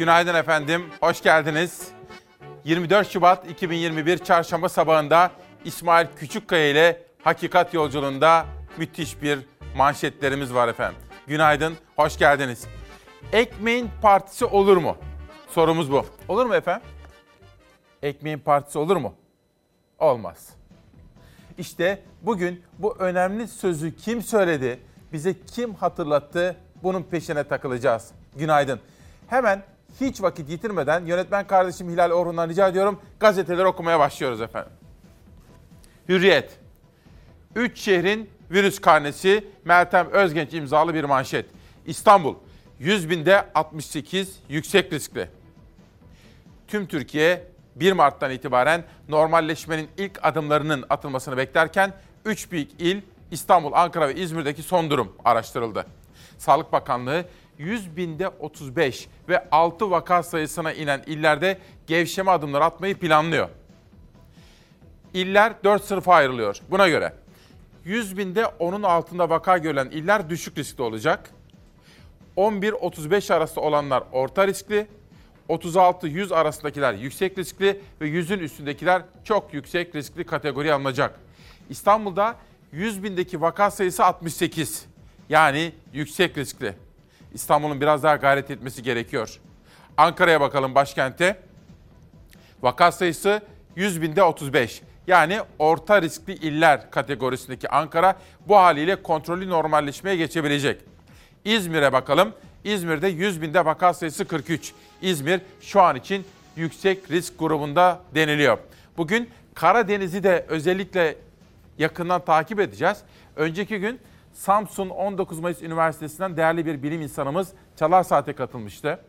Günaydın efendim, hoş geldiniz. 24 Şubat 2021 Çarşamba sabahında İsmail Küçükkaya ile Hakikat Yolculuğunda müthiş bir manşetlerimiz var efendim. Günaydın, hoş geldiniz. Ekmeğin partisi olur mu? Sorumuz bu. Olur mu efendim? Ekmeğin partisi olur mu? Olmaz. İşte bugün bu önemli sözü kim söyledi, bize kim hatırlattı bunun peşine takılacağız. Günaydın. Hemen hiç vakit yitirmeden yönetmen kardeşim Hilal Orhun'dan rica ediyorum gazeteleri okumaya başlıyoruz efendim. Hürriyet. Üç şehrin virüs karnesi Meltem Özgenç imzalı bir manşet. İstanbul 100 binde 68 yüksek riskli. Tüm Türkiye 1 Mart'tan itibaren normalleşmenin ilk adımlarının atılmasını beklerken 3 büyük il İstanbul, Ankara ve İzmir'deki son durum araştırıldı. Sağlık Bakanlığı 100 binde 35 ve 6 vaka sayısına inen illerde gevşeme adımları atmayı planlıyor. İller 4 sınıfa ayrılıyor. Buna göre 100 binde onun altında vaka görülen iller düşük riskli olacak. 11-35 arası olanlar orta riskli, 36-100 arasındakiler yüksek riskli ve 100'ün üstündekiler çok yüksek riskli kategori alınacak. İstanbul'da 100 bindeki vaka sayısı 68. Yani yüksek riskli. İstanbul'un biraz daha gayret etmesi gerekiyor. Ankara'ya bakalım başkente. Vaka sayısı 100 binde 35. Yani orta riskli iller kategorisindeki Ankara bu haliyle kontrollü normalleşmeye geçebilecek. İzmir'e bakalım. İzmir'de 100 binde vaka sayısı 43. İzmir şu an için yüksek risk grubunda deniliyor. Bugün Karadeniz'i de özellikle yakından takip edeceğiz. Önceki gün Samsun 19 Mayıs Üniversitesi'nden değerli bir bilim insanımız Çalar Saat'e katılmıştı.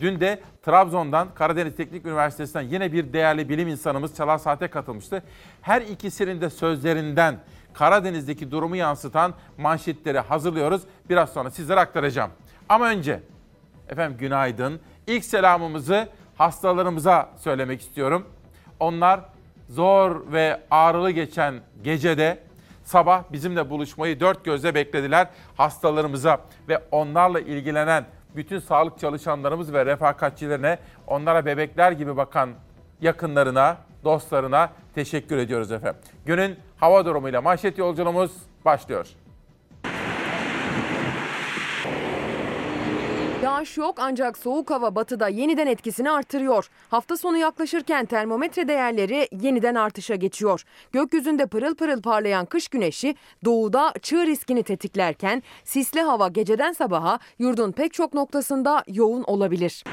Dün de Trabzon'dan Karadeniz Teknik Üniversitesi'nden yine bir değerli bilim insanımız Çalar Saat'e katılmıştı. Her ikisinin de sözlerinden Karadeniz'deki durumu yansıtan manşetleri hazırlıyoruz. Biraz sonra sizlere aktaracağım. Ama önce efendim günaydın. İlk selamımızı hastalarımıza söylemek istiyorum. Onlar zor ve ağrılı geçen gecede sabah bizimle buluşmayı dört gözle beklediler. Hastalarımıza ve onlarla ilgilenen bütün sağlık çalışanlarımız ve refakatçilerine, onlara bebekler gibi bakan yakınlarına, dostlarına teşekkür ediyoruz efendim. Günün hava durumuyla manşet yolculuğumuz başlıyor. Yağış yok ancak soğuk hava batıda yeniden etkisini artırıyor. Hafta sonu yaklaşırken termometre değerleri yeniden artışa geçiyor. Gökyüzünde pırıl pırıl parlayan kış güneşi doğuda çığ riskini tetiklerken sisli hava geceden sabaha yurdun pek çok noktasında yoğun olabilir.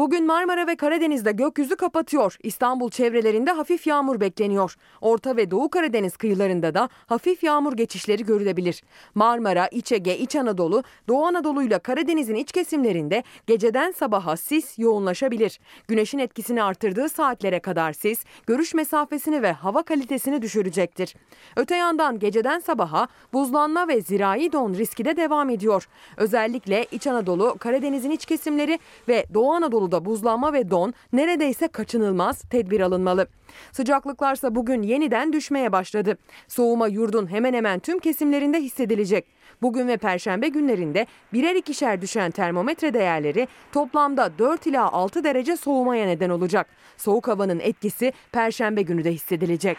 Bugün Marmara ve Karadeniz'de gökyüzü kapatıyor. İstanbul çevrelerinde hafif yağmur bekleniyor. Orta ve Doğu Karadeniz kıyılarında da hafif yağmur geçişleri görülebilir. Marmara, İç Ege, İç Anadolu, Doğu Anadolu ile Karadeniz'in iç kesimlerinde geceden sabaha sis yoğunlaşabilir. Güneşin etkisini artırdığı saatlere kadar sis, görüş mesafesini ve hava kalitesini düşürecektir. Öte yandan geceden sabaha buzlanma ve zirai don riski de devam ediyor. Özellikle İç Anadolu, Karadeniz'in iç kesimleri ve Doğu Anadolu İstanbul'da buzlanma ve don neredeyse kaçınılmaz tedbir alınmalı. Sıcaklıklarsa bugün yeniden düşmeye başladı. Soğuma yurdun hemen hemen tüm kesimlerinde hissedilecek. Bugün ve perşembe günlerinde birer ikişer düşen termometre değerleri toplamda 4 ila 6 derece soğumaya neden olacak. Soğuk havanın etkisi perşembe günü de hissedilecek.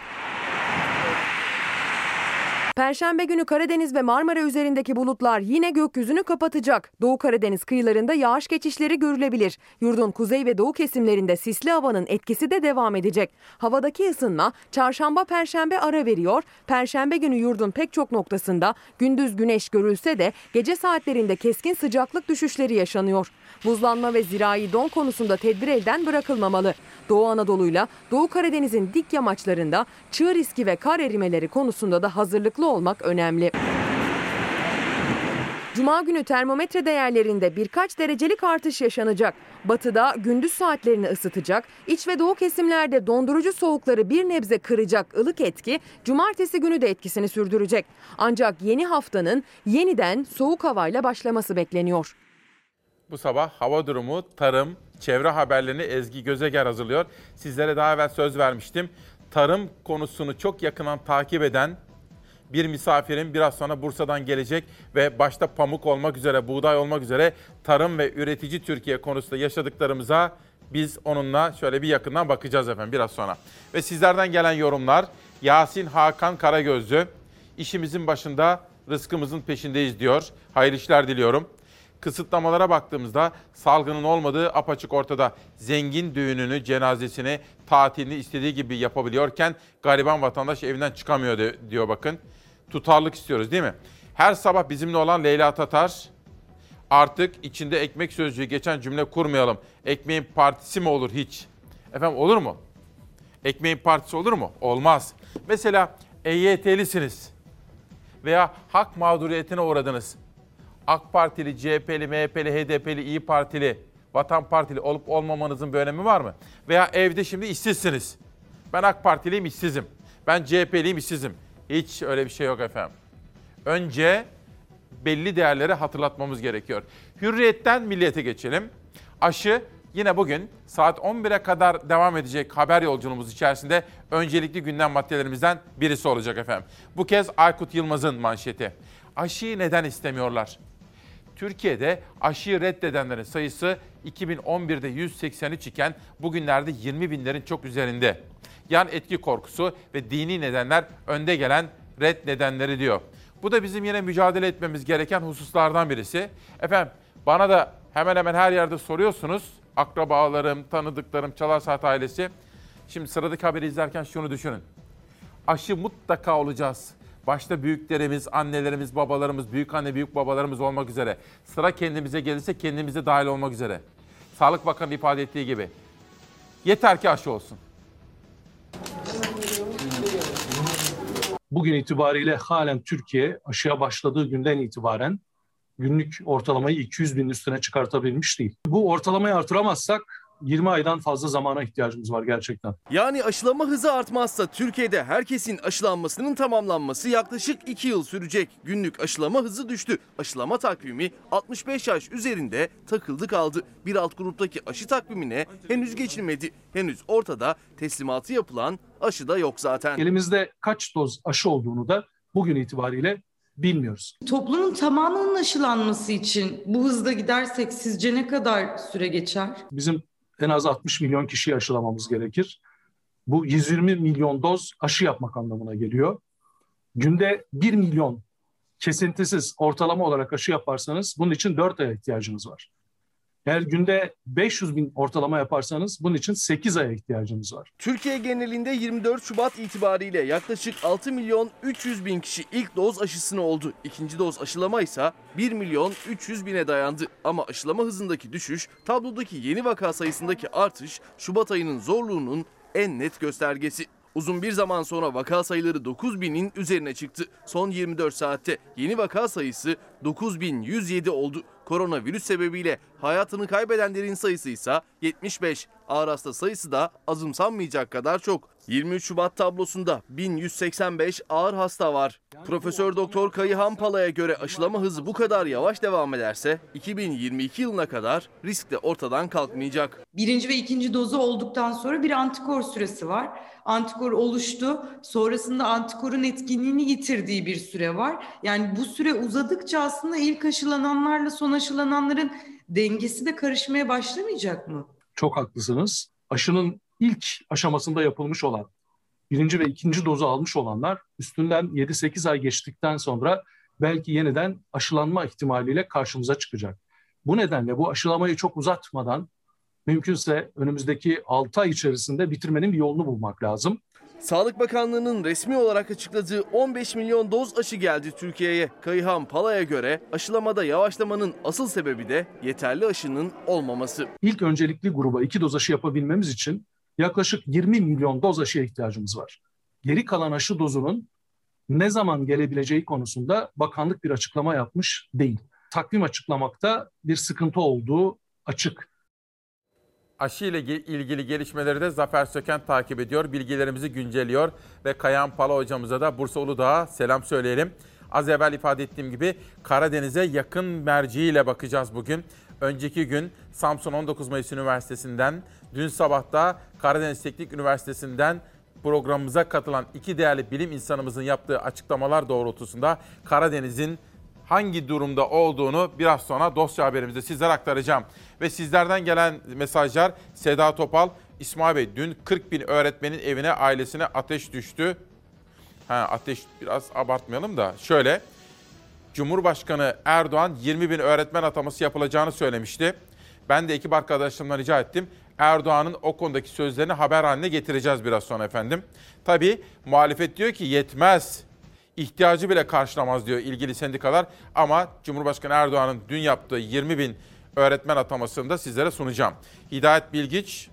Perşembe günü Karadeniz ve Marmara üzerindeki bulutlar yine gökyüzünü kapatacak. Doğu Karadeniz kıyılarında yağış geçişleri görülebilir. Yurdun kuzey ve doğu kesimlerinde sisli havanın etkisi de devam edecek. Havadaki ısınma çarşamba perşembe ara veriyor. Perşembe günü yurdun pek çok noktasında gündüz güneş görülse de gece saatlerinde keskin sıcaklık düşüşleri yaşanıyor. Buzlanma ve zirai don konusunda tedbir elden bırakılmamalı. Doğu Anadolu'yla Doğu Karadeniz'in dik yamaçlarında çığ riski ve kar erimeleri konusunda da hazırlıklı olmak önemli. Cuma günü termometre değerlerinde birkaç derecelik artış yaşanacak. Batıda gündüz saatlerini ısıtacak, iç ve doğu kesimlerde dondurucu soğukları bir nebze kıracak ılık etki cumartesi günü de etkisini sürdürecek. Ancak yeni haftanın yeniden soğuk havayla başlaması bekleniyor. Bu sabah hava durumu, tarım, çevre haberlerini Ezgi Gözeger hazırlıyor. Sizlere daha evvel söz vermiştim. Tarım konusunu çok yakından takip eden bir misafirim biraz sonra Bursa'dan gelecek ve başta pamuk olmak üzere, buğday olmak üzere tarım ve üretici Türkiye konusunda yaşadıklarımıza biz onunla şöyle bir yakından bakacağız efendim biraz sonra. Ve sizlerden gelen yorumlar Yasin Hakan Karagözlü işimizin başında rızkımızın peşindeyiz diyor. Hayırlı işler diliyorum. Kısıtlamalara baktığımızda salgının olmadığı apaçık ortada. Zengin düğününü, cenazesini, tatilini istediği gibi yapabiliyorken gariban vatandaş evinden çıkamıyor diyor bakın. Tutarlık istiyoruz değil mi? Her sabah bizimle olan Leyla Tatar artık içinde ekmek sözcüğü geçen cümle kurmayalım. Ekmeğin partisi mi olur hiç? Efendim olur mu? Ekmeğin partisi olur mu? Olmaz. Mesela EYT'lisiniz veya hak mağduriyetine uğradınız. AK Partili, CHP'li, MHP'li, HDP'li, İyi Partili, Vatan Partili olup olmamanızın bir önemi var mı? Veya evde şimdi işsizsiniz. Ben AK Partiliyim, işsizim. Ben CHP'liyim, işsizim. Hiç öyle bir şey yok efendim. Önce belli değerleri hatırlatmamız gerekiyor. Hürriyetten milliyete geçelim. Aşı yine bugün saat 11'e kadar devam edecek haber yolculuğumuz içerisinde öncelikli gündem maddelerimizden birisi olacak efendim. Bu kez Aykut Yılmaz'ın manşeti. Aşıyı neden istemiyorlar? Türkiye'de aşıyı reddedenlerin sayısı 2011'de 183 iken bugünlerde 20 binlerin çok üzerinde. Yan etki korkusu ve dini nedenler önde gelen red nedenleri diyor. Bu da bizim yine mücadele etmemiz gereken hususlardan birisi. Efendim bana da hemen hemen her yerde soruyorsunuz. Akrabalarım, tanıdıklarım, Çalar Saat ailesi. Şimdi sıradaki haberi izlerken şunu düşünün. Aşı mutlaka olacağız. Başta büyüklerimiz, annelerimiz, babalarımız, büyük anne, büyük babalarımız olmak üzere. Sıra kendimize gelirse kendimize dahil olmak üzere. Sağlık Bakanı ifade ettiği gibi. Yeter ki aşı olsun. Bugün itibariyle halen Türkiye aşıya başladığı günden itibaren günlük ortalamayı 200 bin üstüne çıkartabilmiş değil. Bu ortalamayı artıramazsak 20 aydan fazla zamana ihtiyacımız var gerçekten. Yani aşılama hızı artmazsa Türkiye'de herkesin aşılanmasının tamamlanması yaklaşık 2 yıl sürecek. Günlük aşılama hızı düştü. Aşılama takvimi 65 yaş üzerinde takıldı kaldı. Bir alt gruptaki aşı takvimine henüz geçilmedi. Henüz ortada teslimatı yapılan aşı da yok zaten. Elimizde kaç doz aşı olduğunu da bugün itibariyle bilmiyoruz. Toplumun tamamının aşılanması için bu hızda gidersek sizce ne kadar süre geçer? Bizim en az 60 milyon kişiyi aşılamamız gerekir. Bu 120 milyon doz aşı yapmak anlamına geliyor. Günde 1 milyon kesintisiz ortalama olarak aşı yaparsanız bunun için 4 aya ihtiyacınız var. Eğer günde 500 bin ortalama yaparsanız bunun için 8 aya ihtiyacımız var. Türkiye genelinde 24 Şubat itibariyle yaklaşık 6 milyon 300 bin kişi ilk doz aşısını oldu. İkinci doz aşılama ise 1 milyon 300 bine dayandı. Ama aşılama hızındaki düşüş, tablodaki yeni vaka sayısındaki artış Şubat ayının zorluğunun en net göstergesi. Uzun bir zaman sonra vaka sayıları 9 binin üzerine çıktı. Son 24 saatte yeni vaka sayısı 9107 oldu. Koronavirüs sebebiyle hayatını kaybedenlerin sayısı ise 75. Ağır hasta sayısı da azımsanmayacak kadar çok. 23 Şubat tablosunda 1185 ağır hasta var. Profesör Doktor Kayıhan Pala'ya göre aşılama hızı bu kadar yavaş devam ederse 2022 yılına kadar risk de ortadan kalkmayacak. Birinci ve ikinci dozu olduktan sonra bir antikor süresi var. Antikor oluştu. Sonrasında antikorun etkinliğini yitirdiği bir süre var. Yani bu süre uzadıkça aslında ilk aşılananlarla son aşılananların dengesi de karışmaya başlamayacak mı? Çok haklısınız. Aşının ilk aşamasında yapılmış olan birinci ve ikinci dozu almış olanlar üstünden 7-8 ay geçtikten sonra belki yeniden aşılanma ihtimaliyle karşımıza çıkacak. Bu nedenle bu aşılamayı çok uzatmadan mümkünse önümüzdeki 6 ay içerisinde bitirmenin bir yolunu bulmak lazım. Sağlık Bakanlığı'nın resmi olarak açıkladığı 15 milyon doz aşı geldi Türkiye'ye. Kayıhan Pala'ya göre aşılamada yavaşlamanın asıl sebebi de yeterli aşının olmaması. İlk öncelikli gruba iki doz aşı yapabilmemiz için yaklaşık 20 milyon doz aşıya ihtiyacımız var. Geri kalan aşı dozunun ne zaman gelebileceği konusunda bakanlık bir açıklama yapmış değil. Takvim açıklamakta bir sıkıntı olduğu açık. Aşı ile ilgili gelişmeleri de Zafer Söken takip ediyor. Bilgilerimizi güncelliyor ve Kayan Pala hocamıza da Bursa Uludağ'a selam söyleyelim. Az evvel ifade ettiğim gibi Karadeniz'e yakın merciiyle bakacağız bugün. Önceki gün Samsun 19 Mayıs Üniversitesi'nden, dün sabah da Karadeniz Teknik Üniversitesi'nden programımıza katılan iki değerli bilim insanımızın yaptığı açıklamalar doğrultusunda Karadeniz'in hangi durumda olduğunu biraz sonra dosya haberimizde sizlere aktaracağım. Ve sizlerden gelen mesajlar Seda Topal, İsmail Bey dün 40 bin öğretmenin evine ailesine ateş düştü. Ha, ateş biraz abartmayalım da şöyle. Cumhurbaşkanı Erdoğan 20 bin öğretmen ataması yapılacağını söylemişti. Ben de ekip arkadaşlarımdan rica ettim. Erdoğan'ın o konudaki sözlerini haber haline getireceğiz biraz sonra efendim. Tabii muhalefet diyor ki yetmez. İhtiyacı bile karşılamaz diyor ilgili sendikalar. Ama Cumhurbaşkanı Erdoğan'ın dün yaptığı 20 bin öğretmen atamasını da sizlere sunacağım. Hidayet Bilgiç,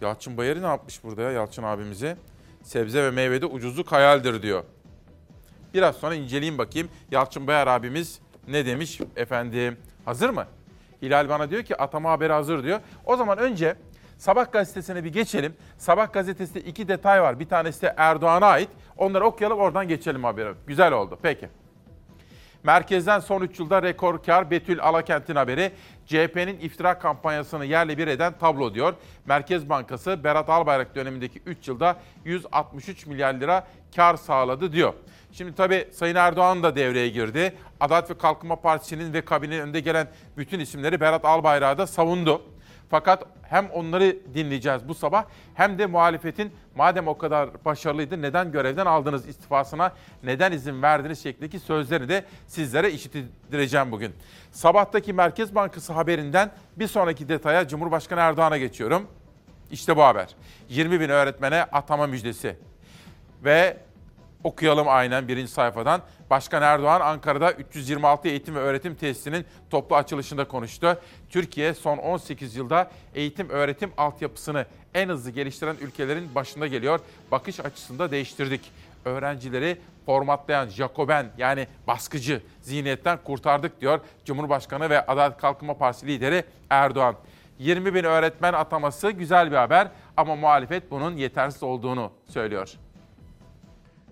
Yalçın Bayarı ne yapmış burada ya Yalçın abimize? Sebze ve meyvede ucuzluk hayaldir diyor. Biraz sonra inceleyeyim bakayım. Yalçın Bayar abimiz ne demiş efendim? Hazır mı? Hilal bana diyor ki atama haberi hazır diyor. O zaman önce Sabah gazetesine bir geçelim. Sabah gazetesinde iki detay var. Bir tanesi de Erdoğan'a ait. Onları okuyalım oradan geçelim haberi. Güzel oldu. Peki. Merkezden son 3 yılda rekor kar Betül Alakent'in haberi. CHP'nin iftira kampanyasını yerle bir eden tablo diyor. Merkez Bankası Berat Albayrak dönemindeki 3 yılda 163 milyar lira kar sağladı diyor. Şimdi tabii Sayın Erdoğan da devreye girdi. Adalet ve Kalkınma Partisi'nin ve kabinenin önünde gelen bütün isimleri Berat Albayrak'ı da savundu. Fakat hem onları dinleyeceğiz bu sabah hem de muhalefetin madem o kadar başarılıydı neden görevden aldınız istifasına neden izin verdiniz şeklindeki sözlerini de sizlere işittireceğim bugün. Sabahtaki Merkez Bankası haberinden bir sonraki detaya Cumhurbaşkanı Erdoğan'a geçiyorum. İşte bu haber. 20 bin öğretmene atama müjdesi. Ve okuyalım aynen birinci sayfadan. Başkan Erdoğan Ankara'da 326 eğitim ve öğretim tesisinin toplu açılışında konuştu. Türkiye son 18 yılda eğitim öğretim altyapısını en hızlı geliştiren ülkelerin başında geliyor. Bakış açısında değiştirdik. Öğrencileri formatlayan Jacoben yani baskıcı zihniyetten kurtardık diyor Cumhurbaşkanı ve Adalet Kalkınma Partisi lideri Erdoğan. 20 bin öğretmen ataması güzel bir haber ama muhalefet bunun yetersiz olduğunu söylüyor.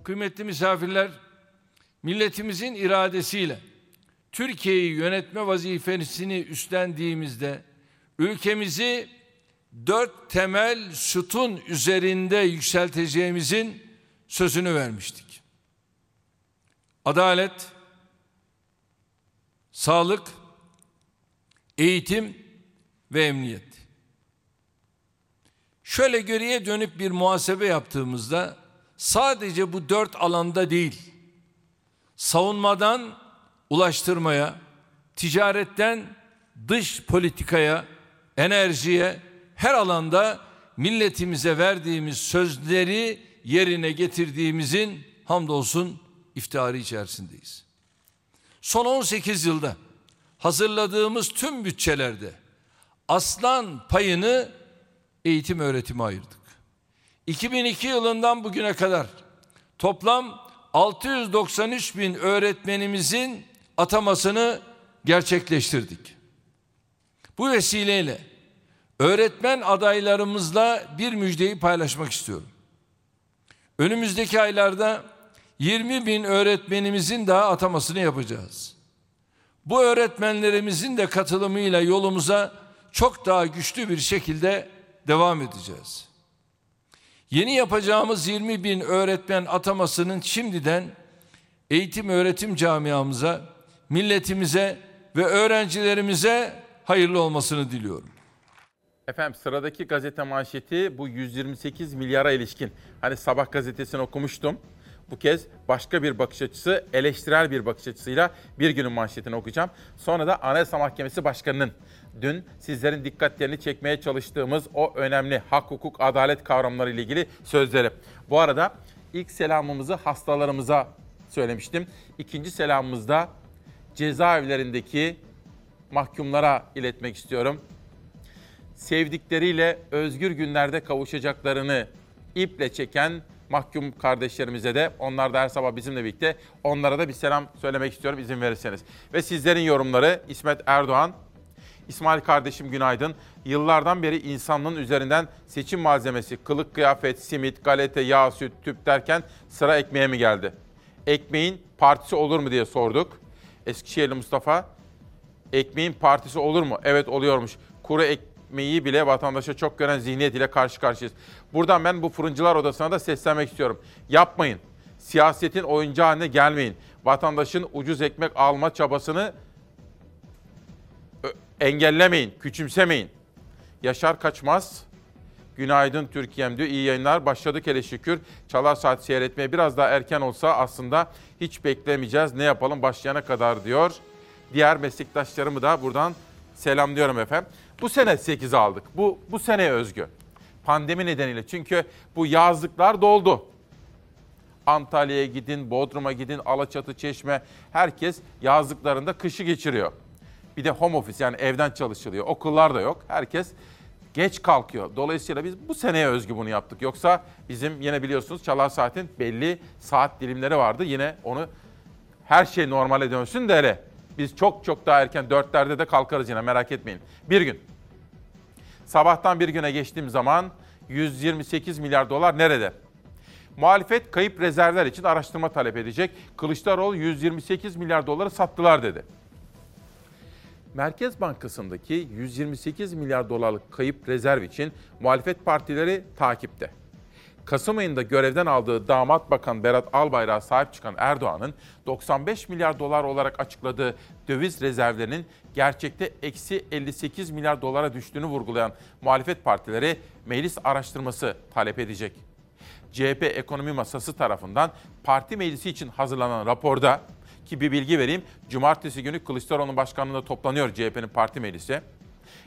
Kıymetli misafirler, milletimizin iradesiyle Türkiye'yi yönetme vazifesini üstlendiğimizde ülkemizi dört temel sütun üzerinde yükselteceğimizin sözünü vermiştik. Adalet, sağlık, eğitim ve emniyet. Şöyle geriye dönüp bir muhasebe yaptığımızda sadece bu dört alanda değil, savunmadan ulaştırmaya, ticaretten dış politikaya, enerjiye, her alanda milletimize verdiğimiz sözleri yerine getirdiğimizin hamdolsun iftiharı içerisindeyiz. Son 18 yılda hazırladığımız tüm bütçelerde aslan payını eğitim öğretime ayırdık. 2002 yılından bugüne kadar toplam 693 bin öğretmenimizin atamasını gerçekleştirdik. Bu vesileyle öğretmen adaylarımızla bir müjdeyi paylaşmak istiyorum. Önümüzdeki aylarda 20 bin öğretmenimizin daha atamasını yapacağız. Bu öğretmenlerimizin de katılımıyla yolumuza çok daha güçlü bir şekilde devam edeceğiz. Yeni yapacağımız 20 bin öğretmen atamasının şimdiden eğitim öğretim camiamıza, milletimize ve öğrencilerimize hayırlı olmasını diliyorum. Efendim sıradaki gazete manşeti bu 128 milyara ilişkin. Hani sabah gazetesini okumuştum. Bu kez başka bir bakış açısı, eleştirel bir bakış açısıyla bir günün manşetini okuyacağım. Sonra da Anayasa Mahkemesi Başkanı'nın dün sizlerin dikkatlerini çekmeye çalıştığımız o önemli hak, hukuk, adalet kavramları ile ilgili sözleri. Bu arada ilk selamımızı hastalarımıza söylemiştim. İkinci selamımızda cezaevlerindeki mahkumlara iletmek istiyorum. Sevdikleriyle özgür günlerde kavuşacaklarını iple çeken mahkum kardeşlerimize de onlar da her sabah bizimle birlikte onlara da bir selam söylemek istiyorum izin verirseniz. Ve sizlerin yorumları İsmet Erdoğan, İsmail kardeşim günaydın. Yıllardan beri insanlığın üzerinden seçim malzemesi, kılık kıyafet, simit, galeta, yağ, süt, tüp derken sıra ekmeğe mi geldi? Ekmeğin partisi olur mu diye sorduk. Eskişehirli Mustafa, ekmeğin partisi olur mu? Evet oluyormuş. Kuru ek, ekmeği bile vatandaşa çok gören zihniyet ile karşı karşıyayız. Buradan ben bu fırıncılar odasına da seslenmek istiyorum. Yapmayın. Siyasetin oyuncağı haline gelmeyin. Vatandaşın ucuz ekmek alma çabasını engellemeyin, küçümsemeyin. Yaşar Kaçmaz, Günaydın Türkiye'm diyor. İyi yayınlar. Başladık hele şükür. Çalar Saat seyretmeye biraz daha erken olsa aslında hiç beklemeyeceğiz. Ne yapalım başlayana kadar diyor. Diğer meslektaşlarımı da buradan selamlıyorum efendim. Bu sene 8 aldık. Bu, bu sene özgü. Pandemi nedeniyle. Çünkü bu yazlıklar doldu. Antalya'ya gidin, Bodrum'a gidin, Alaçatı, Çeşme. Herkes yazlıklarında kışı geçiriyor. Bir de home office yani evden çalışılıyor. Okullar da yok. Herkes geç kalkıyor. Dolayısıyla biz bu seneye özgü bunu yaptık. Yoksa bizim yine biliyorsunuz Çalar Saat'in belli saat dilimleri vardı. Yine onu her şey normale dönsün de hele. Biz çok çok daha erken dörtlerde de kalkarız yine merak etmeyin. Bir gün. Sabahtan bir güne geçtiğim zaman 128 milyar dolar nerede? Muhalefet kayıp rezervler için araştırma talep edecek. Kılıçdaroğlu 128 milyar doları sattılar dedi. Merkez Bankası'ndaki 128 milyar dolarlık kayıp rezerv için muhalefet partileri takipte. Kasım ayında görevden aldığı damat bakan Berat Albayrak'a sahip çıkan Erdoğan'ın 95 milyar dolar olarak açıkladığı döviz rezervlerinin gerçekte eksi 58 milyar dolara düştüğünü vurgulayan muhalefet partileri meclis araştırması talep edecek. CHP Ekonomi Masası tarafından parti meclisi için hazırlanan raporda ki bir bilgi vereyim. Cumartesi günü Kılıçdaroğlu başkanlığında toplanıyor CHP'nin parti meclisi.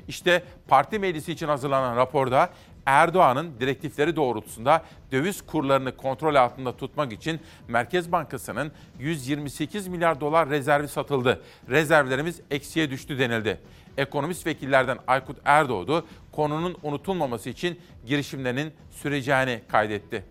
İşte parti meclisi için hazırlanan raporda Erdoğan'ın direktifleri doğrultusunda döviz kurlarını kontrol altında tutmak için Merkez Bankası'nın 128 milyar dolar rezervi satıldı. Rezervlerimiz eksiye düştü denildi. Ekonomist vekillerden Aykut Erdoğdu konunun unutulmaması için girişimlerinin süreceğini kaydetti.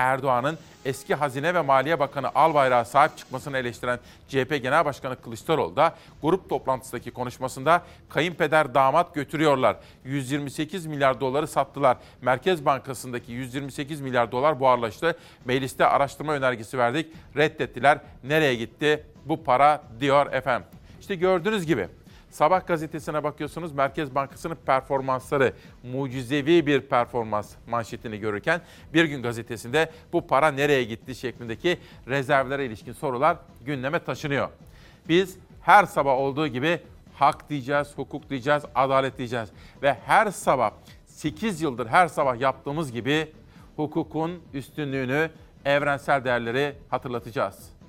Erdoğan'ın eski Hazine ve Maliye Bakanı Albayrak'a sahip çıkmasını eleştiren CHP Genel Başkanı Kılıçdaroğlu da grup toplantısındaki konuşmasında kayınpeder damat götürüyorlar. 128 milyar doları sattılar. Merkez Bankası'ndaki 128 milyar dolar buharlaştı. Mecliste araştırma önergesi verdik. Reddettiler. Nereye gitti bu para diyor efendim. İşte gördüğünüz gibi Sabah gazetesine bakıyorsunuz Merkez Bankası'nın performansları mucizevi bir performans manşetini görürken Bir Gün gazetesinde bu para nereye gitti şeklindeki rezervlere ilişkin sorular gündeme taşınıyor. Biz her sabah olduğu gibi hak diyeceğiz, hukuk diyeceğiz, adalet diyeceğiz ve her sabah 8 yıldır her sabah yaptığımız gibi hukukun üstünlüğünü, evrensel değerleri hatırlatacağız.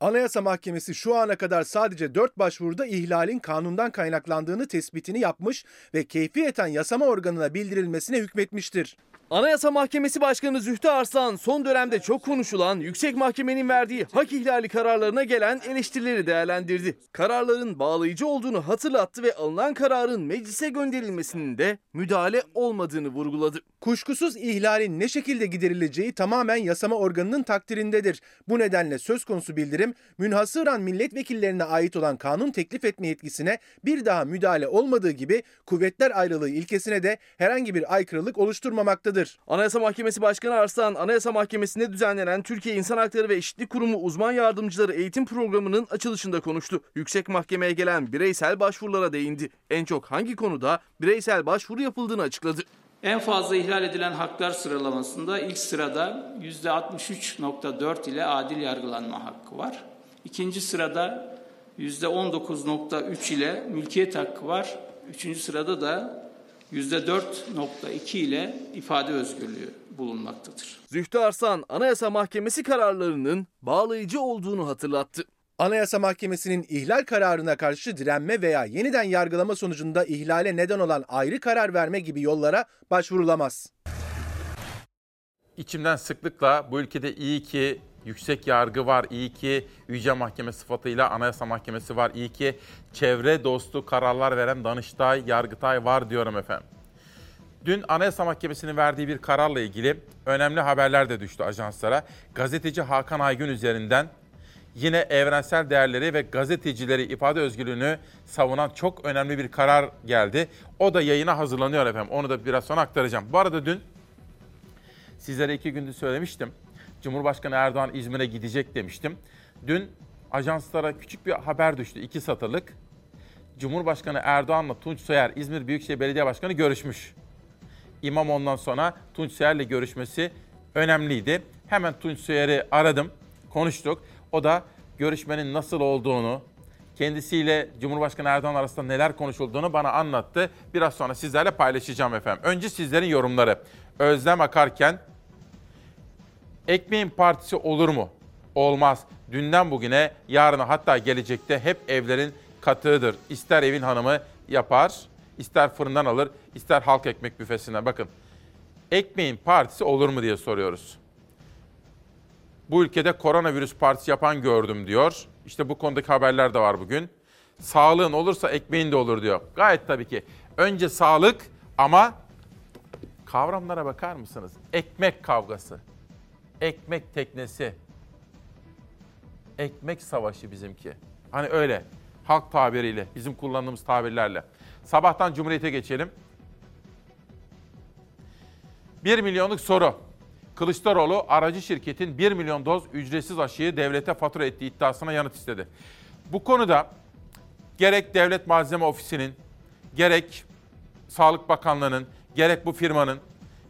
Anayasa Mahkemesi şu ana kadar sadece 4 başvuruda ihlalin kanundan kaynaklandığını tespitini yapmış ve keyfiyeten yasama organına bildirilmesine hükmetmiştir. Anayasa Mahkemesi Başkanı Zühtü Arslan son dönemde çok konuşulan Yüksek Mahkemenin verdiği hak ihlali kararlarına gelen eleştirileri değerlendirdi. Kararların bağlayıcı olduğunu hatırlattı ve alınan kararın meclise gönderilmesinin de müdahale olmadığını vurguladı. Kuşkusuz ihlalin ne şekilde giderileceği tamamen yasama organının takdirindedir. Bu nedenle söz konusu bildirim münhasıran milletvekillerine ait olan kanun teklif etme yetkisine bir daha müdahale olmadığı gibi kuvvetler ayrılığı ilkesine de herhangi bir aykırılık oluşturmamaktadır. Anayasa Mahkemesi Başkanı Arslan, Anayasa Mahkemesi'nde düzenlenen Türkiye İnsan Hakları ve Eşitlik Kurumu uzman yardımcıları eğitim programının açılışında konuştu. Yüksek Mahkemeye gelen bireysel başvurulara değindi. En çok hangi konuda bireysel başvuru yapıldığını açıkladı. En fazla ihlal edilen haklar sıralamasında ilk sırada %63.4 ile adil yargılanma hakkı var. İkinci sırada %19.3 ile mülkiyet hakkı var. Üçüncü sırada da %4.2 ile ifade özgürlüğü bulunmaktadır. Zühtü Arslan, Anayasa Mahkemesi kararlarının bağlayıcı olduğunu hatırlattı. Anayasa Mahkemesi'nin ihlal kararına karşı direnme veya yeniden yargılama sonucunda ihlale neden olan ayrı karar verme gibi yollara başvurulamaz. İçimden sıklıkla bu ülkede iyi ki yüksek yargı var, iyi ki Yüce Mahkeme sıfatıyla Anayasa Mahkemesi var, iyi ki çevre dostu kararlar veren Danıştay, Yargıtay var diyorum efendim. Dün Anayasa Mahkemesi'nin verdiği bir kararla ilgili önemli haberler de düştü ajanslara. Gazeteci Hakan Aygün üzerinden yine evrensel değerleri ve gazetecileri ifade özgürlüğünü savunan çok önemli bir karar geldi. O da yayına hazırlanıyor efendim. Onu da biraz sonra aktaracağım. Bu arada dün sizlere iki gündür söylemiştim. Cumhurbaşkanı Erdoğan İzmir'e gidecek demiştim. Dün ajanslara küçük bir haber düştü. iki satırlık. Cumhurbaşkanı Erdoğan'la Tunç Soyer İzmir Büyükşehir Belediye Başkanı görüşmüş. İmam ondan sonra Tunç Soyer'le görüşmesi önemliydi. Hemen Tunç Soyer'i aradım, konuştuk. O da görüşmenin nasıl olduğunu, kendisiyle Cumhurbaşkanı Erdoğan arasında neler konuşulduğunu bana anlattı. Biraz sonra sizlerle paylaşacağım efendim. Önce sizlerin yorumları. Özlem akarken Ekmeğin partisi olur mu? Olmaz. Dünden bugüne, yarına hatta gelecekte hep evlerin katığıdır. İster evin hanımı yapar, ister fırından alır, ister halk ekmek büfesinden. Bakın, ekmeğin partisi olur mu diye soruyoruz. Bu ülkede koronavirüs partisi yapan gördüm diyor. İşte bu konudaki haberler de var bugün. Sağlığın olursa ekmeğin de olur diyor. Gayet tabii ki. Önce sağlık ama kavramlara bakar mısınız? Ekmek kavgası ekmek teknesi, ekmek savaşı bizimki. Hani öyle halk tabiriyle, bizim kullandığımız tabirlerle. Sabahtan Cumhuriyet'e geçelim. 1 milyonluk soru. Kılıçdaroğlu aracı şirketin 1 milyon doz ücretsiz aşıyı devlete fatura ettiği iddiasına yanıt istedi. Bu konuda gerek Devlet Malzeme Ofisi'nin, gerek Sağlık Bakanlığı'nın, gerek bu firmanın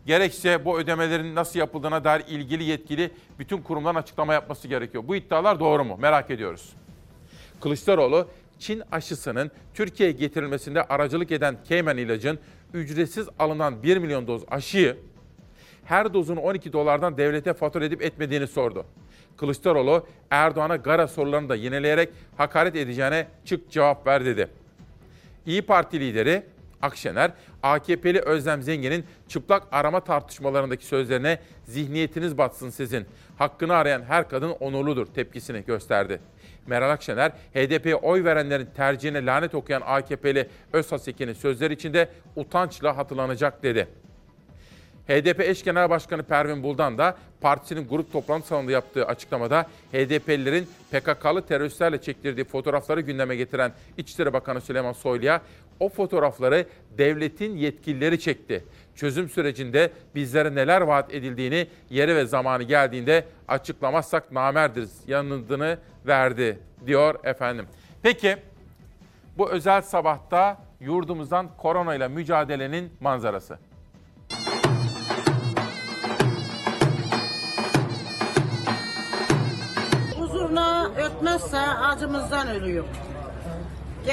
gerekse bu ödemelerin nasıl yapıldığına dair ilgili yetkili bütün kurumların açıklama yapması gerekiyor. Bu iddialar doğru mu? Merak ediyoruz. Kılıçdaroğlu, Çin aşısının Türkiye'ye getirilmesinde aracılık eden Cayman ilacın ücretsiz alınan 1 milyon doz aşıyı her dozunu 12 dolardan devlete fatura edip etmediğini sordu. Kılıçdaroğlu Erdoğan'a gara sorularını da yineleyerek hakaret edeceğine çık cevap ver dedi. İyi Parti lideri Akşener, AKP'li Özlem Zengin'in çıplak arama tartışmalarındaki sözlerine zihniyetiniz batsın sizin. Hakkını arayan her kadın onurludur tepkisini gösterdi. Meral Akşener, HDP'ye oy verenlerin tercihine lanet okuyan AKP'li Özhasekin'in sözleri içinde utançla hatırlanacak dedi. HDP eş genel başkanı Pervin Buldan da partisinin grup toplantı salonunda yaptığı açıklamada HDP'lilerin PKK'lı teröristlerle çektirdiği fotoğrafları gündeme getiren İçişleri Bakanı Süleyman Soylu'ya o fotoğrafları devletin yetkilileri çekti. Çözüm sürecinde bizlere neler vaat edildiğini yeri ve zamanı geldiğinde açıklamazsak namerdiriz yanıtını verdi diyor efendim. Peki bu özel sabahta yurdumuzdan koronayla mücadelenin manzarası. Huzuruna ötmezse acımızdan ölüyor.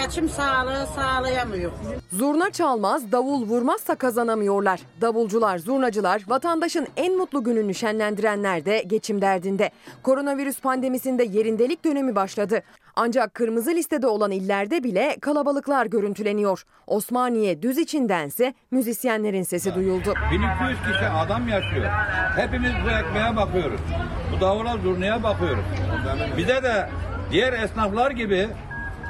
Geçim sağlığı sağlayamıyor. Zurna çalmaz, davul vurmazsa kazanamıyorlar. Davulcular, zurnacılar, vatandaşın en mutlu gününü şenlendirenler de geçim derdinde. Koronavirüs pandemisinde yerindelik dönemi başladı. Ancak kırmızı listede olan illerde bile kalabalıklar görüntüleniyor. Osmaniye düz içindense müzisyenlerin sesi duyuldu. 1200 kişi adam yaşıyor. Hepimiz bu ekmeğe bakıyoruz. Bu davula zurnaya bakıyoruz. Bize de diğer esnaflar gibi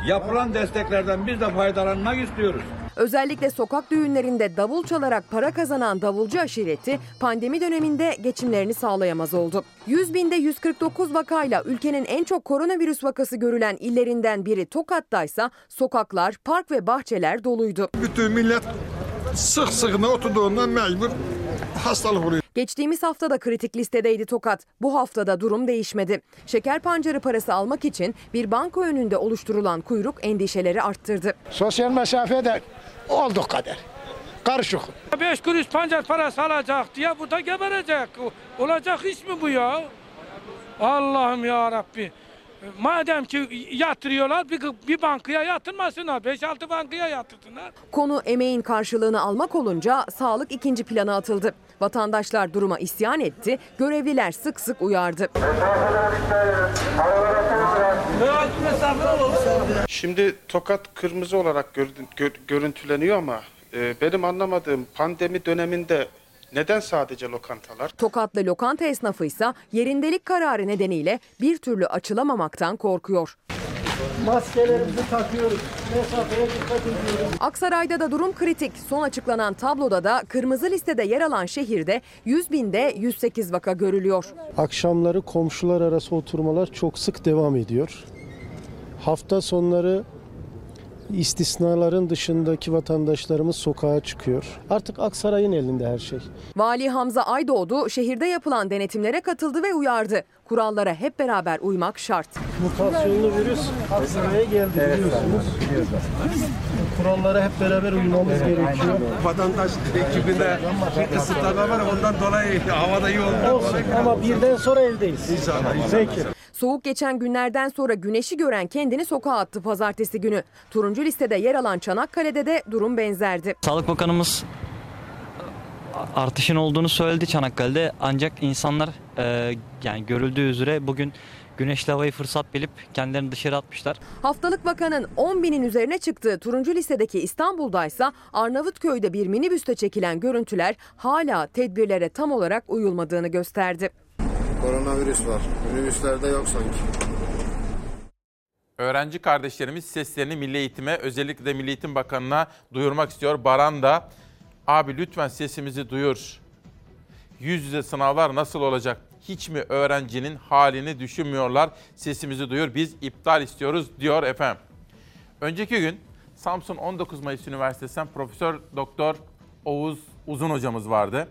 yapılan desteklerden biz de faydalanmak istiyoruz. Özellikle sokak düğünlerinde davul çalarak para kazanan davulcu aşireti pandemi döneminde geçimlerini sağlayamaz oldu. 100 binde 149 vakayla ülkenin en çok koronavirüs vakası görülen illerinden biri Tokat'taysa sokaklar, park ve bahçeler doluydu. Bütün millet sık sıkına oturduğundan mecbur hastalık oluyor. Geçtiğimiz hafta da kritik listedeydi Tokat. Bu haftada durum değişmedi. Şeker pancarı parası almak için bir banka önünde oluşturulan kuyruk endişeleri arttırdı. Sosyal mesafe de olduk kadar. Karışık. 5 kuruş pancar parası alacak diye burada geberecek. Olacak iş mi bu ya? Allah'ım ya Rabbi. Madem ki yatırıyorlar bir, bir bankaya yatırmasınlar. 5-6 bankaya yatırsınlar. Konu emeğin karşılığını almak olunca sağlık ikinci plana atıldı. Vatandaşlar duruma isyan etti, görevliler sık sık uyardı. Şimdi Tokat kırmızı olarak gör, gör, görüntüleniyor ama e, benim anlamadığım pandemi döneminde neden sadece lokantalar? Tokatlı lokanta esnafı ise yerindelik kararı nedeniyle bir türlü açılamamaktan korkuyor. Maskelerimizi takıyoruz. Mesafeye dikkat ediyoruz. Aksaray'da da durum kritik. Son açıklanan tabloda da kırmızı listede yer alan şehirde 100 binde 108 vaka görülüyor. Akşamları komşular arası oturmalar çok sık devam ediyor. Hafta sonları istisnaların dışındaki vatandaşlarımız sokağa çıkıyor. Artık Aksaray'ın elinde her şey. Vali Hamza Aydoğdu şehirde yapılan denetimlere katıldı ve uyardı. Kurallara hep beraber uymak şart. Mutasyonlu virüs hastaneye geldi biliyorsunuz. Kurallara hep beraber uymamız gerekiyor. Vatandaş ekibinde bir kısıtlama var ondan dolayı havada iyi olduğundan Olsun ama birden sonra evdeyiz. İnşallah. Peki. Soğuk geçen günlerden sonra güneşi gören kendini sokağa attı pazartesi günü. Turuncu listede yer alan Çanakkale'de de durum benzerdi. Sağlık Bakanımız artışın olduğunu söyledi Çanakkale'de ancak insanlar e, yani görüldüğü üzere bugün güneşli havayı fırsat bilip kendilerini dışarı atmışlar. Haftalık vakanın 10 binin üzerine çıktığı turuncu listedeki İstanbul'daysa Arnavutköy'de bir minibüste çekilen görüntüler hala tedbirlere tam olarak uyulmadığını gösterdi. Koronavirüs var. Minibüslerde yok sanki. Öğrenci kardeşlerimiz seslerini Milli Eğitim'e özellikle de Milli Eğitim Bakanı'na duyurmak istiyor. Baran da abi lütfen sesimizi duyur. Yüz yüze sınavlar nasıl olacak? Hiç mi öğrencinin halini düşünmüyorlar? Sesimizi duyur biz iptal istiyoruz diyor efendim. Önceki gün Samsun 19 Mayıs Üniversitesi'nden Profesör Doktor Oğuz Uzun hocamız vardı.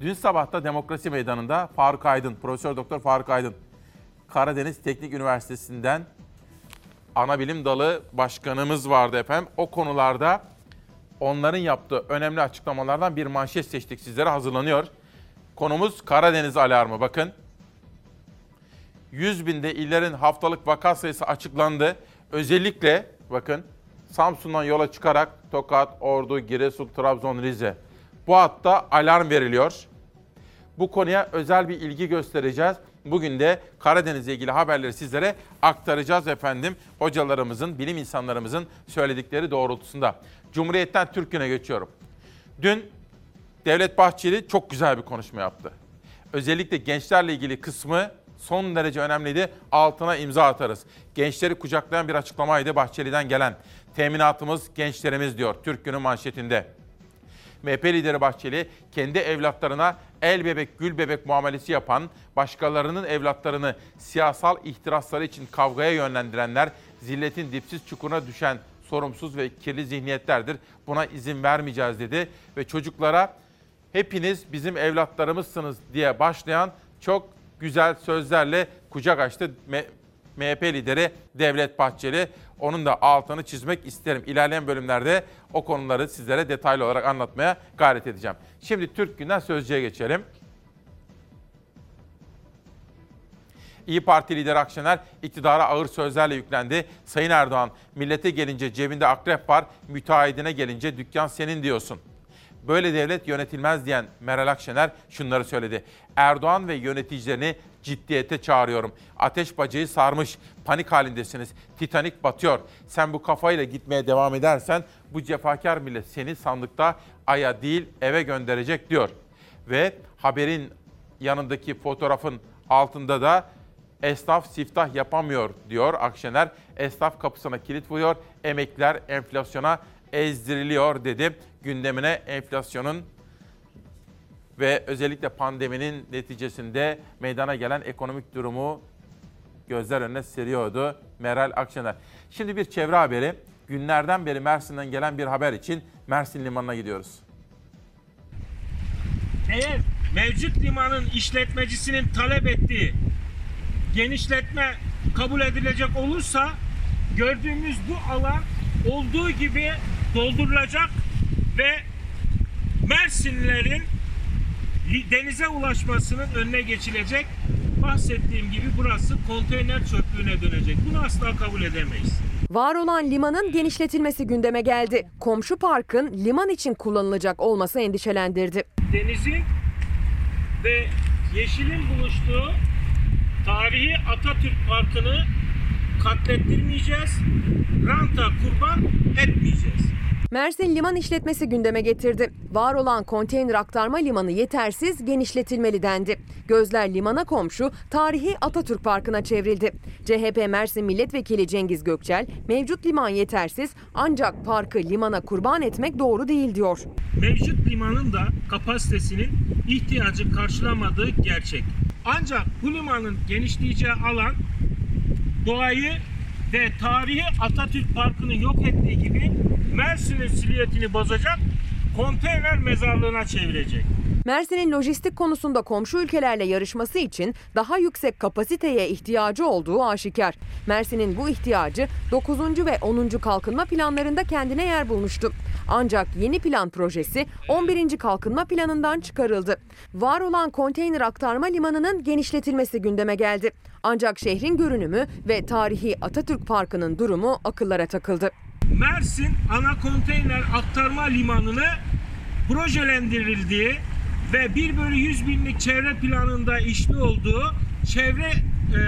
Dün sabah da Demokrasi Meydanı'nda Faruk Aydın, Profesör Doktor Faruk Aydın, Karadeniz Teknik Üniversitesi'nden ana bilim dalı başkanımız vardı efendim. O konularda onların yaptığı önemli açıklamalardan bir manşet seçtik sizlere hazırlanıyor. Konumuz Karadeniz alarmı. Bakın 100 binde illerin haftalık vaka sayısı açıklandı. Özellikle bakın Samsun'dan yola çıkarak Tokat, Ordu, Giresun, Trabzon, Rize. Bu hatta alarm veriliyor. Bu konuya özel bir ilgi göstereceğiz. Bugün de Karadeniz'le ilgili haberleri sizlere aktaracağız efendim. Hocalarımızın, bilim insanlarımızın söyledikleri doğrultusunda. Cumhuriyet'ten Türk Günü'ne geçiyorum. Dün Devlet Bahçeli çok güzel bir konuşma yaptı. Özellikle gençlerle ilgili kısmı son derece önemliydi. Altına imza atarız. Gençleri kucaklayan bir açıklamaydı Bahçeli'den gelen. Teminatımız gençlerimiz diyor Türk Günü manşetinde. MHP lideri Bahçeli kendi evlatlarına el bebek gül bebek muamelesi yapan, başkalarının evlatlarını siyasal ihtirasları için kavgaya yönlendirenler zilletin dipsiz çukuruna düşen sorumsuz ve kirli zihniyetlerdir. Buna izin vermeyeceğiz dedi ve çocuklara hepiniz bizim evlatlarımızsınız diye başlayan çok güzel sözlerle kucak açtı MHP lideri Devlet Bahçeli. Onun da altını çizmek isterim. İlerleyen bölümlerde o konuları sizlere detaylı olarak anlatmaya gayret edeceğim. Şimdi Türk Günden Sözcü'ye geçelim. İyi Parti lideri Akşener iktidara ağır sözlerle yüklendi. Sayın Erdoğan, millete gelince cebinde akrep var, müteahhidine gelince dükkan senin diyorsun. Böyle devlet yönetilmez diyen Meral Akşener şunları söyledi. Erdoğan ve yöneticilerini ciddiyete çağırıyorum. Ateş bacayı sarmış, panik halindesiniz. Titanik batıyor. Sen bu kafayla gitmeye devam edersen bu cefakar millet seni sandıkta aya değil eve gönderecek diyor. Ve haberin yanındaki fotoğrafın altında da esnaf siftah yapamıyor diyor Akşener. Esnaf kapısına kilit vuruyor. Emekliler enflasyona ezdiriliyor dedi. Gündemine enflasyonun ve özellikle pandeminin neticesinde meydana gelen ekonomik durumu gözler önüne seriyordu Meral Akşener. Şimdi bir çevre haberi. Günlerden beri Mersin'den gelen bir haber için Mersin Limanı'na gidiyoruz. Eğer mevcut limanın işletmecisinin talep ettiği genişletme kabul edilecek olursa gördüğümüz bu alan olduğu gibi doldurulacak ve Mersinlilerin denize ulaşmasının önüne geçilecek. Bahsettiğim gibi burası konteyner çöplüğüne dönecek. Bunu asla kabul edemeyiz. Var olan limanın genişletilmesi gündeme geldi. Komşu parkın liman için kullanılacak olması endişelendirdi. Denizin ve yeşilin buluştuğu tarihi Atatürk Parkı'nı katlettirmeyeceğiz, ranta kurban etmeyeceğiz. Mersin liman işletmesi gündeme getirdi. Var olan konteyner aktarma limanı yetersiz genişletilmeli dendi. Gözler limana komşu tarihi Atatürk Parkı'na çevrildi. CHP Mersin Milletvekili Cengiz Gökçel mevcut liman yetersiz ancak parkı limana kurban etmek doğru değil diyor. Mevcut limanın da kapasitesinin ihtiyacı karşılamadığı gerçek. Ancak bu limanın genişleyeceği alan doğayı ve tarihi Atatürk Parkı'nı yok ettiği gibi Mersin'in silüetini bozacak, konteyner mezarlığına çevirecek. Mersin'in lojistik konusunda komşu ülkelerle yarışması için daha yüksek kapasiteye ihtiyacı olduğu aşikar. Mersin'in bu ihtiyacı 9. ve 10. kalkınma planlarında kendine yer bulmuştu. Ancak yeni plan projesi 11. kalkınma planından çıkarıldı. Var olan konteyner aktarma limanının genişletilmesi gündeme geldi. Ancak şehrin görünümü ve tarihi Atatürk Parkı'nın durumu akıllara takıldı. Mersin ana konteyner aktarma limanını projelendirildiği ve 1 bölü 100 binlik çevre planında işli olduğu çevre e,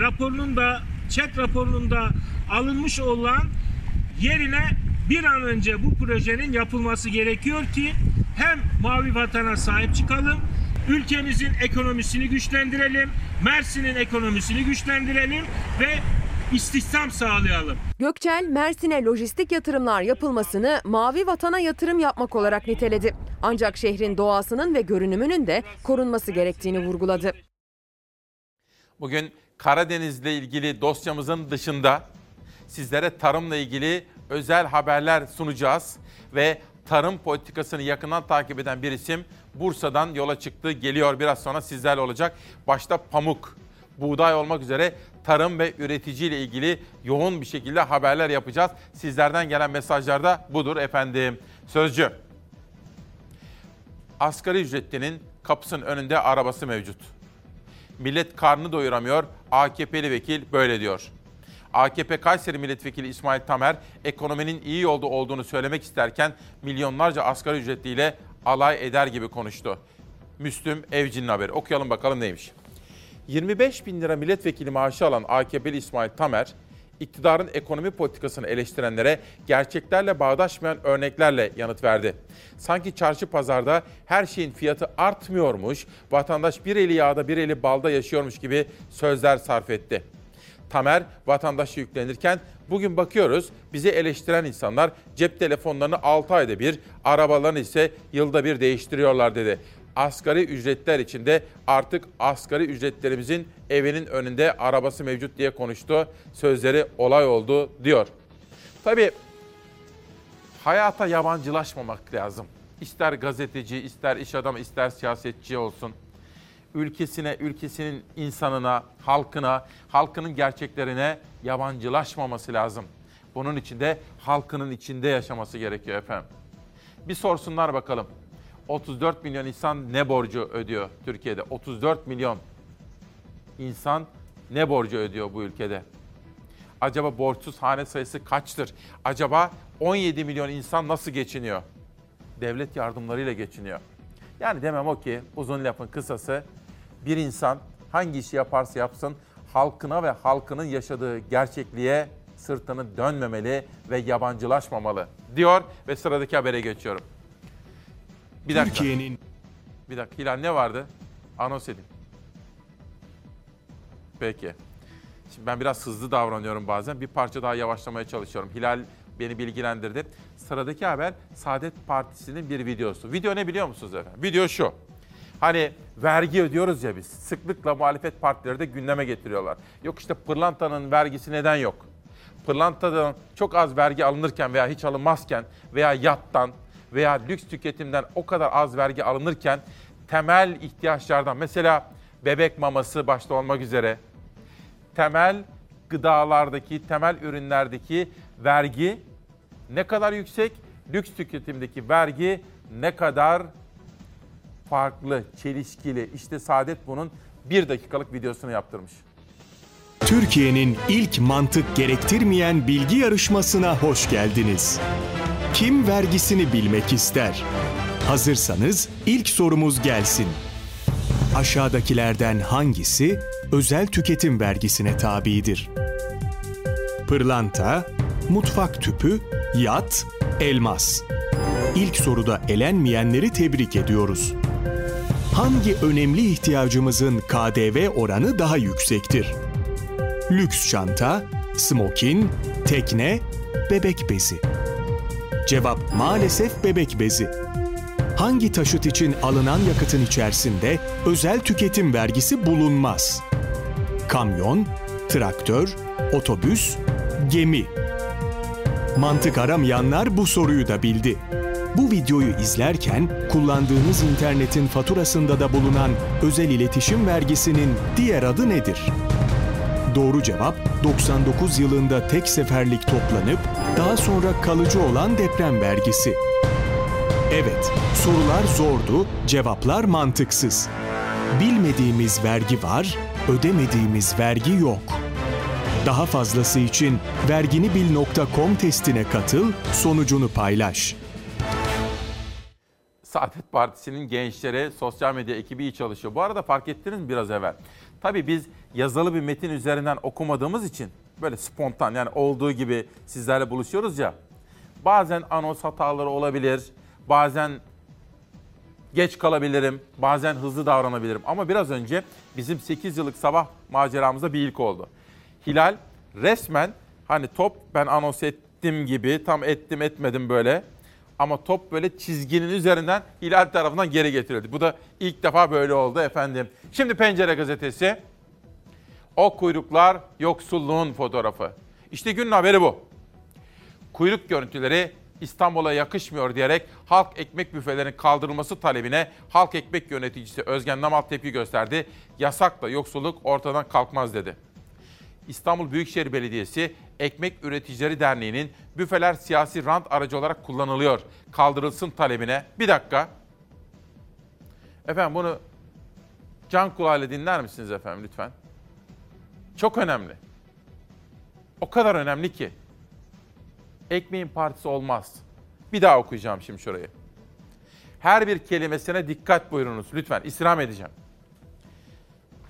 raporunun da ÇED raporunun da alınmış olan yerine bir an önce bu projenin yapılması gerekiyor ki hem mavi vatana sahip çıkalım, ülkemizin ekonomisini güçlendirelim, Mersin'in ekonomisini güçlendirelim ve istihdam sağlayalım. Gökçel, Mersin'e lojistik yatırımlar yapılmasını mavi vatana yatırım yapmak olarak niteledi. Ancak şehrin doğasının ve görünümünün de korunması gerektiğini vurguladı. Bugün Karadeniz'le ilgili dosyamızın dışında sizlere tarımla ilgili özel haberler sunacağız ve tarım politikasını yakından takip eden bir isim Bursa'dan yola çıktı. Geliyor biraz sonra sizlerle olacak. Başta pamuk, buğday olmak üzere tarım ve üretici ile ilgili yoğun bir şekilde haberler yapacağız. Sizlerden gelen mesajlarda budur efendim. Sözcü. Asgari ücretlinin kapısının önünde arabası mevcut. Millet karnını doyuramıyor. AKP'li vekil böyle diyor. AKP Kayseri Milletvekili İsmail Tamer ekonominin iyi yolda olduğunu söylemek isterken milyonlarca asgari ücretliyle alay eder gibi konuştu. Müslüm Evci'nin haberi. Okuyalım bakalım neymiş. 25 bin lira milletvekili maaşı alan AKP'li İsmail Tamer, iktidarın ekonomi politikasını eleştirenlere gerçeklerle bağdaşmayan örneklerle yanıt verdi. Sanki çarşı pazarda her şeyin fiyatı artmıyormuş, vatandaş bir eli yağda bir eli balda yaşıyormuş gibi sözler sarf etti. Tamer vatandaşı yüklenirken bugün bakıyoruz bizi eleştiren insanlar cep telefonlarını 6 ayda bir, arabalarını ise yılda bir değiştiriyorlar dedi. Asgari ücretler içinde artık asgari ücretlerimizin evinin önünde arabası mevcut diye konuştu. Sözleri olay oldu diyor. Tabii hayata yabancılaşmamak lazım. İster gazeteci, ister iş adamı, ister siyasetçi olsun ülkesine, ülkesinin insanına, halkına, halkının gerçeklerine yabancılaşmaması lazım. Bunun için de halkının içinde yaşaması gerekiyor efendim. Bir sorsunlar bakalım. 34 milyon insan ne borcu ödüyor Türkiye'de? 34 milyon insan ne borcu ödüyor bu ülkede? Acaba borçsuz hane sayısı kaçtır? Acaba 17 milyon insan nasıl geçiniyor? Devlet yardımlarıyla geçiniyor. Yani demem o ki uzun lafın kısası bir insan hangi işi yaparsa yapsın halkına ve halkının yaşadığı gerçekliğe sırtını dönmemeli ve yabancılaşmamalı diyor ve sıradaki habere geçiyorum. Bir dakika. Türkiye'nin Bir dakika Hilal ne vardı? Anons edin. Peki. Şimdi ben biraz hızlı davranıyorum bazen. Bir parça daha yavaşlamaya çalışıyorum. Hilal beni bilgilendirdi. Sıradaki haber Saadet Partisi'nin bir videosu. Video ne biliyor musunuz efendim? Video şu. Hani vergi ödüyoruz ya biz. Sıklıkla muhalefet partileri de gündeme getiriyorlar. Yok işte pırlantanın vergisi neden yok? Pırlantadan çok az vergi alınırken veya hiç alınmazken veya yattan veya lüks tüketimden o kadar az vergi alınırken temel ihtiyaçlardan mesela bebek maması başta olmak üzere temel gıdalardaki, temel ürünlerdeki vergi ne kadar yüksek, lüks tüketimdeki vergi ne kadar farklı, çelişkili. İşte Saadet bunun bir dakikalık videosunu yaptırmış. Türkiye'nin ilk mantık gerektirmeyen bilgi yarışmasına hoş geldiniz. Kim vergisini bilmek ister? Hazırsanız ilk sorumuz gelsin. Aşağıdakilerden hangisi özel tüketim vergisine tabidir? Pırlanta, mutfak tüpü, yat, elmas. İlk soruda elenmeyenleri tebrik ediyoruz. Hangi önemli ihtiyacımızın KDV oranı daha yüksektir? Lüks çanta, smokin, tekne, bebek bezi. Cevap maalesef bebek bezi. Hangi taşıt için alınan yakıtın içerisinde özel tüketim vergisi bulunmaz? Kamyon, traktör, otobüs, gemi. Mantık aramayanlar bu soruyu da bildi. Bu videoyu izlerken kullandığınız internetin faturasında da bulunan özel iletişim vergisinin diğer adı nedir? Doğru cevap 99 yılında tek seferlik toplanıp daha sonra kalıcı olan deprem vergisi. Evet, sorular zordu, cevaplar mantıksız. Bilmediğimiz vergi var, ödemediğimiz vergi yok. Daha fazlası için verginibil.com testine katıl, sonucunu paylaş. Saadet Partisi'nin gençleri sosyal medya ekibi iyi çalışıyor. Bu arada fark ettiniz mi biraz evvel? Tabii biz yazılı bir metin üzerinden okumadığımız için böyle spontan yani olduğu gibi sizlerle buluşuyoruz ya. Bazen anons hataları olabilir, bazen geç kalabilirim, bazen hızlı davranabilirim. Ama biraz önce bizim 8 yıllık sabah maceramızda bir ilk oldu. Hilal resmen hani top ben anons ettim gibi tam ettim etmedim böyle. Ama top böyle çizginin üzerinden Hilal tarafından geri getirildi. Bu da ilk defa böyle oldu efendim. Şimdi Pencere Gazetesi. O kuyruklar yoksulluğun fotoğrafı. İşte günün haberi bu. Kuyruk görüntüleri İstanbul'a yakışmıyor diyerek halk ekmek büfelerinin kaldırılması talebine halk ekmek yöneticisi Özgen Namal tepki gösterdi. Yasakla yoksulluk ortadan kalkmaz dedi. İstanbul Büyükşehir Belediyesi Ekmek Üreticileri Derneği'nin büfeler siyasi rant aracı olarak kullanılıyor. Kaldırılsın talebine. Bir dakika. Efendim bunu can kulağıyla dinler misiniz efendim lütfen? Çok önemli. O kadar önemli ki. Ekmeğin partisi olmaz. Bir daha okuyacağım şimdi şurayı. Her bir kelimesine dikkat buyurunuz lütfen. İstirham edeceğim.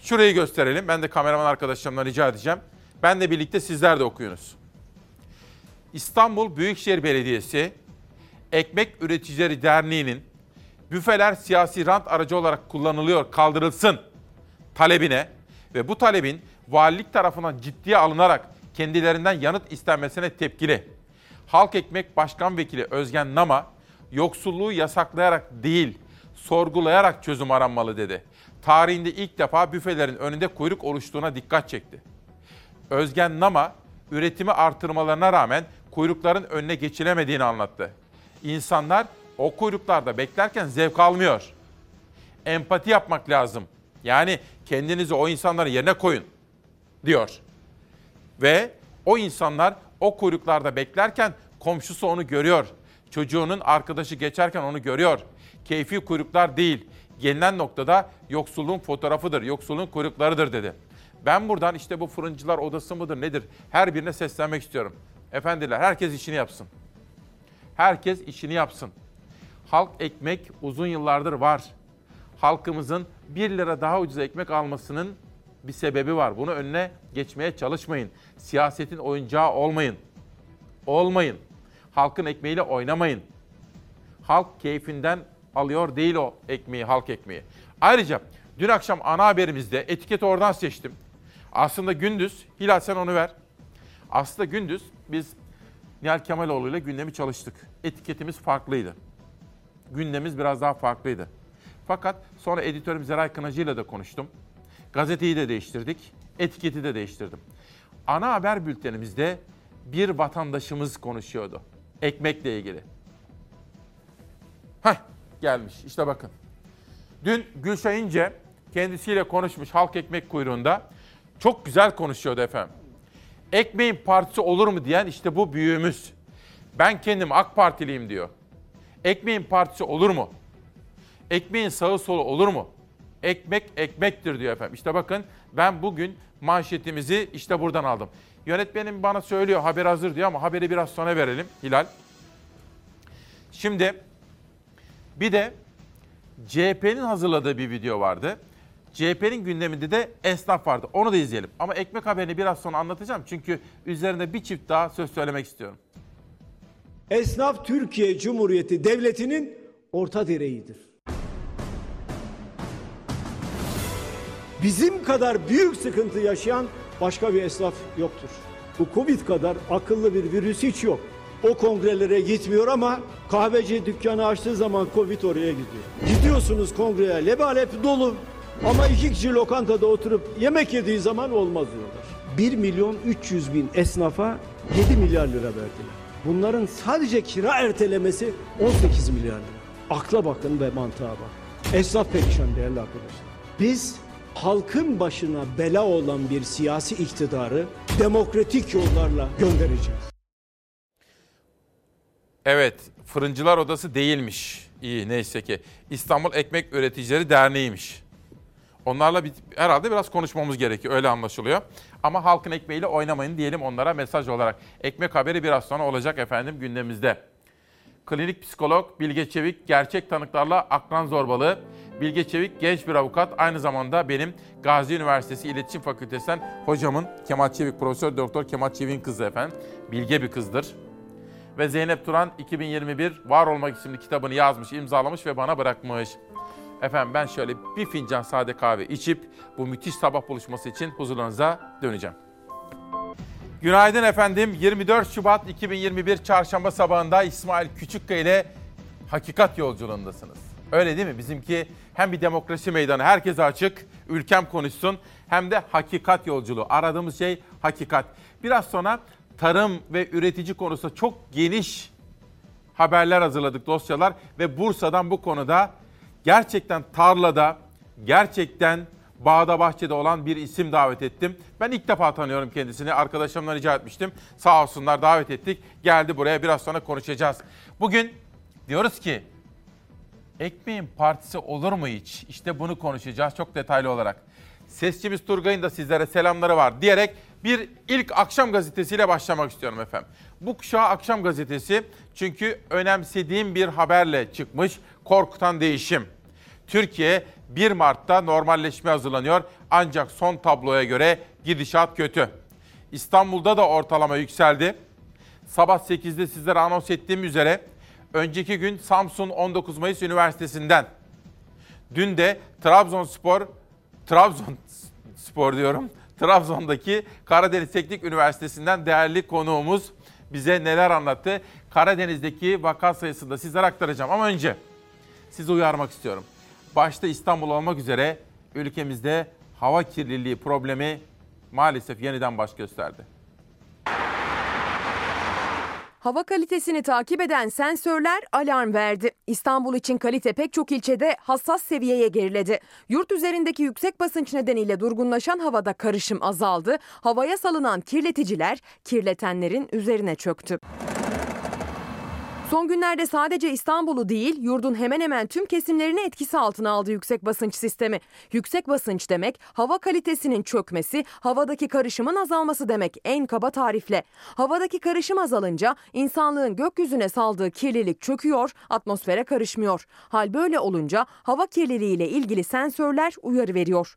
Şurayı gösterelim. Ben de kameraman arkadaşlarımdan rica edeceğim. Ben de birlikte sizler de okuyunuz. İstanbul Büyükşehir Belediyesi Ekmek Üreticileri Derneği'nin büfeler siyasi rant aracı olarak kullanılıyor, kaldırılsın talebine ve bu talebin valilik tarafından ciddiye alınarak kendilerinden yanıt istenmesine tepkili. Halk Ekmek Başkan Vekili Özgen Nama, yoksulluğu yasaklayarak değil, sorgulayarak çözüm aranmalı dedi. Tarihinde ilk defa büfelerin önünde kuyruk oluştuğuna dikkat çekti. Özgen Nama, üretimi artırmalarına rağmen kuyrukların önüne geçilemediğini anlattı. İnsanlar o kuyruklarda beklerken zevk almıyor. Empati yapmak lazım. Yani kendinizi o insanların yerine koyun diyor. Ve o insanlar o kuyruklarda beklerken komşusu onu görüyor. Çocuğunun arkadaşı geçerken onu görüyor. Keyfi kuyruklar değil. Gelinen noktada yoksulluğun fotoğrafıdır, yoksulluğun kuyruklarıdır dedi. Ben buradan işte bu fırıncılar odası mıdır nedir her birine seslenmek istiyorum. Efendiler herkes işini yapsın. Herkes işini yapsın. Halk ekmek uzun yıllardır var. Halkımızın 1 lira daha ucuz ekmek almasının bir sebebi var. Bunu önüne geçmeye çalışmayın. Siyasetin oyuncağı olmayın. Olmayın. Halkın ekmeğiyle oynamayın. Halk keyfinden alıyor değil o ekmeği, halk ekmeği. Ayrıca dün akşam ana haberimizde etiketi oradan seçtim. Aslında gündüz, Hilal sen onu ver. Aslında gündüz biz Nihal Kemaloğlu ile gündemi çalıştık. Etiketimiz farklıydı. Gündemimiz biraz daha farklıydı. Fakat sonra editörüm Zeray Kınacı ile de konuştum. Gazeteyi de değiştirdik, etiketi de değiştirdim. Ana haber bültenimizde bir vatandaşımız konuşuyordu. Ekmekle ilgili. Heh, gelmiş. İşte bakın. Dün Gülşah İnce kendisiyle konuşmuş halk ekmek kuyruğunda. Çok güzel konuşuyordu efendim. Ekmeğin partisi olur mu diyen işte bu büyüğümüz. Ben kendim AK Partiliyim diyor. Ekmeğin partisi olur mu? Ekmeğin sağı solu olur mu? Ekmek ekmektir diyor efendim. İşte bakın ben bugün manşetimizi işte buradan aldım. Yönetmenim bana söylüyor haber hazır diyor ama haberi biraz sonra verelim Hilal. Şimdi bir de CHP'nin hazırladığı bir video vardı. CHP'nin gündeminde de esnaf vardı. Onu da izleyelim. Ama ekmek haberini biraz sonra anlatacağım. Çünkü üzerinde bir çift daha söz söylemek istiyorum. Esnaf Türkiye Cumhuriyeti Devleti'nin orta direğidir. Bizim kadar büyük sıkıntı yaşayan başka bir esnaf yoktur. Bu Covid kadar akıllı bir virüs hiç yok. O kongrelere gitmiyor ama kahveci dükkanı açtığı zaman Covid oraya gidiyor. Gidiyorsunuz kongreye lebalep dolu ama iki kişi lokantada oturup yemek yediği zaman olmaz diyorlar. 1 milyon 300 bin esnafa 7 milyar lira verdiler. Bunların sadece kira ertelemesi 18 milyar lira. Akla bakın ve mantığa bak. Esnaf perişan değerli arkadaşlar. Biz halkın başına bela olan bir siyasi iktidarı demokratik yollarla göndereceğiz. Evet, Fırıncılar Odası değilmiş. İyi neyse ki. İstanbul Ekmek Üreticileri Derneği'ymiş. Onlarla bir, herhalde biraz konuşmamız gerekiyor. Öyle anlaşılıyor. Ama halkın ekmeğiyle oynamayın diyelim onlara mesaj olarak. Ekmek haberi biraz sonra olacak efendim gündemimizde. Klinik psikolog Bilge Çevik gerçek tanıklarla akran zorbalığı. Bilge Çevik genç bir avukat. Aynı zamanda benim Gazi Üniversitesi İletişim Fakültesinden hocamın Kemal Çevik, Profesör Doktor Kemal Çevik'in kızı efendim. Bilge bir kızdır. Ve Zeynep Turan 2021 Var Olmak isimli kitabını yazmış, imzalamış ve bana bırakmış. Efendim ben şöyle bir fincan sade kahve içip bu müthiş sabah buluşması için huzurlarınıza döneceğim. Günaydın efendim. 24 Şubat 2021 Çarşamba sabahında İsmail Küçükkaya ile hakikat yolculuğundasınız. Öyle değil mi? Bizimki hem bir demokrasi meydanı herkese açık, ülkem konuşsun hem de hakikat yolculuğu. Aradığımız şey hakikat. Biraz sonra tarım ve üretici konusunda çok geniş haberler hazırladık dosyalar ve Bursa'dan bu konuda gerçekten tarlada, gerçekten bağda bahçede olan bir isim davet ettim. Ben ilk defa tanıyorum kendisini. Arkadaşlarımdan rica etmiştim. Sağ olsunlar davet ettik. Geldi buraya biraz sonra konuşacağız. Bugün diyoruz ki ekmeğin partisi olur mu hiç? İşte bunu konuşacağız çok detaylı olarak. Sesçimiz Turgay'ın da sizlere selamları var diyerek bir ilk akşam gazetesiyle başlamak istiyorum efendim. Bu kuşağı akşam gazetesi çünkü önemsediğim bir haberle çıkmış korkutan değişim. Türkiye 1 Mart'ta normalleşme hazırlanıyor ancak son tabloya göre gidişat kötü. İstanbul'da da ortalama yükseldi. Sabah 8'de sizlere anons ettiğim üzere önceki gün Samsun 19 Mayıs Üniversitesi'nden dün de Trabzonspor Trabzon Spor diyorum. Trabzon'daki Karadeniz Teknik Üniversitesi'nden değerli konuğumuz bize neler anlattı. Karadeniz'deki vaka sayısını da sizlere aktaracağım. Ama önce sizi uyarmak istiyorum. Başta İstanbul olmak üzere ülkemizde hava kirliliği problemi maalesef yeniden baş gösterdi. Hava kalitesini takip eden sensörler alarm verdi. İstanbul için kalite pek çok ilçede hassas seviyeye geriledi. Yurt üzerindeki yüksek basınç nedeniyle durgunlaşan havada karışım azaldı. Havaya salınan kirleticiler kirletenlerin üzerine çöktü. Son günlerde sadece İstanbul'u değil, yurdun hemen hemen tüm kesimlerini etkisi altına aldı yüksek basınç sistemi. Yüksek basınç demek, hava kalitesinin çökmesi, havadaki karışımın azalması demek en kaba tarifle. Havadaki karışım azalınca insanlığın gökyüzüne saldığı kirlilik çöküyor, atmosfere karışmıyor. Hal böyle olunca hava kirliliğiyle ilgili sensörler uyarı veriyor.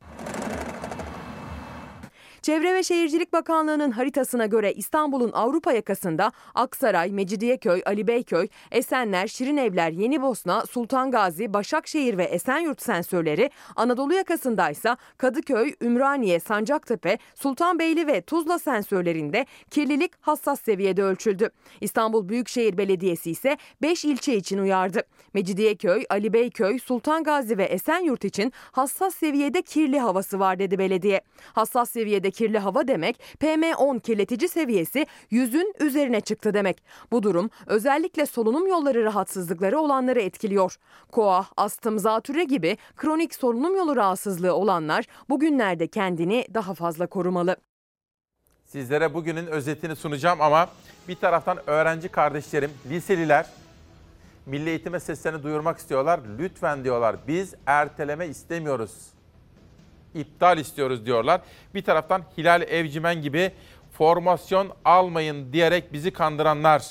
Çevre ve Şehircilik Bakanlığı'nın haritasına göre İstanbul'un Avrupa yakasında Aksaray, Mecidiyeköy, Ali Beyköy, Esenler, Şirinevler, Yenibosna, Sultan Gazi, Başakşehir ve Esenyurt sensörleri, Anadolu yakasındaysa Kadıköy, Ümraniye, Sancaktepe, Sultanbeyli ve Tuzla sensörlerinde kirlilik hassas seviyede ölçüldü. İstanbul Büyükşehir Belediyesi ise 5 ilçe için uyardı. Mecidiyeköy, Ali Beyköy, Sultan Gazi ve Esenyurt için hassas seviyede kirli havası var dedi belediye. Hassas seviyede kirli hava demek PM10 kirletici seviyesi yüzün üzerine çıktı demek. Bu durum özellikle solunum yolları rahatsızlıkları olanları etkiliyor. Koa, astım, zatüre gibi kronik solunum yolu rahatsızlığı olanlar bugünlerde kendini daha fazla korumalı. Sizlere bugünün özetini sunacağım ama bir taraftan öğrenci kardeşlerim, liseliler milli eğitime seslerini duyurmak istiyorlar. Lütfen diyorlar biz erteleme istemiyoruz iptal istiyoruz diyorlar. Bir taraftan Hilal Evcimen gibi formasyon almayın diyerek bizi kandıranlar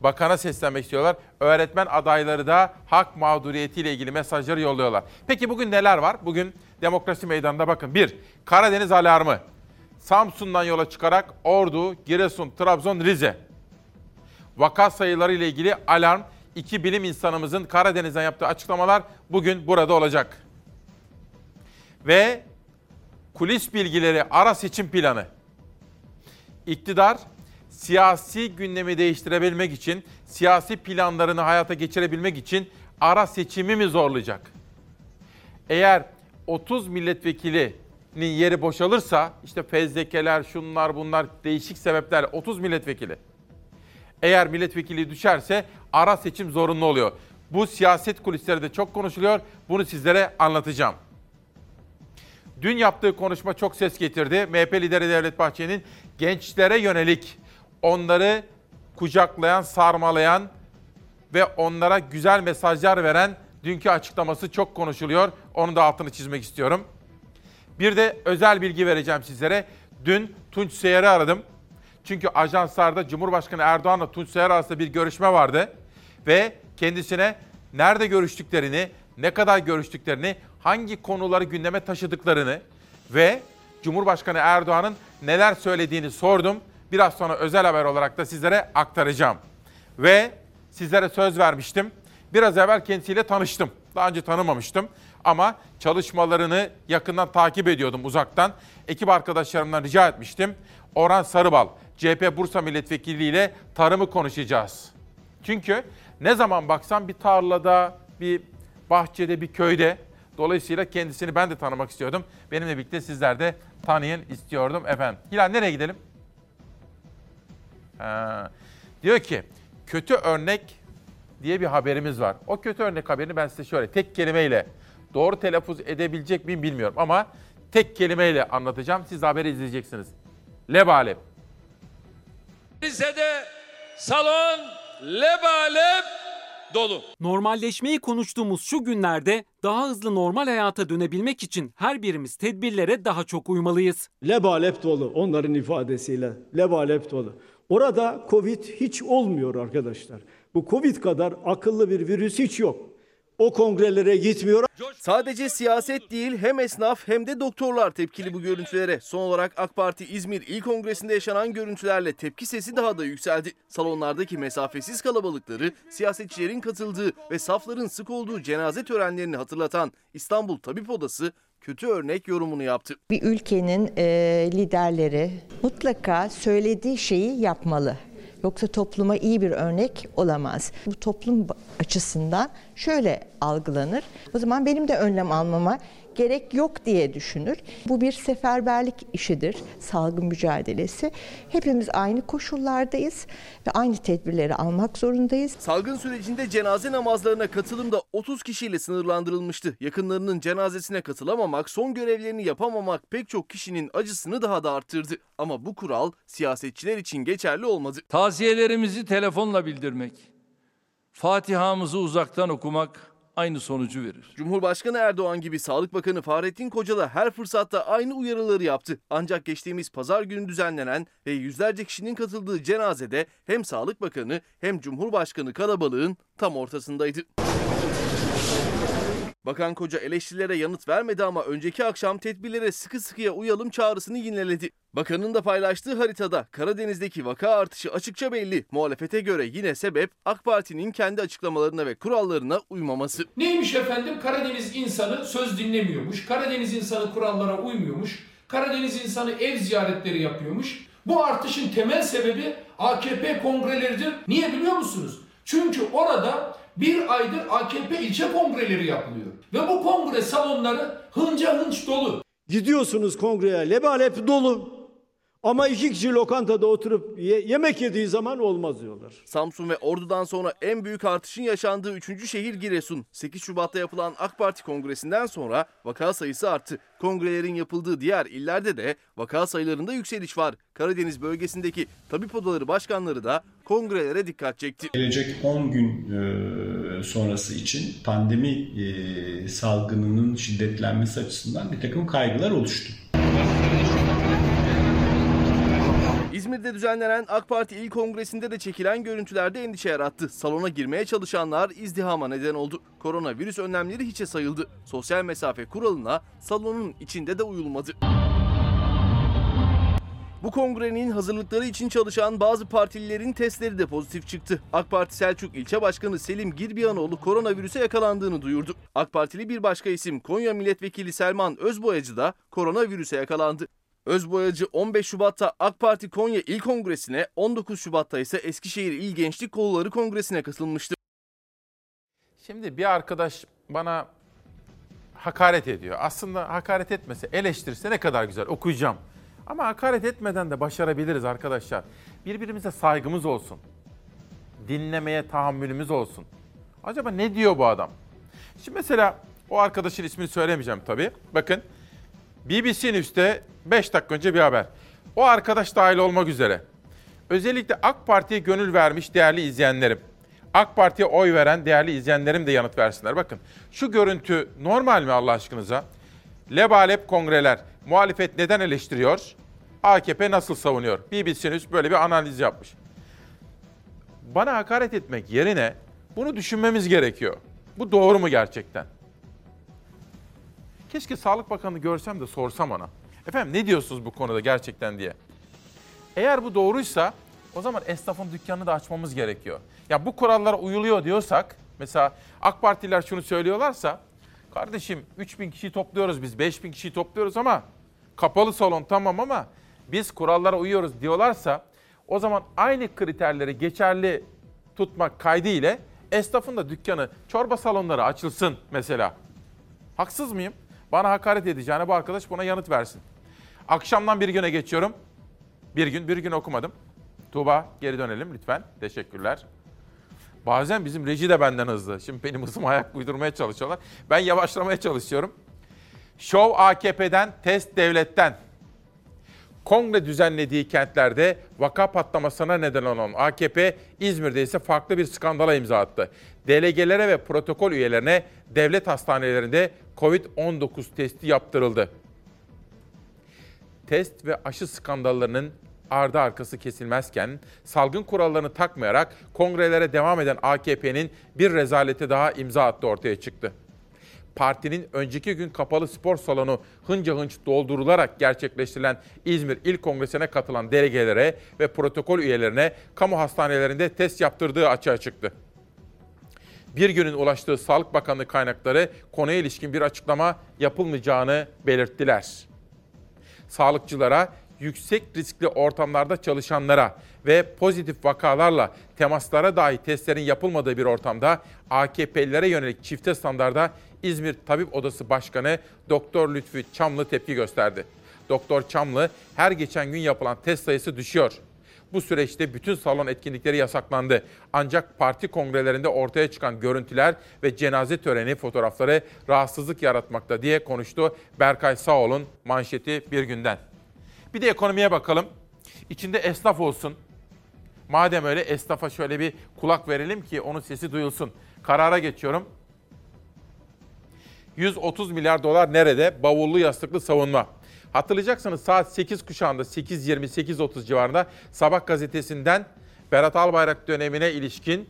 bakana seslenmek istiyorlar. Öğretmen adayları da hak mağduriyetiyle ilgili mesajları yolluyorlar. Peki bugün neler var? Bugün demokrasi meydanında bakın. Bir, Karadeniz alarmı. Samsun'dan yola çıkarak Ordu, Giresun, Trabzon, Rize. Vaka sayıları ile ilgili alarm. İki bilim insanımızın Karadeniz'den yaptığı açıklamalar bugün burada olacak ve kulis bilgileri ara seçim planı. İktidar siyasi gündemi değiştirebilmek için, siyasi planlarını hayata geçirebilmek için ara seçimi mi zorlayacak? Eğer 30 milletvekilinin yeri boşalırsa, işte fezlekeler, şunlar bunlar değişik sebepler 30 milletvekili. Eğer milletvekilliği düşerse ara seçim zorunlu oluyor. Bu siyaset kulisleri de çok konuşuluyor. Bunu sizlere anlatacağım. Dün yaptığı konuşma çok ses getirdi. MHP lideri Devlet Bahçeli'nin gençlere yönelik onları kucaklayan, sarmalayan ve onlara güzel mesajlar veren dünkü açıklaması çok konuşuluyor. Onun da altını çizmek istiyorum. Bir de özel bilgi vereceğim sizlere. Dün Tunç Seyer'i aradım. Çünkü ajanslarda Cumhurbaşkanı Erdoğan'la Tunç Seyer arasında bir görüşme vardı. Ve kendisine nerede görüştüklerini, ne kadar görüştüklerini, hangi konuları gündeme taşıdıklarını ve Cumhurbaşkanı Erdoğan'ın neler söylediğini sordum. Biraz sonra özel haber olarak da sizlere aktaracağım. Ve sizlere söz vermiştim. Biraz evvel kendisiyle tanıştım. Daha önce tanımamıştım ama çalışmalarını yakından takip ediyordum uzaktan. Ekip arkadaşlarımdan rica etmiştim. Orhan Sarıbal, CHP Bursa Milletvekili ile tarımı konuşacağız. Çünkü ne zaman baksam bir tarlada, bir bahçede, bir köyde. Dolayısıyla kendisini ben de tanımak istiyordum. Benimle birlikte sizler de tanıyın istiyordum efendim. Hilal nereye gidelim? Ha. Diyor ki kötü örnek diye bir haberimiz var. O kötü örnek haberini ben size şöyle tek kelimeyle doğru telaffuz edebilecek miyim bilmiyorum ama tek kelimeyle anlatacağım. Siz haberi izleyeceksiniz. Lebalep. Rize'de salon lebalep dolu. Normalleşmeyi konuştuğumuz şu günlerde daha hızlı normal hayata dönebilmek için her birimiz tedbirlere daha çok uymalıyız. Lebalep dolu onların ifadesiyle. Lebalep dolu. Orada Covid hiç olmuyor arkadaşlar. Bu Covid kadar akıllı bir virüs hiç yok. O kongrelere gitmiyor. Sadece siyaset değil hem esnaf hem de doktorlar tepkili bu görüntülere. Son olarak AK Parti İzmir İl Kongresi'nde yaşanan görüntülerle tepki sesi daha da yükseldi. Salonlardaki mesafesiz kalabalıkları, siyasetçilerin katıldığı ve safların sık olduğu cenaze törenlerini hatırlatan İstanbul Tabip Odası kötü örnek yorumunu yaptı. Bir ülkenin e, liderleri mutlaka söylediği şeyi yapmalı. Yoksa topluma iyi bir örnek olamaz. Bu toplum açısından şöyle algılanır. O zaman benim de önlem almama gerek yok diye düşünür. Bu bir seferberlik işidir, salgın mücadelesi. Hepimiz aynı koşullardayız ve aynı tedbirleri almak zorundayız. Salgın sürecinde cenaze namazlarına katılım da 30 kişiyle sınırlandırılmıştı. Yakınlarının cenazesine katılamamak, son görevlerini yapamamak pek çok kişinin acısını daha da arttırdı. Ama bu kural siyasetçiler için geçerli olmadı. Taziyelerimizi telefonla bildirmek, Fatiha'mızı uzaktan okumak aynı sonucu verir. Cumhurbaşkanı Erdoğan gibi Sağlık Bakanı Fahrettin Koca da her fırsatta aynı uyarıları yaptı. Ancak geçtiğimiz pazar günü düzenlenen ve yüzlerce kişinin katıldığı cenazede hem Sağlık Bakanı hem Cumhurbaşkanı kalabalığın tam ortasındaydı. Bakan Koca eleştirilere yanıt vermedi ama önceki akşam tedbirlere sıkı sıkıya uyalım çağrısını yineledi. Bakanın da paylaştığı haritada Karadeniz'deki vaka artışı açıkça belli. Muhalefete göre yine sebep AK Parti'nin kendi açıklamalarına ve kurallarına uymaması. Neymiş efendim? Karadeniz insanı söz dinlemiyormuş. Karadeniz insanı kurallara uymuyormuş. Karadeniz insanı ev ziyaretleri yapıyormuş. Bu artışın temel sebebi AKP kongreleridir. Niye biliyor musunuz? Çünkü orada bir aydır AKP ilçe kongreleri yapılıyor. Ve bu kongre salonları hınca hınç dolu. Gidiyorsunuz kongreye lebalep dolu. Ama iki kişi lokantada oturup ye- yemek yediği zaman olmaz diyorlar. Samsun ve Ordu'dan sonra en büyük artışın yaşandığı 3. şehir Giresun. 8 Şubat'ta yapılan AK Parti kongresinden sonra vaka sayısı arttı. Kongrelerin yapıldığı diğer illerde de vaka sayılarında yükseliş var. Karadeniz bölgesindeki tabip odaları başkanları da kongrelere dikkat çekti. Gelecek 10 gün e, sonrası için pandemi e, salgınının şiddetlenmesi açısından bir takım kaygılar oluştu. İzmir'de düzenlenen AK Parti İl Kongresi'nde de çekilen görüntülerde endişe yarattı. Salona girmeye çalışanlar izdihama neden oldu. Koronavirüs önlemleri hiçe sayıldı. Sosyal mesafe kuralına salonun içinde de uyulmadı. Bu kongrenin hazırlıkları için çalışan bazı partililerin testleri de pozitif çıktı. AK Parti Selçuk İlçe Başkanı Selim Girbiyanoğlu koronavirüse yakalandığını duyurdu. AK Partili bir başka isim Konya Milletvekili Selman Özboyacı da koronavirüse yakalandı. Özboyacı 15 Şubat'ta AK Parti Konya İl Kongresi'ne, 19 Şubat'ta ise Eskişehir İl Gençlik Kolları Kongresi'ne katılmıştı. Şimdi bir arkadaş bana hakaret ediyor. Aslında hakaret etmese, eleştirse ne kadar güzel okuyacağım. Ama hakaret etmeden de başarabiliriz arkadaşlar. Birbirimize saygımız olsun. dinlemeye tahammülümüz olsun. Acaba ne diyor bu adam? Şimdi mesela o arkadaşın ismini söylemeyeceğim tabii. Bakın BBC News'te 5 dakika önce bir haber. O arkadaş dahil olmak üzere. Özellikle AK Parti'ye gönül vermiş değerli izleyenlerim. AK Parti'ye oy veren değerli izleyenlerim de yanıt versinler. Bakın şu görüntü normal mi Allah aşkınıza? Lebalep kongreler. Muhalefet neden eleştiriyor? AKP nasıl savunuyor? BBC News böyle bir analiz yapmış. Bana hakaret etmek yerine bunu düşünmemiz gerekiyor. Bu doğru mu gerçekten? Keşke Sağlık Bakanı görsem de sorsam ona. Efendim ne diyorsunuz bu konuda gerçekten diye. Eğer bu doğruysa o zaman esnafın dükkanını da açmamız gerekiyor. Ya bu kurallara uyuluyor diyorsak, mesela AK Partililer şunu söylüyorlarsa, kardeşim 3000 kişiyi topluyoruz biz, 5000 kişiyi topluyoruz ama kapalı salon tamam ama biz kurallara uyuyoruz diyorlarsa o zaman aynı kriterleri geçerli tutmak kaydı ile esnafın da dükkanı, çorba salonları açılsın mesela. Haksız mıyım? Bana hakaret edeceğine bu arkadaş buna yanıt versin. Akşamdan bir güne geçiyorum. Bir gün, bir gün okumadım. Tuğba geri dönelim lütfen. Teşekkürler. Bazen bizim reji de benden hızlı. Şimdi benim hızıma ayak uydurmaya çalışıyorlar. Ben yavaşlamaya çalışıyorum. Şov AKP'den, test devletten. Kongre düzenlediği kentlerde vaka patlamasına neden olan AKP, İzmir'de ise farklı bir skandala imza attı. Delegelere ve protokol üyelerine devlet hastanelerinde COVID-19 testi yaptırıldı. Test ve aşı skandallarının ardı arkası kesilmezken salgın kurallarını takmayarak kongrelere devam eden AKP'nin bir rezalete daha imza attı ortaya çıktı. Partinin önceki gün kapalı spor salonu hınca hınç doldurularak gerçekleştirilen İzmir İl Kongresi'ne katılan delegelere ve protokol üyelerine kamu hastanelerinde test yaptırdığı açığa çıktı. Bir günün ulaştığı Sağlık Bakanlığı kaynakları konuya ilişkin bir açıklama yapılmayacağını belirttiler. Sağlıkçılara yüksek riskli ortamlarda çalışanlara ve pozitif vakalarla temaslara dahi testlerin yapılmadığı bir ortamda AKP'lilere yönelik çifte standarda İzmir Tabip Odası Başkanı Doktor Lütfü Çamlı tepki gösterdi. Doktor Çamlı her geçen gün yapılan test sayısı düşüyor. Bu süreçte bütün salon etkinlikleri yasaklandı. Ancak parti kongrelerinde ortaya çıkan görüntüler ve cenaze töreni fotoğrafları rahatsızlık yaratmakta diye konuştu Berkay Sağol'un manşeti bir günden. Bir de ekonomiye bakalım. İçinde esnaf olsun. Madem öyle esnafa şöyle bir kulak verelim ki onun sesi duyulsun. Karara geçiyorum. 130 milyar dolar nerede? Bavullu yastıklı savunma. Hatırlayacaksınız saat 8 kuşağında 8.20-8.30 civarında Sabah gazetesinden Berat Albayrak dönemine ilişkin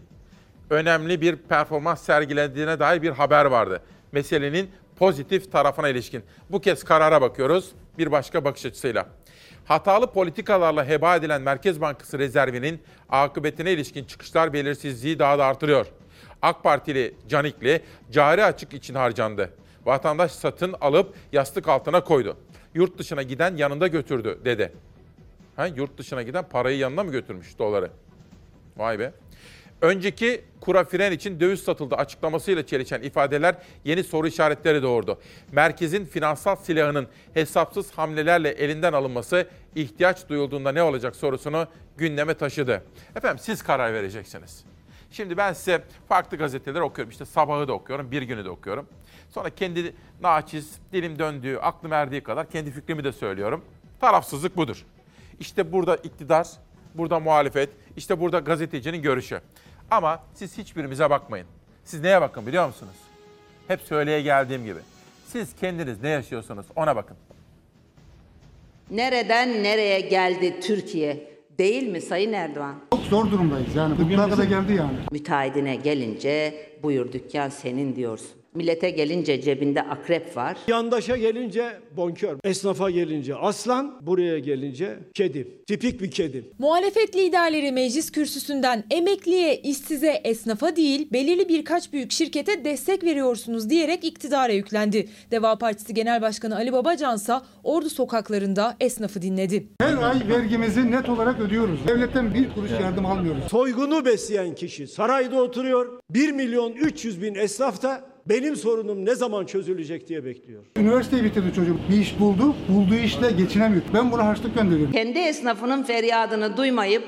önemli bir performans sergilediğine dair bir haber vardı. Meselenin pozitif tarafına ilişkin. Bu kez karara bakıyoruz bir başka bakış açısıyla. Hatalı politikalarla heba edilen Merkez Bankası rezervinin akıbetine ilişkin çıkışlar belirsizliği daha da artırıyor. AK Partili Canikli cari açık için harcandı. Vatandaş satın alıp yastık altına koydu. Yurt dışına giden yanında götürdü dedi. Ha, yurt dışına giden parayı yanına mı götürmüş doları? Vay be. Önceki kura fren için döviz satıldı açıklamasıyla çelişen ifadeler yeni soru işaretleri doğurdu. Merkezin finansal silahının hesapsız hamlelerle elinden alınması ihtiyaç duyulduğunda ne olacak sorusunu gündeme taşıdı. Efendim siz karar vereceksiniz. Şimdi ben size farklı gazeteler okuyorum. İşte sabahı da okuyorum, bir günü de okuyorum. Sonra kendi naçiz, dilim döndüğü, aklım erdiği kadar kendi fikrimi de söylüyorum. Tarafsızlık budur. İşte burada iktidar, burada muhalefet, işte burada gazetecinin görüşü. Ama siz hiçbirimize bakmayın. Siz neye bakın biliyor musunuz? Hep söyleye geldiğim gibi. Siz kendiniz ne yaşıyorsunuz ona bakın. Nereden nereye geldi Türkiye? Değil mi Sayın Erdoğan? Çok zor durumdayız yani. Bugüne kadar geldi yani. Müteahhidine gelince buyur dükkan senin diyorsun. Millete gelince cebinde akrep var. Yandaşa gelince bonkör, esnafa gelince aslan, buraya gelince kedi. Tipik bir kedi. Muhalefet liderleri meclis kürsüsünden emekliye, işsize, esnafa değil belirli birkaç büyük şirkete destek veriyorsunuz diyerek iktidara yüklendi. Deva Partisi Genel Başkanı Ali Babacansa Ordu sokaklarında esnafı dinledi. Her ay vergimizi net olarak ödüyoruz. Devletten bir kuruş yardım almıyoruz. Soygunu besleyen kişi sarayda oturuyor. 1 milyon 300 bin esnaf da benim sorunum ne zaman çözülecek diye bekliyor. Üniversiteyi bitirdi çocuk. Bir iş buldu. Bulduğu işle geçinemiyor. Ben buna harçlık gönderiyorum. Kendi esnafının feryadını duymayıp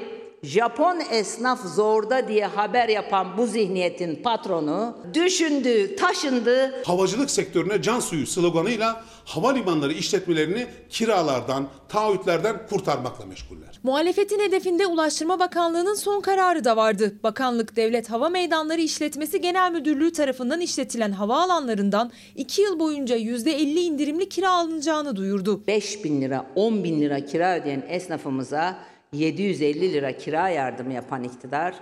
Japon esnaf zorda diye haber yapan bu zihniyetin patronu düşündü, taşındı. Havacılık sektörüne can suyu sloganıyla havalimanları işletmelerini kiralardan, taahhütlerden kurtarmakla meşguller. Muhalefetin hedefinde Ulaştırma Bakanlığı'nın son kararı da vardı. Bakanlık Devlet Hava Meydanları İşletmesi Genel Müdürlüğü tarafından işletilen havaalanlarından 2 yıl boyunca %50 indirimli kira alınacağını duyurdu. 5 bin lira, 10 bin lira kira ödeyen esnafımıza 750 lira kira yardımı yapan iktidar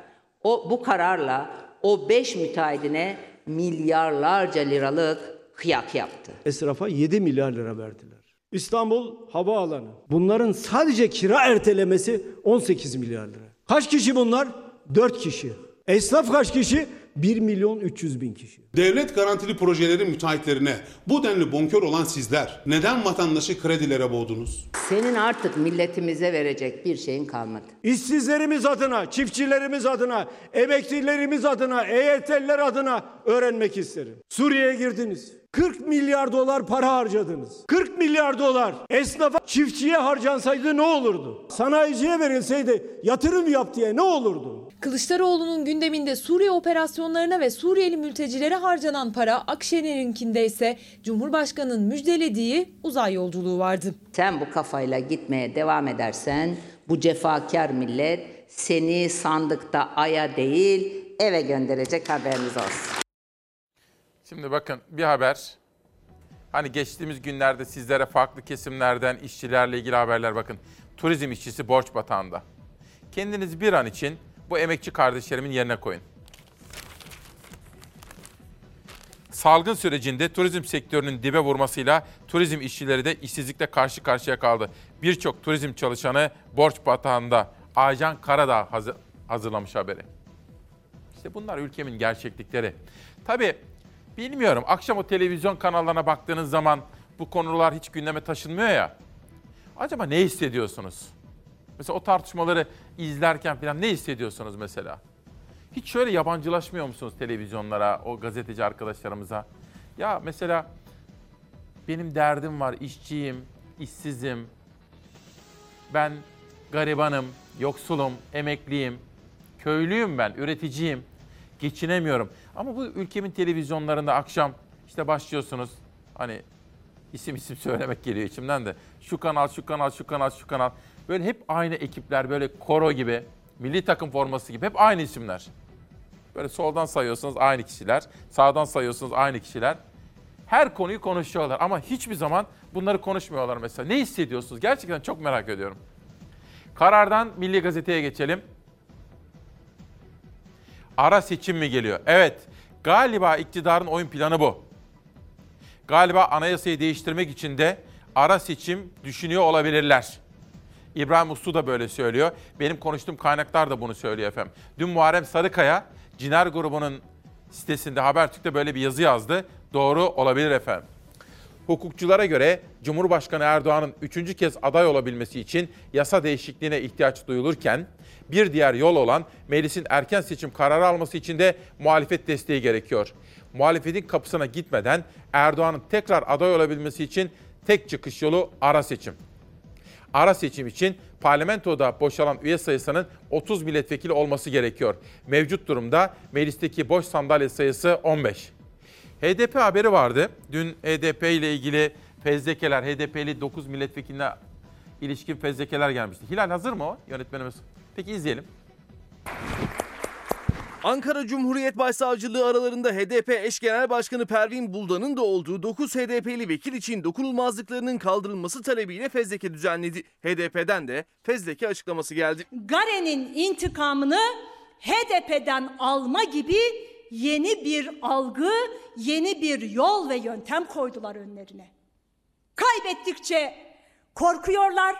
o bu kararla o 5 müteahhidine milyarlarca liralık kıyak yaptı. Esrafa 7 milyar lira verdiler. İstanbul Havaalanı. Bunların sadece kira ertelemesi 18 milyar lira. Kaç kişi bunlar? 4 kişi. Esnaf kaç kişi? 1 milyon 300 bin kişi. Devlet garantili projelerin müteahhitlerine bu denli bonkör olan sizler neden vatandaşı kredilere boğdunuz? Senin artık milletimize verecek bir şeyin kalmadı. İşsizlerimiz adına, çiftçilerimiz adına, emeklilerimiz adına, EYT'liler adına öğrenmek isterim. Suriye'ye girdiniz. 40 milyar dolar para harcadınız. 40 milyar dolar esnafa, çiftçiye harcansaydı ne olurdu? Sanayiciye verilseydi yatırım yap diye ne olurdu? Kılıçdaroğlu'nun gündeminde Suriye operasyonlarına ve Suriyeli mültecilere harcanan para, Akşener'inkinde ise Cumhurbaşkanı'nın müjdelediği uzay yolculuğu vardı. Sen bu kafayla gitmeye devam edersen bu cefakar millet seni sandıkta aya değil eve gönderecek haberiniz olsun. Şimdi bakın bir haber. Hani geçtiğimiz günlerde sizlere farklı kesimlerden işçilerle ilgili haberler bakın. Turizm işçisi borç batağında. Kendiniz bir an için bu emekçi kardeşlerimin yerine koyun. Salgın sürecinde turizm sektörünün dibe vurmasıyla turizm işçileri de işsizlikle karşı karşıya kaldı. Birçok turizm çalışanı borç batağında. Aycan Karadağ hazır, hazırlamış haberi. İşte bunlar ülkemin gerçeklikleri. Tabii bilmiyorum akşam o televizyon kanallarına baktığınız zaman bu konular hiç gündeme taşınmıyor ya. Acaba ne hissediyorsunuz? Mesela o tartışmaları izlerken falan ne hissediyorsunuz mesela? Hiç şöyle yabancılaşmıyor musunuz televizyonlara, o gazeteci arkadaşlarımıza? Ya mesela benim derdim var, işçiyim, işsizim. Ben garibanım, yoksulum, emekliyim, köylüyüm ben, üreticiyim. Geçinemiyorum. Ama bu ülkemin televizyonlarında akşam işte başlıyorsunuz. Hani isim isim söylemek geliyor içimden de. Şu kanal, şu kanal, şu kanal, şu kanal. Böyle hep aynı ekipler, böyle koro gibi, milli takım forması gibi hep aynı isimler. Böyle soldan sayıyorsunuz aynı kişiler, sağdan sayıyorsunuz aynı kişiler. Her konuyu konuşuyorlar ama hiçbir zaman bunları konuşmuyorlar mesela. Ne hissediyorsunuz? Gerçekten çok merak ediyorum. Karardan Milli Gazete'ye geçelim. Ara seçim mi geliyor? Evet. Galiba iktidarın oyun planı bu. Galiba anayasayı değiştirmek için de ara seçim düşünüyor olabilirler. İbrahim Uslu da böyle söylüyor. Benim konuştuğum kaynaklar da bunu söylüyor efendim. Dün Muharrem Sarıkaya Ciner grubunun sitesinde Habertürk'te böyle bir yazı yazdı. Doğru olabilir efendim. Hukukçulara göre Cumhurbaşkanı Erdoğan'ın üçüncü kez aday olabilmesi için yasa değişikliğine ihtiyaç duyulurken bir diğer yol olan meclisin erken seçim kararı alması için de muhalefet desteği gerekiyor. Muhalefetin kapısına gitmeden Erdoğan'ın tekrar aday olabilmesi için tek çıkış yolu ara seçim. Ara seçim için parlamentoda boşalan üye sayısının 30 milletvekili olması gerekiyor. Mevcut durumda meclisteki boş sandalye sayısı 15. HDP haberi vardı. Dün HDP ile ilgili fezlekeler, HDP'li 9 milletvekiline ilişkin fezlekeler gelmişti. Hilal hazır mı o yönetmenimiz? Peki izleyelim. Ankara Cumhuriyet Başsavcılığı aralarında HDP eş genel başkanı Pervin Buldan'ın da olduğu 9 HDP'li vekil için dokunulmazlıklarının kaldırılması talebiyle fezleke düzenledi. HDP'den de fezleke açıklaması geldi. Gare'nin intikamını HDP'den alma gibi yeni bir algı, yeni bir yol ve yöntem koydular önlerine. Kaybettikçe korkuyorlar,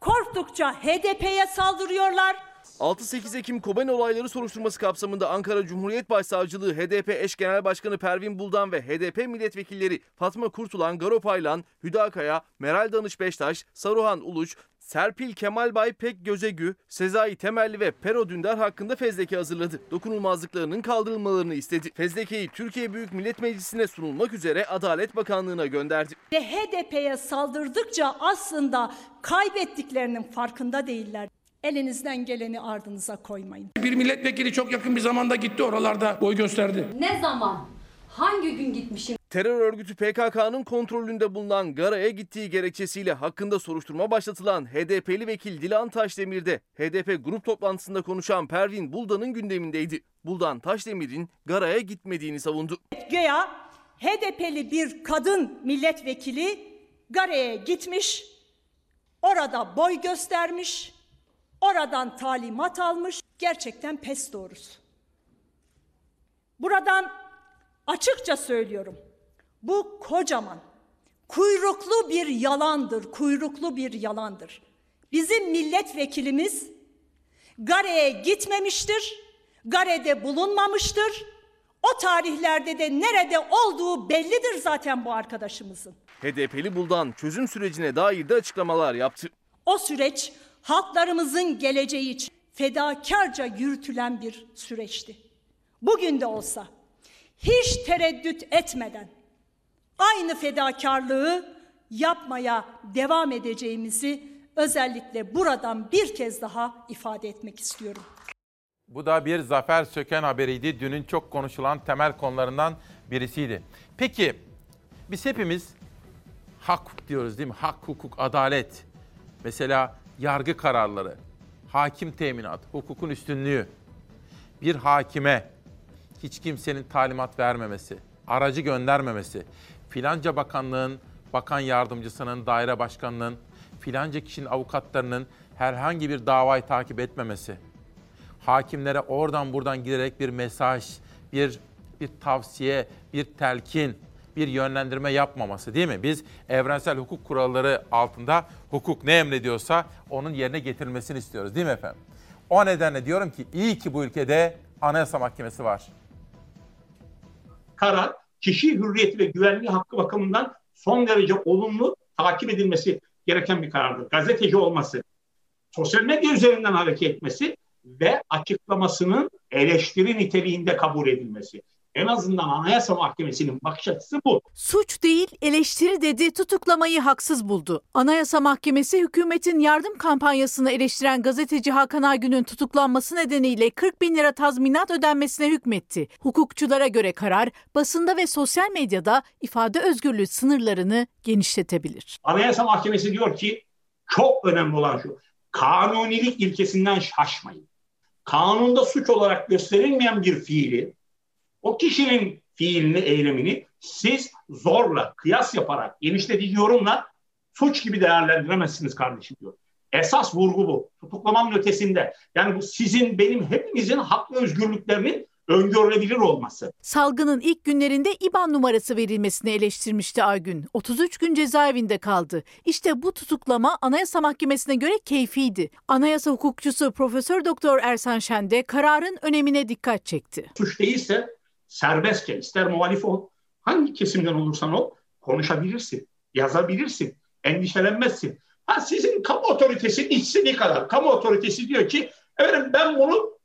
korktukça HDP'ye saldırıyorlar. 6-8 Ekim Kobani olayları soruşturması kapsamında Ankara Cumhuriyet Başsavcılığı HDP eş genel başkanı Pervin Buldan ve HDP milletvekilleri Fatma Kurtulan, Garo Paylan, Hüdakaya, Meral Danış Beştaş, Saruhan Uluç, Serpil Kemalbay Pek Gözegü, Sezai Temelli ve Pero Dündar hakkında fezleke hazırladı. Dokunulmazlıklarının kaldırılmalarını istedi. Fezlekeyi Türkiye Büyük Millet Meclisi'ne sunulmak üzere Adalet Bakanlığı'na gönderdi. Ve HDP'ye saldırdıkça aslında kaybettiklerinin farkında değiller. Elinizden geleni ardınıza koymayın. Bir milletvekili çok yakın bir zamanda gitti oralarda boy gösterdi. Ne zaman? Hangi gün gitmişim? Terör örgütü PKK'nın kontrolünde bulunan Gara'ya gittiği gerekçesiyle hakkında soruşturma başlatılan HDP'li vekil Dilan Taşdemir de HDP grup toplantısında konuşan Pervin Buldan'ın gündemindeydi. Buldan Taşdemir'in Gara'ya gitmediğini savundu. Göya HDP'li bir kadın milletvekili Gare'ye gitmiş, orada boy göstermiş, oradan talimat almış. Gerçekten pes doğrusu. Buradan açıkça söylüyorum. Bu kocaman, kuyruklu bir yalandır, kuyruklu bir yalandır. Bizim milletvekilimiz Gare'ye gitmemiştir, Gare'de bulunmamıştır. O tarihlerde de nerede olduğu bellidir zaten bu arkadaşımızın. HDP'li Buldan çözüm sürecine dair de açıklamalar yaptı. O süreç halklarımızın geleceği için fedakarca yürütülen bir süreçti. Bugün de olsa hiç tereddüt etmeden aynı fedakarlığı yapmaya devam edeceğimizi özellikle buradan bir kez daha ifade etmek istiyorum. Bu da bir Zafer Söken haberiydi. Dünün çok konuşulan temel konularından birisiydi. Peki biz hepimiz hak diyoruz değil mi? Hak, hukuk, adalet. Mesela yargı kararları, hakim teminat, hukukun üstünlüğü. Bir hakime hiç kimsenin talimat vermemesi, aracı göndermemesi, filanca bakanlığın, bakan yardımcısının, daire başkanının, filanca kişinin avukatlarının herhangi bir davayı takip etmemesi hakimlere oradan buradan giderek bir mesaj, bir bir tavsiye, bir telkin, bir yönlendirme yapmaması değil mi? Biz evrensel hukuk kuralları altında hukuk ne emrediyorsa onun yerine getirilmesini istiyoruz değil mi efendim? O nedenle diyorum ki iyi ki bu ülkede Anayasa Mahkemesi var. Karar kişi hürriyeti ve güvenliği hakkı bakımından son derece olumlu takip edilmesi gereken bir karardır. Gazeteci olması, sosyal medya üzerinden hareket etmesi ve açıklamasının eleştiri niteliğinde kabul edilmesi. En azından Anayasa Mahkemesi'nin bakış açısı bu. Suç değil eleştiri dedi tutuklamayı haksız buldu. Anayasa Mahkemesi hükümetin yardım kampanyasını eleştiren gazeteci Hakan Aygün'ün tutuklanması nedeniyle 40 bin lira tazminat ödenmesine hükmetti. Hukukçulara göre karar basında ve sosyal medyada ifade özgürlüğü sınırlarını genişletebilir. Anayasa Mahkemesi diyor ki çok önemli olan şu. Kanunilik ilkesinden şaşmayın. Kanunda suç olarak gösterilmeyen bir fiili o kişinin fiilini, eylemini siz zorla, kıyas yaparak, genişletici yorumla suç gibi değerlendiremezsiniz kardeşim diyor. Esas vurgu bu. Tutuklamanın ötesinde. Yani bu sizin, benim, hepimizin hak ve özgürlüklerinin öngörülebilir olması. Salgının ilk günlerinde İBAN numarası verilmesini eleştirmişti Aygün. 33 gün cezaevinde kaldı. İşte bu tutuklama Anayasa Mahkemesi'ne göre keyfiydi. Anayasa hukukçusu Profesör Doktor Ersan Şen de kararın önemine dikkat çekti. Suç değilse serbestçe ister muhalif ol, hangi kesimden olursan ol konuşabilirsin, yazabilirsin, endişelenmezsin. Ha sizin kamu otoritesi istediği kadar. Kamu otoritesi diyor ki efendim ben bunu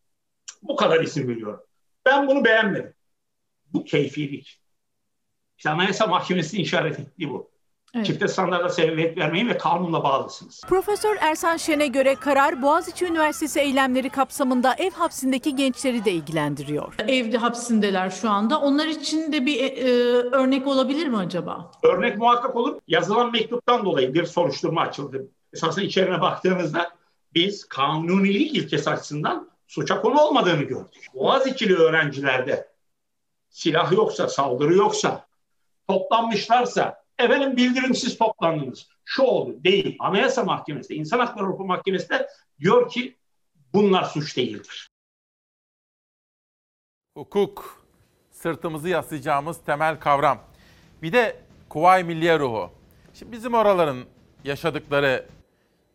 bu kadar isim veriyorum. Ben bunu beğenmedim. Bu keyfilik. İşte Anayasa Mahkemesi'nin işaret ettiği bu. Evet. Çifte standarda sebebiyet vermeyin ve kanunla bağlısınız. Profesör Ersan Şen'e göre karar Boğaziçi Üniversitesi eylemleri kapsamında ev hapsindeki gençleri de ilgilendiriyor. Evde hapsindeler şu anda. Onlar için de bir e, örnek olabilir mi acaba? Örnek muhakkak olur. Yazılan mektuptan dolayı bir soruşturma açıldı. Esasında içerine baktığımızda biz kanunilik ilkesi açısından suça konu olmadığını gördük. Boğaziçi'li öğrencilerde silah yoksa, saldırı yoksa, toplanmışlarsa, efendim bildirimsiz toplandınız, şu oldu değil. Anayasa Mahkemesi, İnsan Hakları Hukuku Mahkemesi de diyor ki bunlar suç değildir. Hukuk, sırtımızı yaslayacağımız temel kavram. Bir de Kuvayi Milliye ruhu. Şimdi bizim oraların yaşadıkları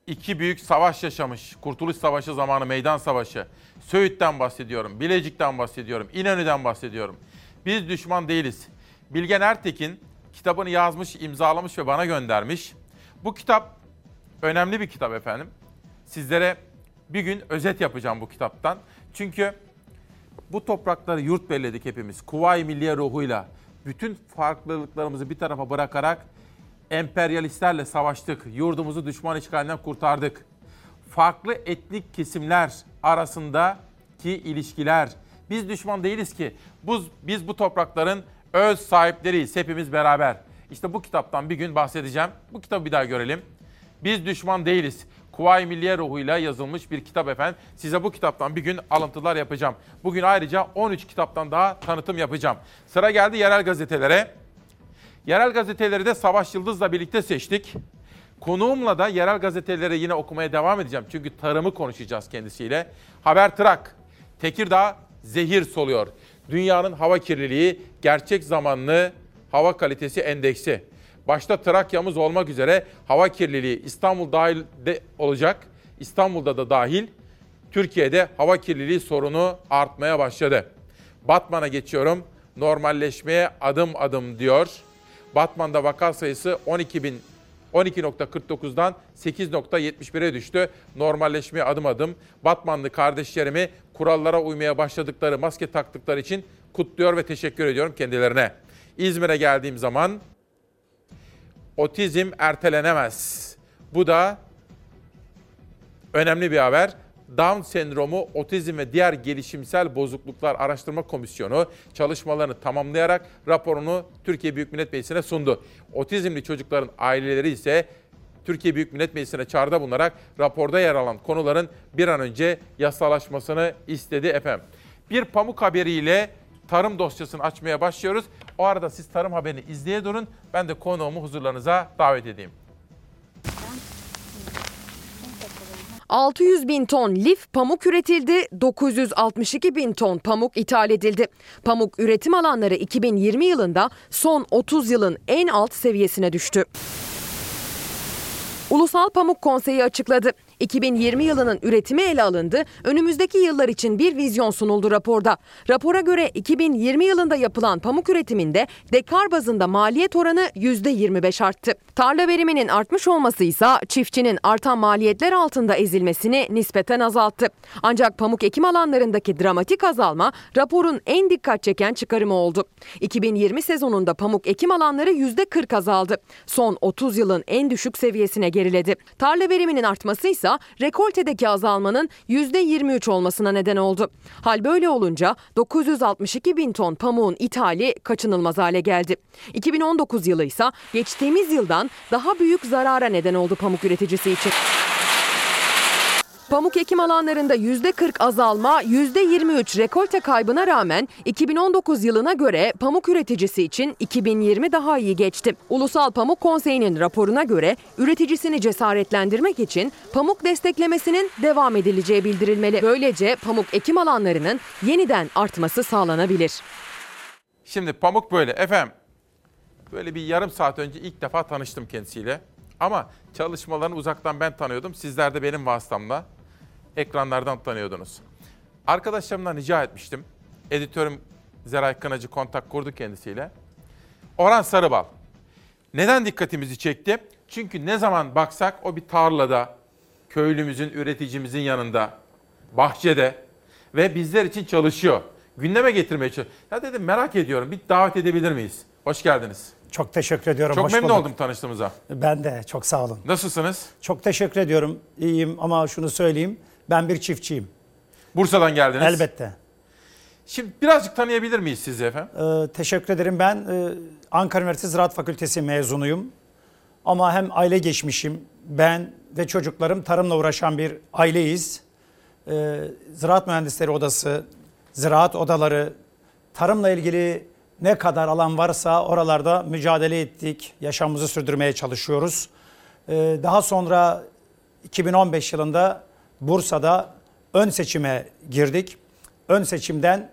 iki büyük savaş yaşamış. Kurtuluş Savaşı zamanı meydan savaşı. Söğüt'ten bahsediyorum, Bilecik'ten bahsediyorum, İnönü'den bahsediyorum. Biz düşman değiliz. Bilgen Ertekin kitabını yazmış, imzalamış ve bana göndermiş. Bu kitap önemli bir kitap efendim. Sizlere bir gün özet yapacağım bu kitaptan. Çünkü bu toprakları yurt belledik hepimiz. Kuvayi Milliye ruhuyla bütün farklılıklarımızı bir tarafa bırakarak emperyalistlerle savaştık. Yurdumuzu düşman işgalinden kurtardık. farklı etnik kesimler arasındaki ilişkiler. Biz düşman değiliz ki. Biz, biz bu toprakların öz sahipleriyiz hepimiz beraber. İşte bu kitaptan bir gün bahsedeceğim. Bu kitabı bir daha görelim. Biz düşman değiliz. Kuvayi Milliye ruhuyla yazılmış bir kitap efendim. Size bu kitaptan bir gün alıntılar yapacağım. Bugün ayrıca 13 kitaptan daha tanıtım yapacağım. Sıra geldi yerel gazetelere. Yerel gazeteleri de Savaş Yıldız'la birlikte seçtik. Konuğumla da yerel gazeteleri yine okumaya devam edeceğim. Çünkü tarımı konuşacağız kendisiyle. Haber Trak. Tekirdağ zehir soluyor. Dünyanın hava kirliliği gerçek zamanlı hava kalitesi endeksi. Başta Trakya'mız olmak üzere hava kirliliği İstanbul dahil de olacak. İstanbul'da da dahil. Türkiye'de hava kirliliği sorunu artmaya başladı. Batman'a geçiyorum. Normalleşmeye adım adım diyor. Batman'da vaka sayısı 12 bin 12.49'dan 8.71'e düştü. Normalleşmeye adım adım. Batmanlı kardeşlerimi kurallara uymaya başladıkları, maske taktıkları için kutluyor ve teşekkür ediyorum kendilerine. İzmir'e geldiğim zaman otizm ertelenemez. Bu da önemli bir haber. Down sendromu, otizm ve diğer gelişimsel bozukluklar araştırma komisyonu çalışmalarını tamamlayarak raporunu Türkiye Büyük Millet Meclisi'ne sundu. Otizmli çocukların aileleri ise Türkiye Büyük Millet Meclisi'ne çağrıda bulunarak raporda yer alan konuların bir an önce yasalaşmasını istedi efendim. Bir pamuk haberiyle tarım dosyasını açmaya başlıyoruz. O arada siz tarım haberini izleye durun. Ben de konuğumu huzurlarınıza davet edeyim. 600 bin ton lif pamuk üretildi, 962 bin ton pamuk ithal edildi. Pamuk üretim alanları 2020 yılında son 30 yılın en alt seviyesine düştü. Ulusal Pamuk Konseyi açıkladı. 2020 yılının üretimi ele alındı. Önümüzdeki yıllar için bir vizyon sunuldu raporda. Rapora göre 2020 yılında yapılan pamuk üretiminde dekar bazında maliyet oranı %25 arttı. Tarla veriminin artmış olması ise çiftçinin artan maliyetler altında ezilmesini nispeten azalttı. Ancak pamuk ekim alanlarındaki dramatik azalma raporun en dikkat çeken çıkarımı oldu. 2020 sezonunda pamuk ekim alanları %40 azaldı. Son 30 yılın en düşük seviyesine geriledi. Tarla veriminin artması ise rekoltedeki azalmanın %23 olmasına neden oldu. Hal böyle olunca 962 bin ton pamuğun ithali kaçınılmaz hale geldi. 2019 yılı ise geçtiğimiz yıldan daha büyük zarara neden oldu pamuk üreticisi için. Pamuk ekim alanlarında %40 azalma, %23 rekolte kaybına rağmen 2019 yılına göre pamuk üreticisi için 2020 daha iyi geçti. Ulusal Pamuk Konseyi'nin raporuna göre üreticisini cesaretlendirmek için pamuk desteklemesinin devam edileceği bildirilmeli. Böylece pamuk ekim alanlarının yeniden artması sağlanabilir. Şimdi Pamuk böyle. Efendim böyle bir yarım saat önce ilk defa tanıştım kendisiyle. Ama çalışmalarını uzaktan ben tanıyordum. Sizler de benim vasıtamla ekranlardan tanıyordunuz. Arkadaşlarımdan rica etmiştim. Editörüm Zeray Kınacı kontak kurdu kendisiyle. Orhan Sarıbal. Neden dikkatimizi çekti? Çünkü ne zaman baksak o bir tarlada, köylümüzün, üreticimizin yanında, bahçede ve bizler için çalışıyor. Gündeme getirmeye çalışıyor. Ya dedim merak ediyorum bir davet edebilir miyiz? Hoş geldiniz. Çok teşekkür ediyorum. Çok Hoş memnun bulduk. oldum tanıştığımıza. Ben de çok sağ olun. Nasılsınız? Çok teşekkür ediyorum. İyiyim ama şunu söyleyeyim. Ben bir çiftçiyim. Bursa'dan geldiniz. Elbette. Şimdi birazcık tanıyabilir miyiz sizi efendim? Ee, teşekkür ederim. Ben e, Ankara Üniversitesi Ziraat Fakültesi mezunuyum. Ama hem aile geçmişim, ben ve çocuklarım tarımla uğraşan bir aileyiz. Ee, Ziraat Mühendisleri Odası, ziraat odaları, tarımla ilgili ne kadar alan varsa oralarda mücadele ettik, yaşamımızı sürdürmeye çalışıyoruz. Ee, daha sonra 2015 yılında Bursa'da ön seçime girdik. Ön seçimden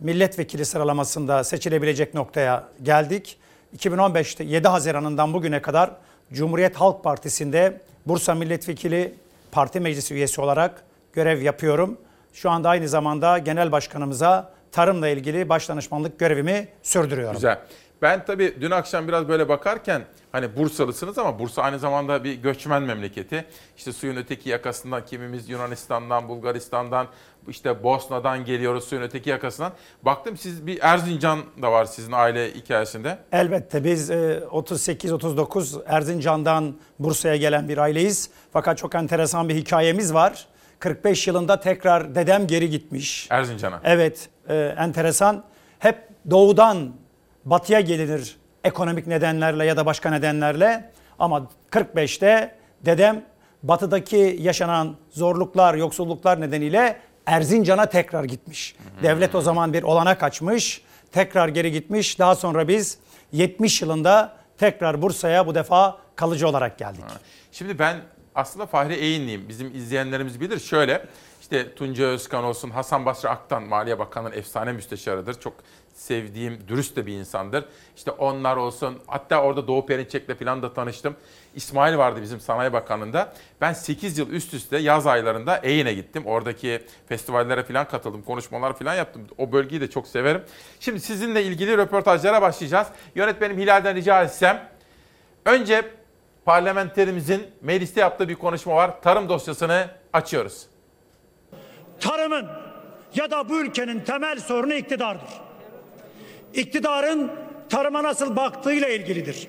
milletvekili sıralamasında seçilebilecek noktaya geldik. 2015'te 7 Haziran'ından bugüne kadar Cumhuriyet Halk Partisi'nde Bursa Milletvekili Parti Meclisi üyesi olarak görev yapıyorum. Şu anda aynı zamanda genel başkanımıza tarımla ilgili başdanışmanlık görevimi sürdürüyorum. Güzel. Ben tabii dün akşam biraz böyle bakarken hani Bursalısınız ama Bursa aynı zamanda bir göçmen memleketi. İşte suyun öteki yakasından kimimiz Yunanistan'dan, Bulgaristan'dan, işte Bosna'dan geliyoruz suyun öteki yakasından. Baktım siz bir Erzincan da var sizin aile hikayesinde. Elbette biz e, 38-39 Erzincan'dan Bursa'ya gelen bir aileyiz. Fakat çok enteresan bir hikayemiz var. 45 yılında tekrar dedem geri gitmiş. Erzincan'a. Evet, e, enteresan. Hep doğudan batıya gelinir ekonomik nedenlerle ya da başka nedenlerle. Ama 45'te dedem batıdaki yaşanan zorluklar, yoksulluklar nedeniyle Erzincan'a tekrar gitmiş. Devlet o zaman bir olana kaçmış, tekrar geri gitmiş. Daha sonra biz 70 yılında tekrar Bursa'ya bu defa kalıcı olarak geldik. Şimdi ben aslında Fahri Eğinliyim. Bizim izleyenlerimiz bilir. Şöyle işte Tunca Özkan olsun, Hasan Basri Aktan Maliye Bakanı'nın efsane müsteşarıdır. Çok sevdiğim, dürüst de bir insandır. İşte onlar olsun. Hatta orada Doğu Perinçek'le falan da tanıştım. İsmail vardı bizim Sanayi Bakanlığı'nda. Ben 8 yıl üst üste yaz aylarında Eğin'e gittim. Oradaki festivallere falan katıldım. Konuşmalar falan yaptım. O bölgeyi de çok severim. Şimdi sizinle ilgili röportajlara başlayacağız. Yönetmenim Hilal'den rica etsem. Önce parlamenterimizin mecliste yaptığı bir konuşma var. Tarım dosyasını açıyoruz. Tarımın ya da bu ülkenin temel sorunu iktidardır. İktidarın tarıma nasıl baktığıyla ilgilidir.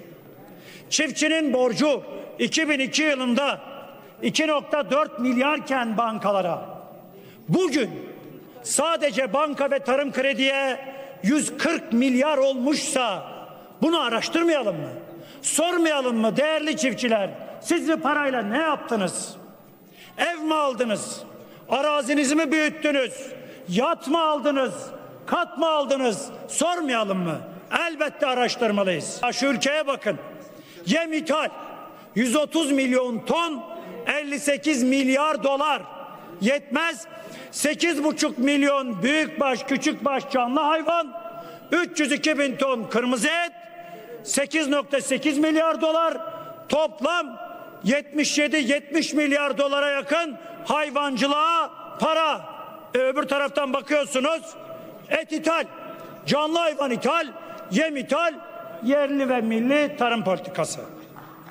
Çiftçinin borcu 2002 yılında 2.4 milyarken bankalara bugün sadece banka ve tarım krediye 140 milyar olmuşsa bunu araştırmayalım mı? Sormayalım mı değerli çiftçiler? Siz bu parayla ne yaptınız? Ev mi aldınız? Arazinizi mi büyüttünüz? Yat mı aldınız? Kat mı aldınız? Sormayalım mı? Elbette araştırmalıyız. Şu ülkeye bakın. Yem ithal 130 milyon ton 58 milyar dolar yetmez. 8,5 milyon büyükbaş küçükbaş canlı hayvan 302 bin ton kırmızı et 8.8 milyar dolar toplam 77-70 milyar dolara yakın hayvancılığa para. E, öbür taraftan bakıyorsunuz et ithal, canlı hayvan ithal, yem ithal, yerli ve milli tarım politikası.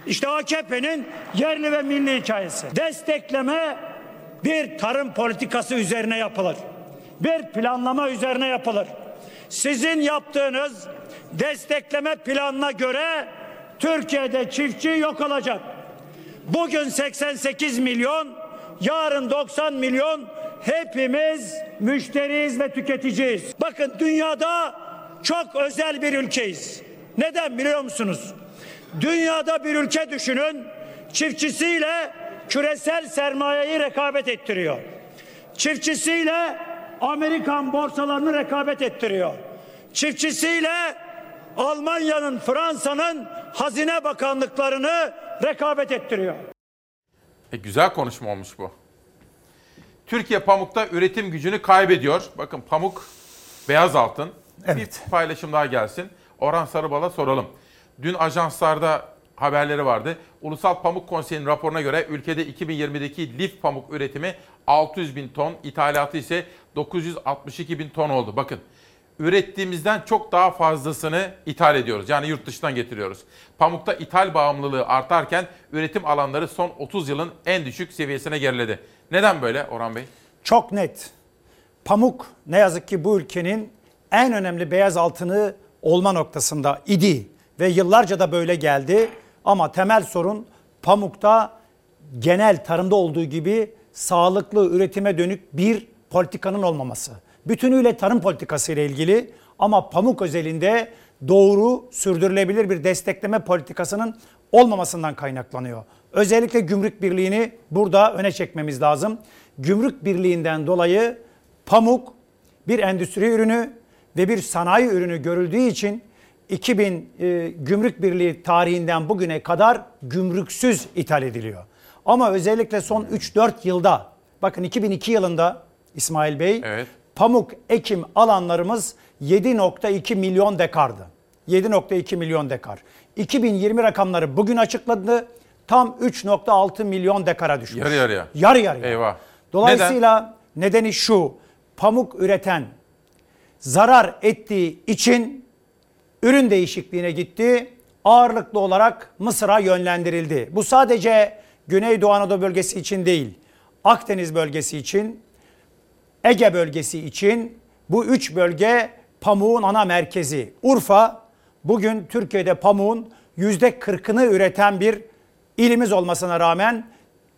İşte AKP'nin yerli ve milli hikayesi. Destekleme bir tarım politikası üzerine yapılır. Bir planlama üzerine yapılır. Sizin yaptığınız destekleme planına göre Türkiye'de çiftçi yok olacak. Bugün 88 milyon, yarın 90 milyon hepimiz müşteriyiz ve tüketiciyiz. Bakın dünyada çok özel bir ülkeyiz. Neden biliyor musunuz? Dünyada bir ülke düşünün, çiftçisiyle küresel sermayeyi rekabet ettiriyor. Çiftçisiyle Amerikan borsalarını rekabet ettiriyor. Çiftçisiyle Almanya'nın, Fransa'nın hazine bakanlıklarını rekabet ettiriyor. E, güzel konuşma olmuş bu. Türkiye pamukta üretim gücünü kaybediyor. Bakın pamuk beyaz altın. Evet. Bir paylaşım daha gelsin. Orhan Sarıbal'a soralım. Dün ajanslarda haberleri vardı. Ulusal Pamuk Konseyi'nin raporuna göre ülkede 2020'deki lif pamuk üretimi 600 bin ton, ithalatı ise 962 bin ton oldu. Bakın ürettiğimizden çok daha fazlasını ithal ediyoruz. Yani yurt dışından getiriyoruz. Pamukta ithal bağımlılığı artarken üretim alanları son 30 yılın en düşük seviyesine geriledi. Neden böyle Orhan Bey? Çok net. Pamuk ne yazık ki bu ülkenin en önemli beyaz altını olma noktasında idi ve yıllarca da böyle geldi. Ama temel sorun pamukta genel tarımda olduğu gibi sağlıklı üretime dönük bir politikanın olmaması. Bütünüyle tarım politikası ile ilgili ama pamuk özelinde doğru sürdürülebilir bir destekleme politikasının olmamasından kaynaklanıyor. Özellikle gümrük birliğini burada öne çekmemiz lazım. Gümrük birliğinden dolayı pamuk bir endüstri ürünü ve bir sanayi ürünü görüldüğü için 2000 e, Gümrük Birliği tarihinden bugüne kadar gümrüksüz ithal ediliyor. Ama özellikle son 3-4 yılda bakın 2002 yılında İsmail Bey Evet. Pamuk ekim alanlarımız 7.2 milyon dekardı. 7.2 milyon dekar. 2020 rakamları bugün açıkladı. Tam 3.6 milyon dekara düşmüş. Yarı yarıya. Yarı yarıya. Eyvah. Dolayısıyla nedeni şu. Pamuk üreten zarar ettiği için ürün değişikliğine gitti. Ağırlıklı olarak Mısır'a yönlendirildi. Bu sadece Güneydoğu Anadolu bölgesi için değil, Akdeniz bölgesi için, Ege bölgesi için bu üç bölge pamuğun ana merkezi. Urfa bugün Türkiye'de pamuğun yüzde 40'ını üreten bir ilimiz olmasına rağmen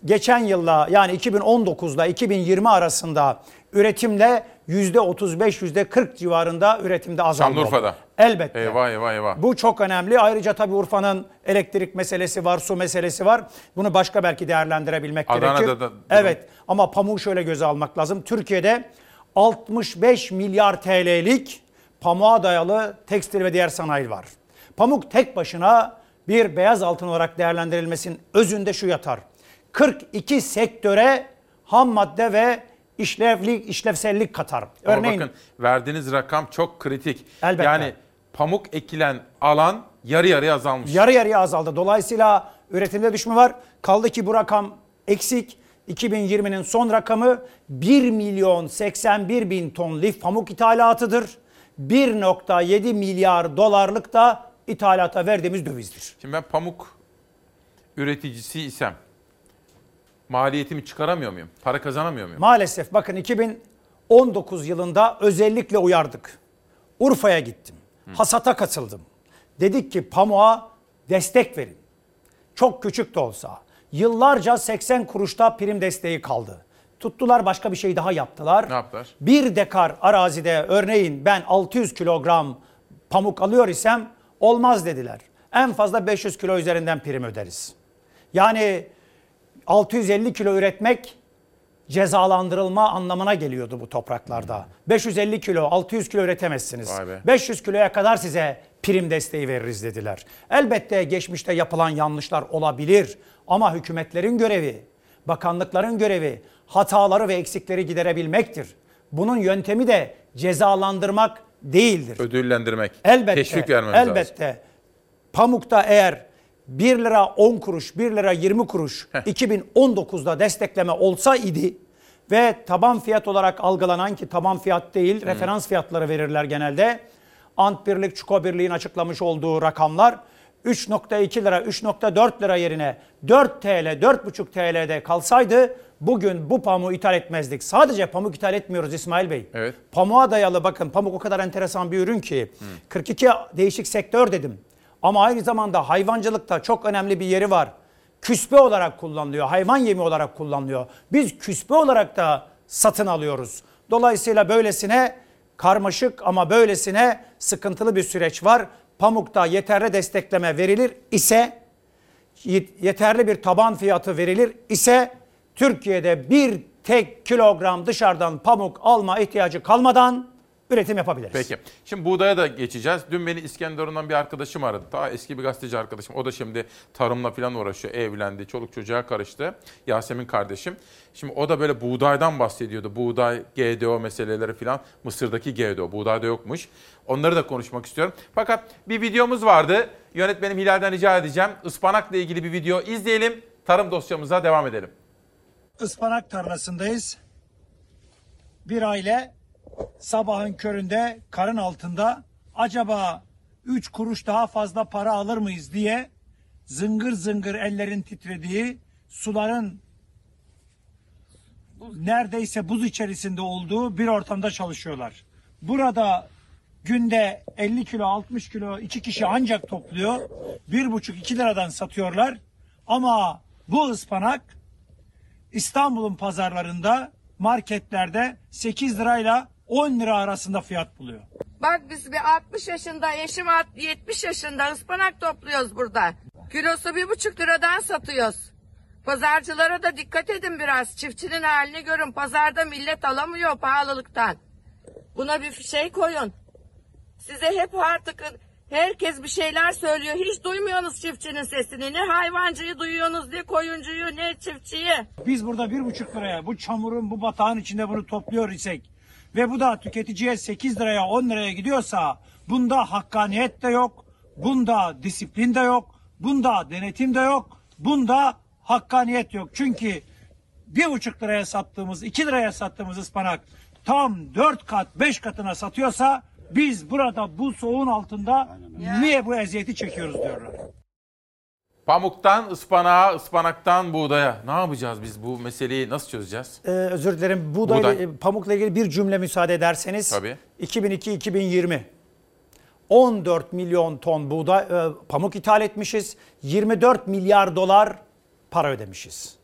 geçen yılla yani 2019'da 2020 arasında üretimle yüzde 35 yüzde 40 civarında üretimde azalma. Şanlıurfa'da. Elbette. Eyvah eyvah eyvah. Bu çok önemli. Ayrıca tabii Urfa'nın elektrik meselesi var, su meselesi var. Bunu başka belki değerlendirebilmek Adana'da gerekir. da- evet ama pamuğu şöyle göze almak lazım. Türkiye'de 65 milyar TL'lik pamuğa dayalı tekstil ve diğer sanayi var. Pamuk tek başına bir beyaz altın olarak değerlendirilmesinin özünde şu yatar. 42 sektöre ham madde ve işlevlik, işlevsellik katar. Ama Örneğin bakın verdiğiniz rakam çok kritik. Elbette. Yani pamuk ekilen alan yarı yarıya azalmış. Yarı yarıya azaldı. Dolayısıyla üretimde düşme var. Kaldı ki bu rakam eksik. 2020'nin son rakamı 1 milyon 81 bin ton lif pamuk ithalatıdır. 1.7 milyar dolarlık da ithalata verdiğimiz dövizdir. Şimdi ben pamuk üreticisi isem maliyetimi çıkaramıyor muyum? Para kazanamıyor muyum? Maalesef bakın 2019 yılında özellikle uyardık. Urfa'ya gittim. Hasata katıldım. Dedik ki pamuğa destek verin. Çok küçük de olsa. Yıllarca 80 kuruşta prim desteği kaldı. Tuttular başka bir şey daha yaptılar. Ne yaptılar? Bir dekar arazide örneğin ben 600 kilogram pamuk alıyor isem olmaz dediler. En fazla 500 kilo üzerinden prim öderiz. Yani 650 kilo üretmek cezalandırılma anlamına geliyordu bu topraklarda. 550 kilo, 600 kilo üretemezsiniz. Vay be. 500 kiloya kadar size prim desteği veririz dediler. Elbette geçmişte yapılan yanlışlar olabilir ama hükümetlerin görevi, bakanlıkların görevi hataları ve eksikleri giderebilmektir. Bunun yöntemi de cezalandırmak değildir. Ödüllendirmek. Elbette. Teşvik vermemiz lazım. elbette. Pamukta eğer 1 lira 10 kuruş, 1 lira 20 kuruş 2019'da destekleme olsa idi ve taban fiyat olarak algılanan ki taban fiyat değil referans fiyatları verirler genelde. Ant Birlik, Çuko Birliği'nin açıklamış olduğu rakamlar 3.2 lira, 3.4 lira yerine 4 TL, 4.5 TL'de kalsaydı bugün bu pamuğu ithal etmezdik. Sadece pamuk ithal etmiyoruz İsmail Bey. Evet. Pamuğa dayalı bakın pamuk o kadar enteresan bir ürün ki 42 değişik sektör dedim. Ama aynı zamanda hayvancılıkta çok önemli bir yeri var. Küspe olarak kullanılıyor, hayvan yemi olarak kullanılıyor. Biz küspe olarak da satın alıyoruz. Dolayısıyla böylesine karmaşık ama böylesine sıkıntılı bir süreç var. Pamukta yeterli destekleme verilir ise yeterli bir taban fiyatı verilir ise Türkiye'de bir tek kilogram dışarıdan pamuk alma ihtiyacı kalmadan üretim yapabiliriz. Peki. Şimdi buğdaya da geçeceğiz. Dün beni İskenderun'dan bir arkadaşım aradı. Daha eski bir gazeteci arkadaşım. O da şimdi tarımla falan uğraşıyor. Evlendi. Çoluk çocuğa karıştı. Yasemin kardeşim. Şimdi o da böyle buğdaydan bahsediyordu. Buğday, GDO meseleleri falan. Mısır'daki GDO. Buğdayda yokmuş. Onları da konuşmak istiyorum. Fakat bir videomuz vardı. Yönetmenim Hilal'den rica edeceğim. Ispanakla ilgili bir video izleyelim. Tarım dosyamıza devam edelim. ıspanak tarlasındayız. Bir aile sabahın köründe karın altında acaba 3 kuruş daha fazla para alır mıyız diye zıngır zıngır ellerin titrediği suların neredeyse buz içerisinde olduğu bir ortamda çalışıyorlar. Burada günde 50 kilo 60 kilo iki kişi ancak topluyor. 1,5-2 liradan satıyorlar. Ama bu ıspanak İstanbul'un pazarlarında marketlerde 8 lirayla 10 lira arasında fiyat buluyor. Bak biz bir 60 yaşında, eşim alt- 70 yaşında ıspanak topluyoruz burada. Kilosu bir buçuk liradan satıyoruz. Pazarcılara da dikkat edin biraz. Çiftçinin halini görün. Pazarda millet alamıyor pahalılıktan. Buna bir şey koyun. Size hep artık herkes bir şeyler söylüyor. Hiç duymuyorsunuz çiftçinin sesini. Ne hayvancıyı duyuyorsunuz, ne koyuncuyu, ne çiftçiyi. Biz burada bir buçuk liraya bu çamurun bu batağın içinde bunu topluyor isek ve bu da tüketiciye 8 liraya 10 liraya gidiyorsa bunda hakkaniyet de yok, bunda disiplin de yok, bunda denetim de yok, bunda hakkaniyet yok. Çünkü bir buçuk liraya sattığımız, 2 liraya sattığımız ıspanak tam 4 kat, 5 katına satıyorsa Biz burada bu soğuğun altında niye bu eziyeti çekiyoruz diyorlar. Pamuktan ıspanağa, ıspanaktan buğdaya. Ne yapacağız biz bu meseleyi nasıl çözeceğiz? Ee, özür dilerim. Buğday, Buğday. e, pamukla ilgili bir cümle müsaade ederseniz. Tabii. 2002-2020 14 milyon ton buğday e, pamuk ithal etmişiz. 24 milyar dolar para ödemişiz.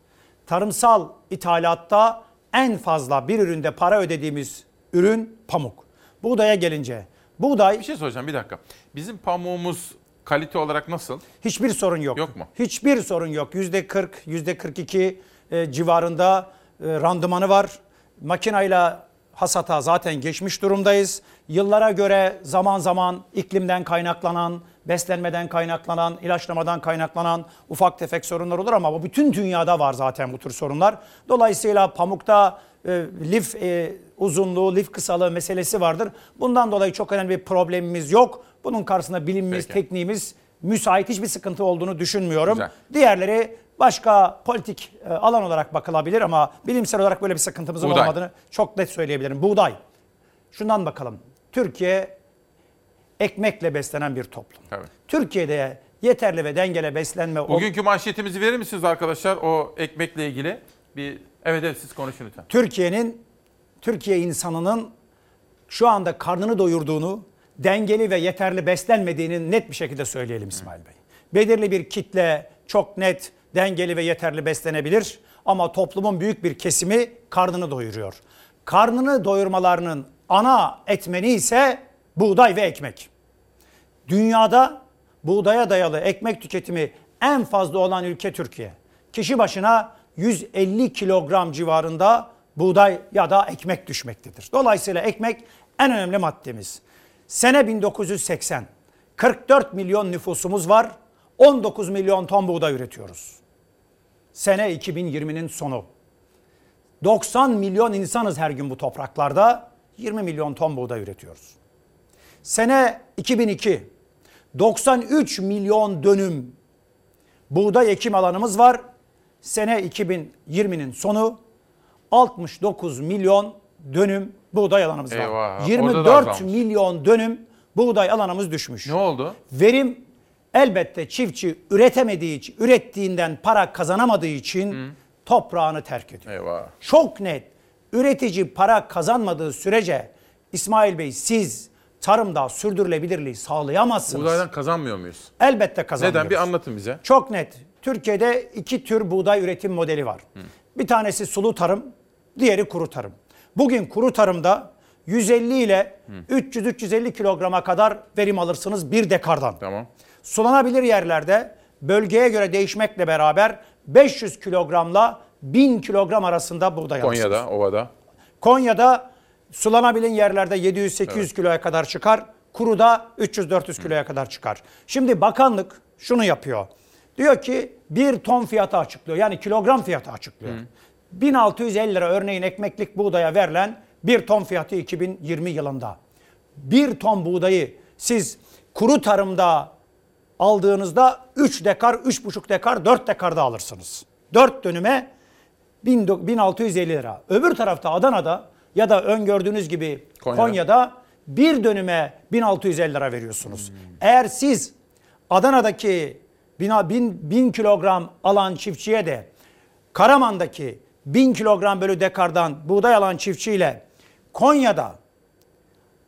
Tarımsal ithalatta en fazla bir üründe para ödediğimiz ürün pamuk. Buğdaya gelince buğday Bir şey soracağım bir dakika. Bizim pamuğumuz kalite olarak nasıl? Hiçbir sorun yok. Yok mu? Hiçbir sorun yok. Yüzde 40, yüzde 42 e, civarında e, randımanı var. Makinayla hasata zaten geçmiş durumdayız. Yıllara göre zaman zaman iklimden kaynaklanan, beslenmeden kaynaklanan, ilaçlamadan kaynaklanan ufak tefek sorunlar olur ama bu bütün dünyada var zaten bu tür sorunlar. Dolayısıyla pamukta e, lif e, uzunluğu, lif kısalığı meselesi vardır. Bundan dolayı çok önemli bir problemimiz yok. Bunun karşısında bilimimiz, Peki. tekniğimiz müsait hiçbir sıkıntı olduğunu düşünmüyorum. Güzel. Diğerleri başka politik e, alan olarak bakılabilir ama bilimsel olarak böyle bir sıkıntımızın Buğday. olmadığını çok net söyleyebilirim. Buğday. Şundan bakalım. Türkiye ekmekle beslenen bir toplum. Tabii. Türkiye'de yeterli ve dengeli beslenme Bugünkü manşetimizi verir misiniz arkadaşlar o ekmekle ilgili? Bir Evet evet siz konuşun lütfen. Türkiye'nin Türkiye insanının şu anda karnını doyurduğunu, dengeli ve yeterli beslenmediğini net bir şekilde söyleyelim İsmail Bey. Belirli bir kitle çok net, dengeli ve yeterli beslenebilir ama toplumun büyük bir kesimi karnını doyuruyor. Karnını doyurmalarının ana etmeni ise buğday ve ekmek. Dünyada buğdaya dayalı ekmek tüketimi en fazla olan ülke Türkiye. Kişi başına 150 kilogram civarında buğday ya da ekmek düşmektedir. Dolayısıyla ekmek en önemli maddemiz. Sene 1980. 44 milyon nüfusumuz var. 19 milyon ton buğday üretiyoruz. Sene 2020'nin sonu. 90 milyon insanız her gün bu topraklarda. 20 milyon ton buğday üretiyoruz. Sene 2002 93 milyon dönüm buğday ekim alanımız var. Sene 2020'nin sonu 69 milyon dönüm buğday alanımız. Eyvah, orada da 24 azalmış. milyon dönüm buğday alanımız düşmüş. Ne oldu? Verim elbette çiftçi üretemediği için, ürettiğinden para kazanamadığı için toprağını terk ediyor. Eyvah. Çok net. Üretici para kazanmadığı sürece İsmail Bey siz tarımda sürdürülebilirliği sağlayamazsınız. Buğdaydan kazanmıyor muyuz? Elbette kazanıyoruz. Neden? Bir anlatın bize. Çok net. Türkiye'de iki tür buğday üretim modeli var. Bir tanesi sulu tarım, diğeri kuru tarım. Bugün kuru tarımda 150 ile 300-350 kilograma kadar verim alırsınız bir dekardan. Tamam. Sulanabilir yerlerde bölgeye göre değişmekle beraber 500 kilogramla 1000 kilogram arasında buğday alırsınız. Konya'da, Ova'da. Konya'da sulanabilin yerlerde 700-800 kiloya kadar çıkar. Kuruda 300-400 kiloya kadar çıkar. Şimdi bakanlık şunu yapıyor. Diyor ki bir ton fiyatı açıklıyor. Yani kilogram fiyatı açıklıyor. 1650 lira örneğin ekmeklik buğdaya verilen bir ton fiyatı 2020 yılında. Bir ton buğdayı siz kuru tarımda aldığınızda 3 dekar, 3,5 dekar, 4 dekarda alırsınız. 4 dönüme 1000 1650 lira. Öbür tarafta Adana'da ya da öngördüğünüz gibi Konya'da. Konya'da bir dönüme 1650 lira veriyorsunuz. Eğer siz Adana'daki 1000, 1000, 1000 kilogram alan çiftçiye de Karaman'daki 1000 kilogram bölü dekardan buğday alan çiftçiyle Konya'da,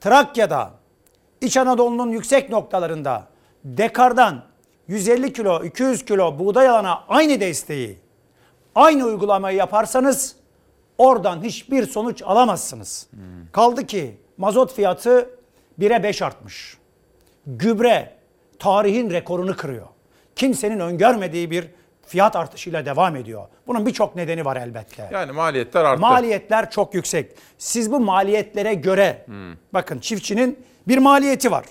Trakya'da, İç Anadolu'nun yüksek noktalarında dekardan 150 kilo, 200 kilo buğday alana aynı desteği, aynı uygulamayı yaparsanız oradan hiçbir sonuç alamazsınız. Kaldı ki mazot fiyatı 1'e 5 artmış. Gübre tarihin rekorunu kırıyor. Kimsenin öngörmediği bir fiyat artışıyla devam ediyor. Bunun birçok nedeni var elbette. Yani maliyetler arttı. Maliyetler çok yüksek. Siz bu maliyetlere göre bakın çiftçinin bir maliyeti var.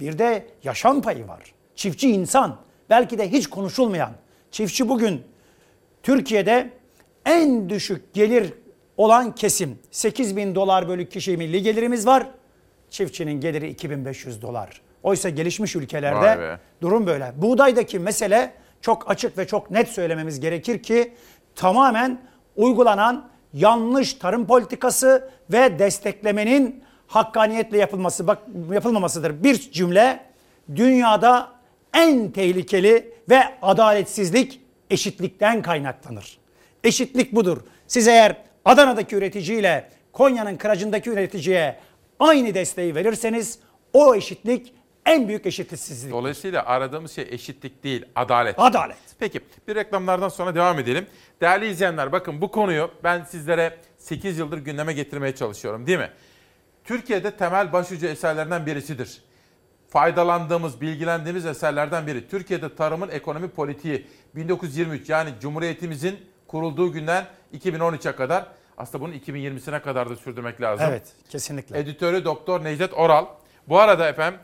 Bir de yaşam payı var. Çiftçi insan. Belki de hiç konuşulmayan. Çiftçi bugün Türkiye'de en düşük gelir olan kesim. 8 bin dolar bölü kişi milli gelirimiz var. Çiftçinin geliri 2500 dolar. Oysa gelişmiş ülkelerde durum böyle. Buğdaydaki mesele çok açık ve çok net söylememiz gerekir ki tamamen uygulanan yanlış tarım politikası ve desteklemenin hakkaniyetle yapılması bak yapılmamasıdır. Bir cümle dünyada en tehlikeli ve adaletsizlik eşitlikten kaynaklanır. Eşitlik budur. Siz eğer Adana'daki üreticiyle Konya'nın Kıracı'ndaki üreticiye aynı desteği verirseniz o eşitlik en büyük eşitsizlik. Dolayısıyla aradığımız şey eşitlik değil, adalet. Adalet. Peki bir reklamlardan sonra devam edelim. Değerli izleyenler bakın bu konuyu ben sizlere 8 yıldır gündeme getirmeye çalışıyorum değil mi? Türkiye'de temel başucu eserlerden birisidir. Faydalandığımız, bilgilendiğimiz eserlerden biri. Türkiye'de tarımın ekonomi politiği 1923 yani Cumhuriyetimizin kurulduğu günden 2013'e kadar aslında bunun 2020'sine kadar da sürdürmek lazım. Evet, kesinlikle. Editörü Doktor Necdet Oral. Bu arada efendim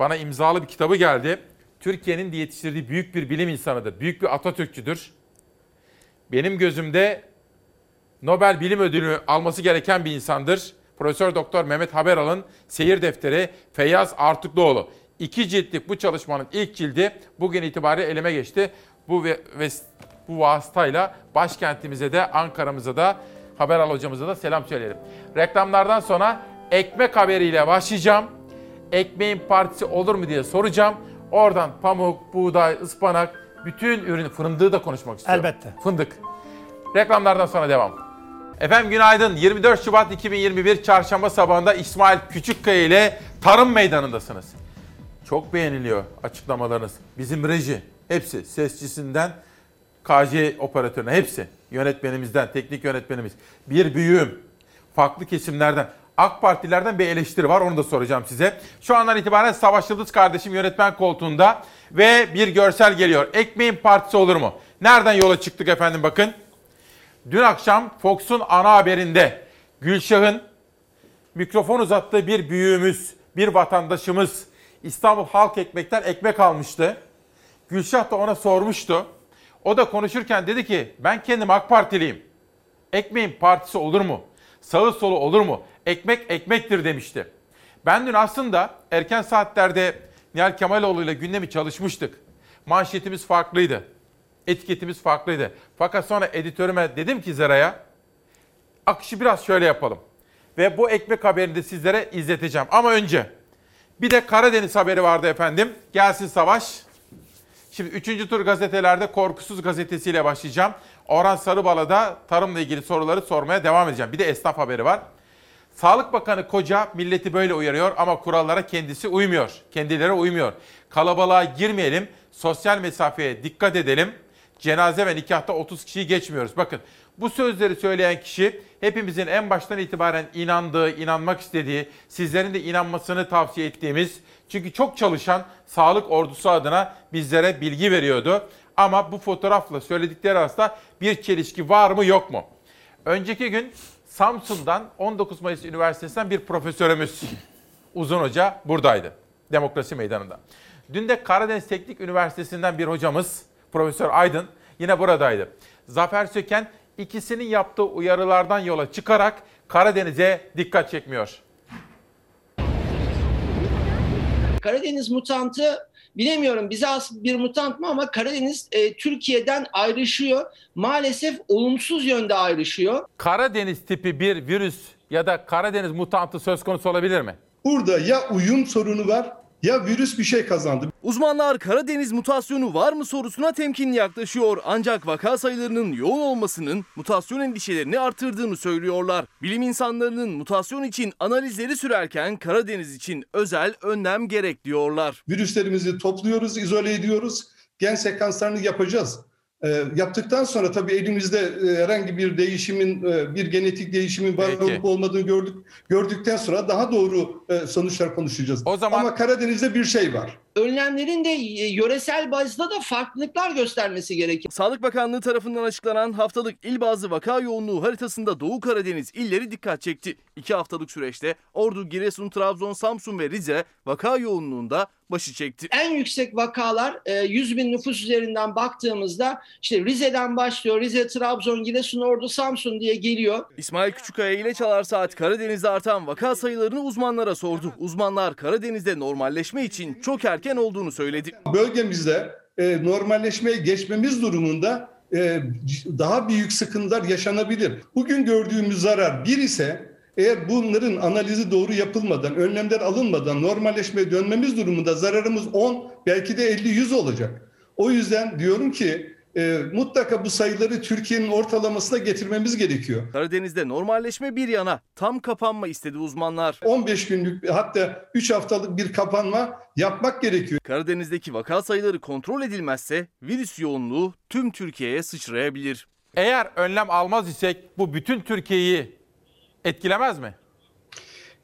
bana imzalı bir kitabı geldi. Türkiye'nin yetiştirdiği büyük bir bilim insanıdır. Büyük bir Atatürkçüdür. Benim gözümde Nobel Bilim Ödülü alması gereken bir insandır. Profesör Doktor Mehmet Haberal'ın Seyir Defteri Feyyaz Artukluoğlu. İki ciltlik bu çalışmanın ilk cildi bugün itibariyle elime geçti. Bu ve, ve bu vasıtayla başkentimize de Ankara'mıza da Haberal hocamıza da selam söyleyelim. Reklamlardan sonra ekmek haberiyle başlayacağım. Ekmeğin partisi olur mu diye soracağım. Oradan pamuk, buğday, ıspanak, bütün ürün fındığı da konuşmak istiyorum. Elbette. Fındık. Reklamlardan sonra devam. Efendim günaydın. 24 Şubat 2021 Çarşamba sabahında İsmail Küçükkaya ile Tarım Meydanı'ndasınız. Çok beğeniliyor açıklamalarınız. Bizim reji hepsi sesçisinden KJ operatörüne hepsi yönetmenimizden, teknik yönetmenimiz. Bir büyüğüm, farklı kesimlerden, AK Partilerden bir eleştiri var onu da soracağım size. Şu andan itibaren Savaş Yıldız kardeşim yönetmen koltuğunda ve bir görsel geliyor. Ekmeğin partisi olur mu? Nereden yola çıktık efendim bakın. Dün akşam Fox'un ana haberinde Gülşah'ın mikrofon uzattığı bir büyüğümüz, bir vatandaşımız İstanbul Halk Ekmek'ten ekmek almıştı. Gülşah da ona sormuştu. O da konuşurken dedi ki ben kendim AK Partiliyim. Ekmeğin partisi olur mu? Sağı solu olur mu? Ekmek ekmektir demişti. Ben dün aslında erken saatlerde Nihal Kemaloğlu ile gündemi çalışmıştık. Manşetimiz farklıydı. Etiketimiz farklıydı. Fakat sonra editörüme dedim ki Zera'ya akışı biraz şöyle yapalım. Ve bu ekmek haberini de sizlere izleteceğim. Ama önce bir de Karadeniz haberi vardı efendim. Gelsin savaş. Şimdi 3. tur gazetelerde Korkusuz gazetesiyle başlayacağım. Orhan Sarıbala'da tarımla ilgili soruları sormaya devam edeceğim. Bir de esnaf haberi var. Sağlık Bakanı Koca milleti böyle uyarıyor ama kurallara kendisi uymuyor. Kendileri uymuyor. Kalabalığa girmeyelim, sosyal mesafeye dikkat edelim. Cenaze ve nikahta 30 kişiyi geçmiyoruz. Bakın bu sözleri söyleyen kişi hepimizin en baştan itibaren inandığı, inanmak istediği, sizlerin de inanmasını tavsiye ettiğimiz çünkü çok çalışan sağlık ordusu adına bizlere bilgi veriyordu. Ama bu fotoğrafla söyledikleri arasında bir çelişki var mı yok mu? Önceki gün Samsun'dan 19 Mayıs Üniversitesi'nden bir profesörümüz Uzun Hoca buradaydı. Demokrasi Meydanı'nda. Dün de Karadeniz Teknik Üniversitesi'nden bir hocamız Profesör Aydın yine buradaydı. Zafer Söken ikisinin yaptığı uyarılardan yola çıkarak Karadeniz'e dikkat çekmiyor. Karadeniz mutantı bilemiyorum bize az bir mutant mı ama Karadeniz e, Türkiye'den ayrışıyor. Maalesef olumsuz yönde ayrışıyor. Karadeniz tipi bir virüs ya da Karadeniz mutantı söz konusu olabilir mi? Burada ya uyum sorunu var ya virüs bir şey kazandı. Uzmanlar Karadeniz mutasyonu var mı sorusuna temkinli yaklaşıyor. Ancak vaka sayılarının yoğun olmasının mutasyon endişelerini artırdığını söylüyorlar. Bilim insanlarının mutasyon için analizleri sürerken Karadeniz için özel önlem gerek diyorlar. Virüslerimizi topluyoruz, izole ediyoruz. Gen sekanslarını yapacağız. E, yaptıktan sonra tabii elimizde e, herhangi bir değişimin, e, bir genetik değişimin var Peki. olup olmadığını gördük. Gördükten sonra daha doğru e, sonuçlar konuşacağız. O zaman Ama Karadeniz'de bir şey var. Önlemlerin de e, yöresel bazda da farklılıklar göstermesi gerekiyor. Sağlık Bakanlığı tarafından açıklanan haftalık il bazlı vaka yoğunluğu haritasında Doğu Karadeniz illeri dikkat çekti. İki haftalık süreçte Ordu, Giresun, Trabzon, Samsun ve Rize vaka yoğunluğunda başı çekti. En yüksek vakalar e, 100 bin nüfus üzerinden baktığımızda işte Rize'den başlıyor. Rize, Trabzon, Giresun, Ordu, Samsun diye geliyor. İsmail Küçükkaya ile Çalar Saat Karadeniz'de artan vaka sayılarını uzmanlara sordu. Uzmanlar Karadeniz'de normalleşme için çok erken olduğunu söyledi. Bölgemizde e, normalleşmeye geçmemiz durumunda e, daha büyük sıkıntılar yaşanabilir. Bugün gördüğümüz zarar bir ise Eğer bunların analizi doğru yapılmadan, önlemler alınmadan normalleşmeye dönmemiz durumunda zararımız 10 belki de 50-100 olacak. O yüzden diyorum ki e, mutlaka bu sayıları Türkiye'nin ortalamasına getirmemiz gerekiyor. Karadeniz'de normalleşme bir yana tam kapanma istedi uzmanlar. 15 günlük hatta 3 haftalık bir kapanma yapmak gerekiyor. Karadeniz'deki vaka sayıları kontrol edilmezse virüs yoğunluğu tüm Türkiye'ye sıçrayabilir. Eğer önlem almaz isek bu bütün Türkiye'yi etkilemez mi?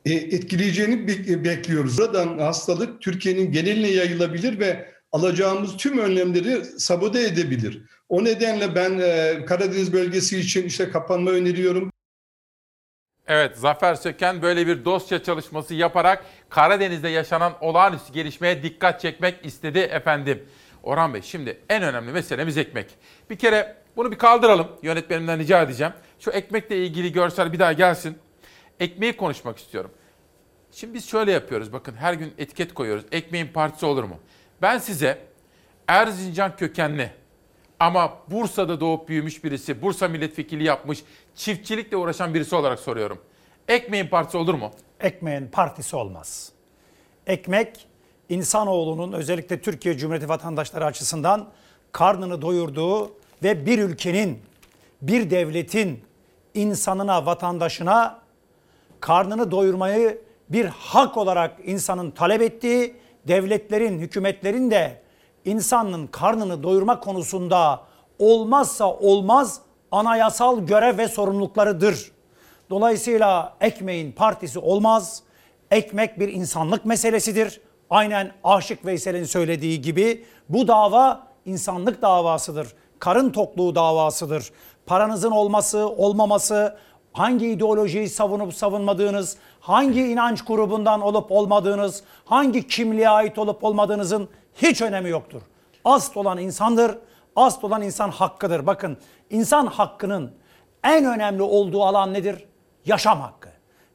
E, etkileyeceğini be- bekliyoruz. Buradan hastalık Türkiye'nin geneline yayılabilir ve alacağımız tüm önlemleri sabote edebilir. O nedenle ben e, Karadeniz bölgesi için işte kapanma öneriyorum. Evet Zafer Söken böyle bir dosya çalışması yaparak Karadeniz'de yaşanan olağanüstü gelişmeye dikkat çekmek istedi efendim. Orhan Bey şimdi en önemli meselemiz ekmek. Bir kere bunu bir kaldıralım yönetmenimden rica edeceğim. Şu ekmekle ilgili görsel bir daha gelsin. Ekmeği konuşmak istiyorum. Şimdi biz şöyle yapıyoruz bakın her gün etiket koyuyoruz. Ekmeğin partisi olur mu? Ben size Erzincan kökenli ama Bursa'da doğup büyümüş birisi, Bursa milletvekili yapmış, çiftçilikle uğraşan birisi olarak soruyorum. Ekmeğin partisi olur mu? Ekmeğin partisi olmaz. Ekmek insanoğlunun özellikle Türkiye Cumhuriyeti vatandaşları açısından karnını doyurduğu ve bir ülkenin, bir devletin insanına, vatandaşına karnını doyurmayı bir hak olarak insanın talep ettiği, devletlerin, hükümetlerin de insanın karnını doyurma konusunda olmazsa olmaz anayasal görev ve sorumluluklarıdır. Dolayısıyla ekmeğin partisi olmaz. Ekmek bir insanlık meselesidir. Aynen Aşık Veysel'in söylediği gibi bu dava insanlık davasıdır. Karın tokluğu davasıdır. Paranızın olması, olmaması, hangi ideolojiyi savunup savunmadığınız, hangi inanç grubundan olup olmadığınız, hangi kimliğe ait olup olmadığınızın hiç önemi yoktur. Asıl olan insandır, asıl olan insan hakkıdır. Bakın insan hakkının en önemli olduğu alan nedir? Yaşam hakkı.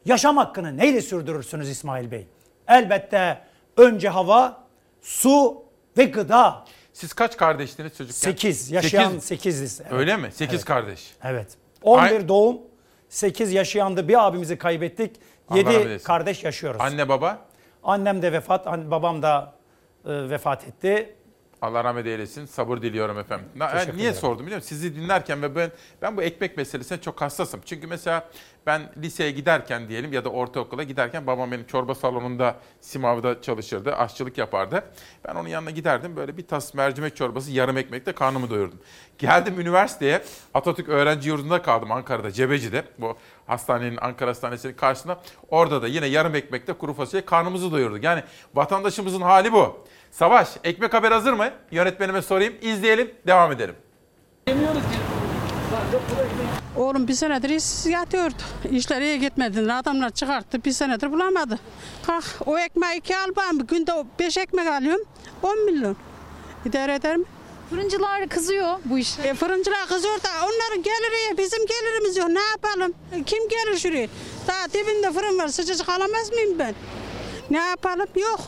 Yaşam hakkını neyle sürdürürsünüz İsmail Bey? Elbette önce hava, su ve gıda. Siz kaç kardeştiniz çocukken? 8. Yaşayan Sekiz. 8'iz. Evet. Öyle mi? 8 Evet. kardeş. Evet. 11 Ay- doğum, 8 yaşayandı. Bir abimizi kaybettik. Allah rahmet 7 eylesin. kardeş yaşıyoruz. Anne baba? Annem de vefat, an- babam da e, vefat etti. Allah rahmet eylesin. Sabır diliyorum efendim. Na- Teşekkür ben niye ederim. sordum biliyor musun? Sizi dinlerken ve ben ben bu ekmek meselesine çok hassasım. Çünkü mesela ben liseye giderken diyelim ya da ortaokula giderken babam benim çorba salonunda Simav'da çalışırdı. Aşçılık yapardı. Ben onun yanına giderdim. Böyle bir tas mercimek çorbası yarım ekmekle karnımı doyurdum. Geldim üniversiteye. Atatürk Öğrenci Yurdu'nda kaldım Ankara'da, Cebeci'de. Bu hastanenin, Ankara Hastanesi'nin karşısında. Orada da yine yarım ekmekle kuru fasulye karnımızı doyurduk. Yani vatandaşımızın hali bu. Savaş, ekmek haber hazır mı? Yönetmenime sorayım, izleyelim, devam edelim. Oğlum bir senedir işsiz yatıyordu. İşler iyi gitmedi. Adamlar çıkarttı bir senedir bulamadı. Kalk o ekmeği iki al ben günde beş ekmek alıyorum. 10 milyon. İdare eder mi? Fırıncılar kızıyor bu işe. E, fırıncılar kızıyor da onların geliri bizim gelirimiz yok. Ne yapalım? E, Kim gelir şuraya? Daha dibinde fırın var. Sıcacık alamaz mıyım ben? Ne yapalım? Yok.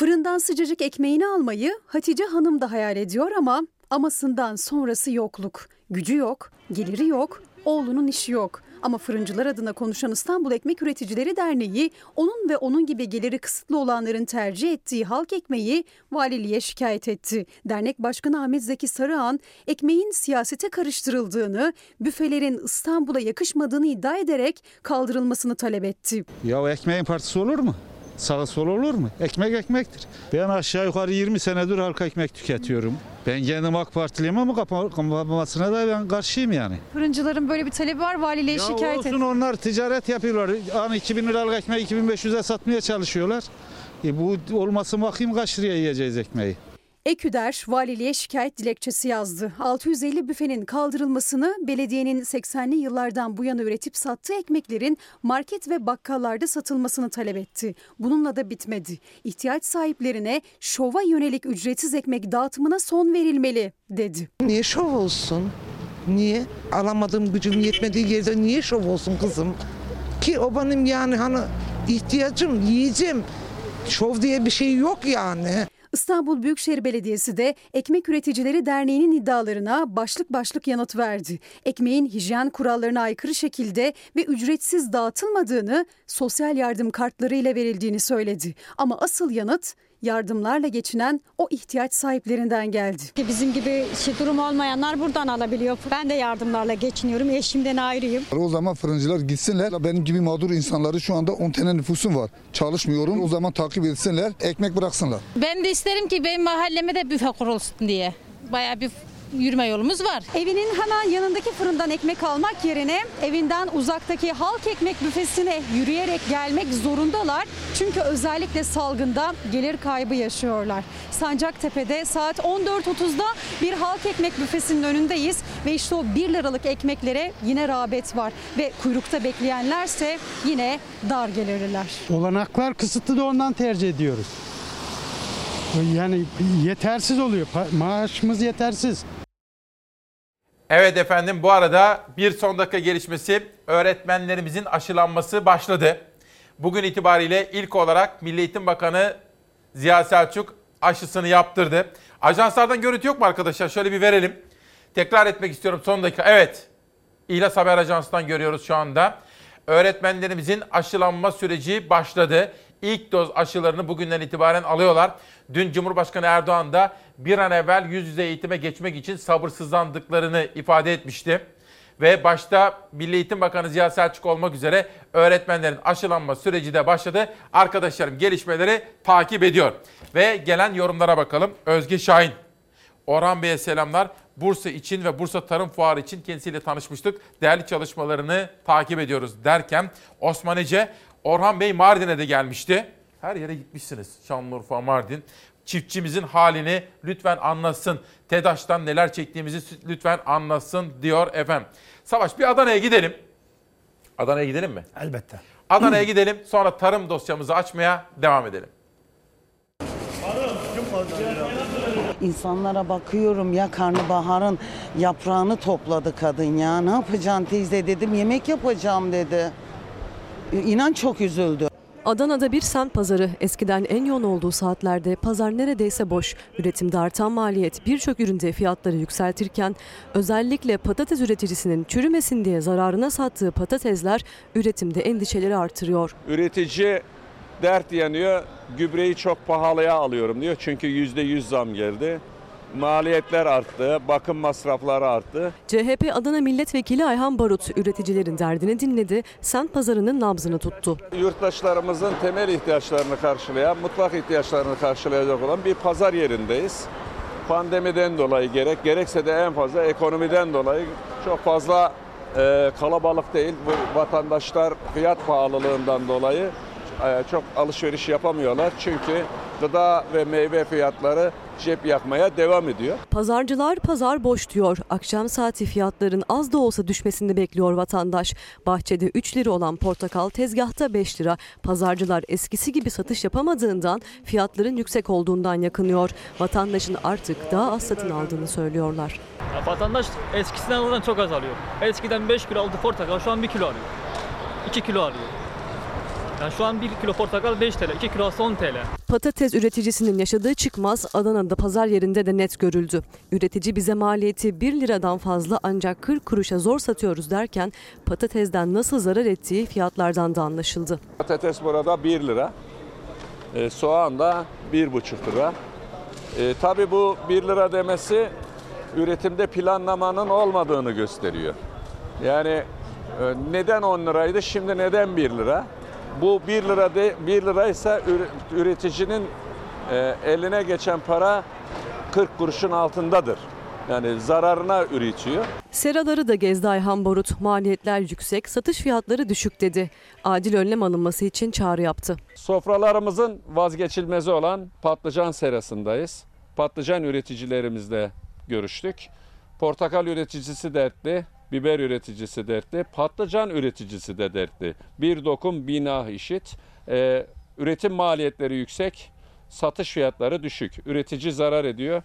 Fırından sıcacık ekmeğini almayı Hatice Hanım da hayal ediyor ama amasından sonrası yokluk. Gücü yok, geliri yok, oğlunun işi yok. Ama fırıncılar adına konuşan İstanbul Ekmek Üreticileri Derneği onun ve onun gibi geliri kısıtlı olanların tercih ettiği halk ekmeği valiliğe şikayet etti. Dernek Başkanı Ahmet Zeki Sarıhan ekmeğin siyasete karıştırıldığını, büfelerin İstanbul'a yakışmadığını iddia ederek kaldırılmasını talep etti. Ya ekmeğin partisi olur mu? Sağı sol olur mu? Ekmek ekmektir. Ben aşağı yukarı 20 senedir halka ekmek tüketiyorum. Ben kendim AK Partiliyim ama kapa- kapanmasına da ben karşıyım yani. Fırıncıların böyle bir talebi var valiliğe Ya şikayet olsun etti. onlar ticaret yapıyorlar. An 2000 liralık ekmeği 2500'e satmaya çalışıyorlar. E bu olması bakayım kaç liraya yiyeceğiz ekmeği. Eküder valiliğe şikayet dilekçesi yazdı. 650 büfenin kaldırılmasını, belediyenin 80'li yıllardan bu yana üretip sattığı ekmeklerin market ve bakkallarda satılmasını talep etti. Bununla da bitmedi. İhtiyaç sahiplerine şova yönelik ücretsiz ekmek dağıtımına son verilmeli dedi. Niye şov olsun? Niye? Alamadığım gücüm yetmediği yerde niye şov olsun kızım? Ki o benim yani hani ihtiyacım, yiyeceğim. Şov diye bir şey yok yani. İstanbul Büyükşehir Belediyesi de Ekmek Üreticileri Derneği'nin iddialarına başlık başlık yanıt verdi. Ekmeğin hijyen kurallarına aykırı şekilde ve ücretsiz dağıtılmadığını, sosyal yardım kartlarıyla verildiğini söyledi. Ama asıl yanıt yardımlarla geçinen o ihtiyaç sahiplerinden geldi. Bizim gibi şey, durum olmayanlar buradan alabiliyor. Ben de yardımlarla geçiniyorum. Eşimden ayrıyım. O zaman fırıncılar gitsinler. Benim gibi mağdur insanları şu anda 10 tane nüfusum var. Çalışmıyorum. O zaman takip etsinler. Ekmek bıraksınlar. Ben de isterim ki benim mahalleme de büfe kurulsun diye. Bayağı bir yürüme yolumuz var. Evinin hemen yanındaki fırından ekmek almak yerine evinden uzaktaki halk ekmek büfesine yürüyerek gelmek zorundalar. Çünkü özellikle salgında gelir kaybı yaşıyorlar. Sancaktepe'de saat 14.30'da bir halk ekmek büfesinin önündeyiz ve işte o 1 liralık ekmeklere yine rağbet var ve kuyrukta bekleyenlerse yine dar gelirliler. Olanaklar kısıtlı da ondan tercih ediyoruz. Yani yetersiz oluyor. Maaşımız yetersiz. Evet efendim bu arada bir son dakika gelişmesi öğretmenlerimizin aşılanması başladı. Bugün itibariyle ilk olarak Milli Eğitim Bakanı Ziya Selçuk aşısını yaptırdı. Ajanslardan görüntü yok mu arkadaşlar? Şöyle bir verelim. Tekrar etmek istiyorum son dakika. Evet. İhlas Haber Ajansı'ndan görüyoruz şu anda. Öğretmenlerimizin aşılanma süreci başladı. İlk doz aşılarını bugünden itibaren alıyorlar. Dün Cumhurbaşkanı Erdoğan da bir an evvel yüz yüze eğitime geçmek için sabırsızlandıklarını ifade etmişti. Ve başta Milli Eğitim Bakanı Ziya Selçuk olmak üzere öğretmenlerin aşılanma süreci de başladı. Arkadaşlarım gelişmeleri takip ediyor. Ve gelen yorumlara bakalım. Özge Şahin. Orhan Bey'e selamlar. Bursa için ve Bursa Tarım Fuarı için kendisiyle tanışmıştık. Değerli çalışmalarını takip ediyoruz derken Osman Ece, Orhan Bey Mardin'e de gelmişti. Her yere gitmişsiniz. Şanlıurfa, Mardin. Çiftçimizin halini lütfen anlatsın. TEDAŞ'tan neler çektiğimizi lütfen anlatsın diyor efendim. Savaş bir Adana'ya gidelim. Adana'ya gidelim mi? Elbette. Adana'ya gidelim sonra tarım dosyamızı açmaya devam edelim. İnsanlara bakıyorum ya karnabaharın yaprağını topladı kadın ya. Ne yapacaksın teyze dedim yemek yapacağım dedi. İnan çok üzüldü. Adana'da bir semt pazarı eskiden en yoğun olduğu saatlerde pazar neredeyse boş. Üretimde artan maliyet birçok üründe fiyatları yükseltirken özellikle patates üreticisinin çürümesin diye zararına sattığı patatesler üretimde endişeleri artırıyor. Üretici dert yanıyor, gübreyi çok pahalıya alıyorum diyor. Çünkü %100 zam geldi. Maliyetler arttı, bakım masrafları arttı. CHP Adana Milletvekili Ayhan Barut üreticilerin derdini dinledi, semt pazarının nabzını tuttu. Yurttaşlarımızın temel ihtiyaçlarını karşılayan, mutfak ihtiyaçlarını karşılayacak olan bir pazar yerindeyiz. Pandemiden dolayı gerek, gerekse de en fazla ekonomiden dolayı çok fazla e, kalabalık değil. Bu vatandaşlar fiyat pahalılığından dolayı e, çok alışveriş yapamıyorlar. Çünkü gıda ve meyve fiyatları cep yakmaya devam ediyor. Pazarcılar pazar boş diyor. Akşam saati fiyatların az da olsa düşmesini bekliyor vatandaş. Bahçede 3 lira olan portakal tezgahta 5 lira. Pazarcılar eskisi gibi satış yapamadığından fiyatların yüksek olduğundan yakınıyor. Vatandaşın artık daha az satın aldığını söylüyorlar. Ya vatandaş eskisinden oradan çok az alıyor. Eskiden 5 kilo aldı portakal şu an 1 kilo alıyor. 2 kilo alıyor. Yani şu an 1 kilo portakal 5 TL, 2 kilo 10 TL. Patates üreticisinin yaşadığı çıkmaz Adana'da pazar yerinde de net görüldü. Üretici bize maliyeti 1 liradan fazla ancak 40 kuruşa zor satıyoruz derken patatesden nasıl zarar ettiği fiyatlardan da anlaşıldı. Patates burada 1 lira, e, soğan da 1,5 lira. E, tabii bu 1 lira demesi üretimde planlamanın olmadığını gösteriyor. Yani e, neden 10 liraydı şimdi neden 1 lira? Bu 1 lira de 1 liraysa üreticinin e, eline geçen para 40 kuruşun altındadır. Yani zararına üretiyor. Seraları da gezdi Ayhan Barut. Maliyetler yüksek, satış fiyatları düşük dedi. Acil önlem alınması için çağrı yaptı. Sofralarımızın vazgeçilmezi olan patlıcan serasındayız. Patlıcan üreticilerimizle görüştük. Portakal üreticisi dertli, biber üreticisi dertli, patlıcan üreticisi de dertli. Bir dokum bina işit. Ee, üretim maliyetleri yüksek, satış fiyatları düşük. Üretici zarar ediyor,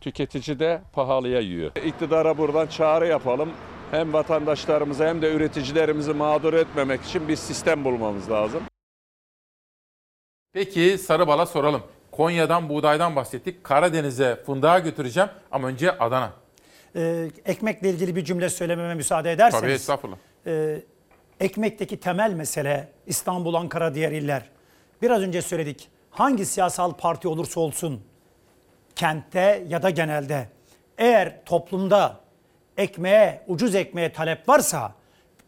tüketici de pahalıya yiyor. İktidara buradan çağrı yapalım. Hem vatandaşlarımızı hem de üreticilerimizi mağdur etmemek için bir sistem bulmamız lazım. Peki Sarıbal'a soralım. Konya'dan buğdaydan bahsettik. Karadeniz'e fındığa götüreceğim ama önce Adana. Ee, ekmekle ilgili bir cümle söylememe müsaade ederseniz. Tabii estağfurullah. e, ekmekteki temel mesele İstanbul, Ankara, diğer iller. Biraz önce söyledik. Hangi siyasal parti olursa olsun kentte ya da genelde eğer toplumda ekmeğe, ucuz ekmeğe talep varsa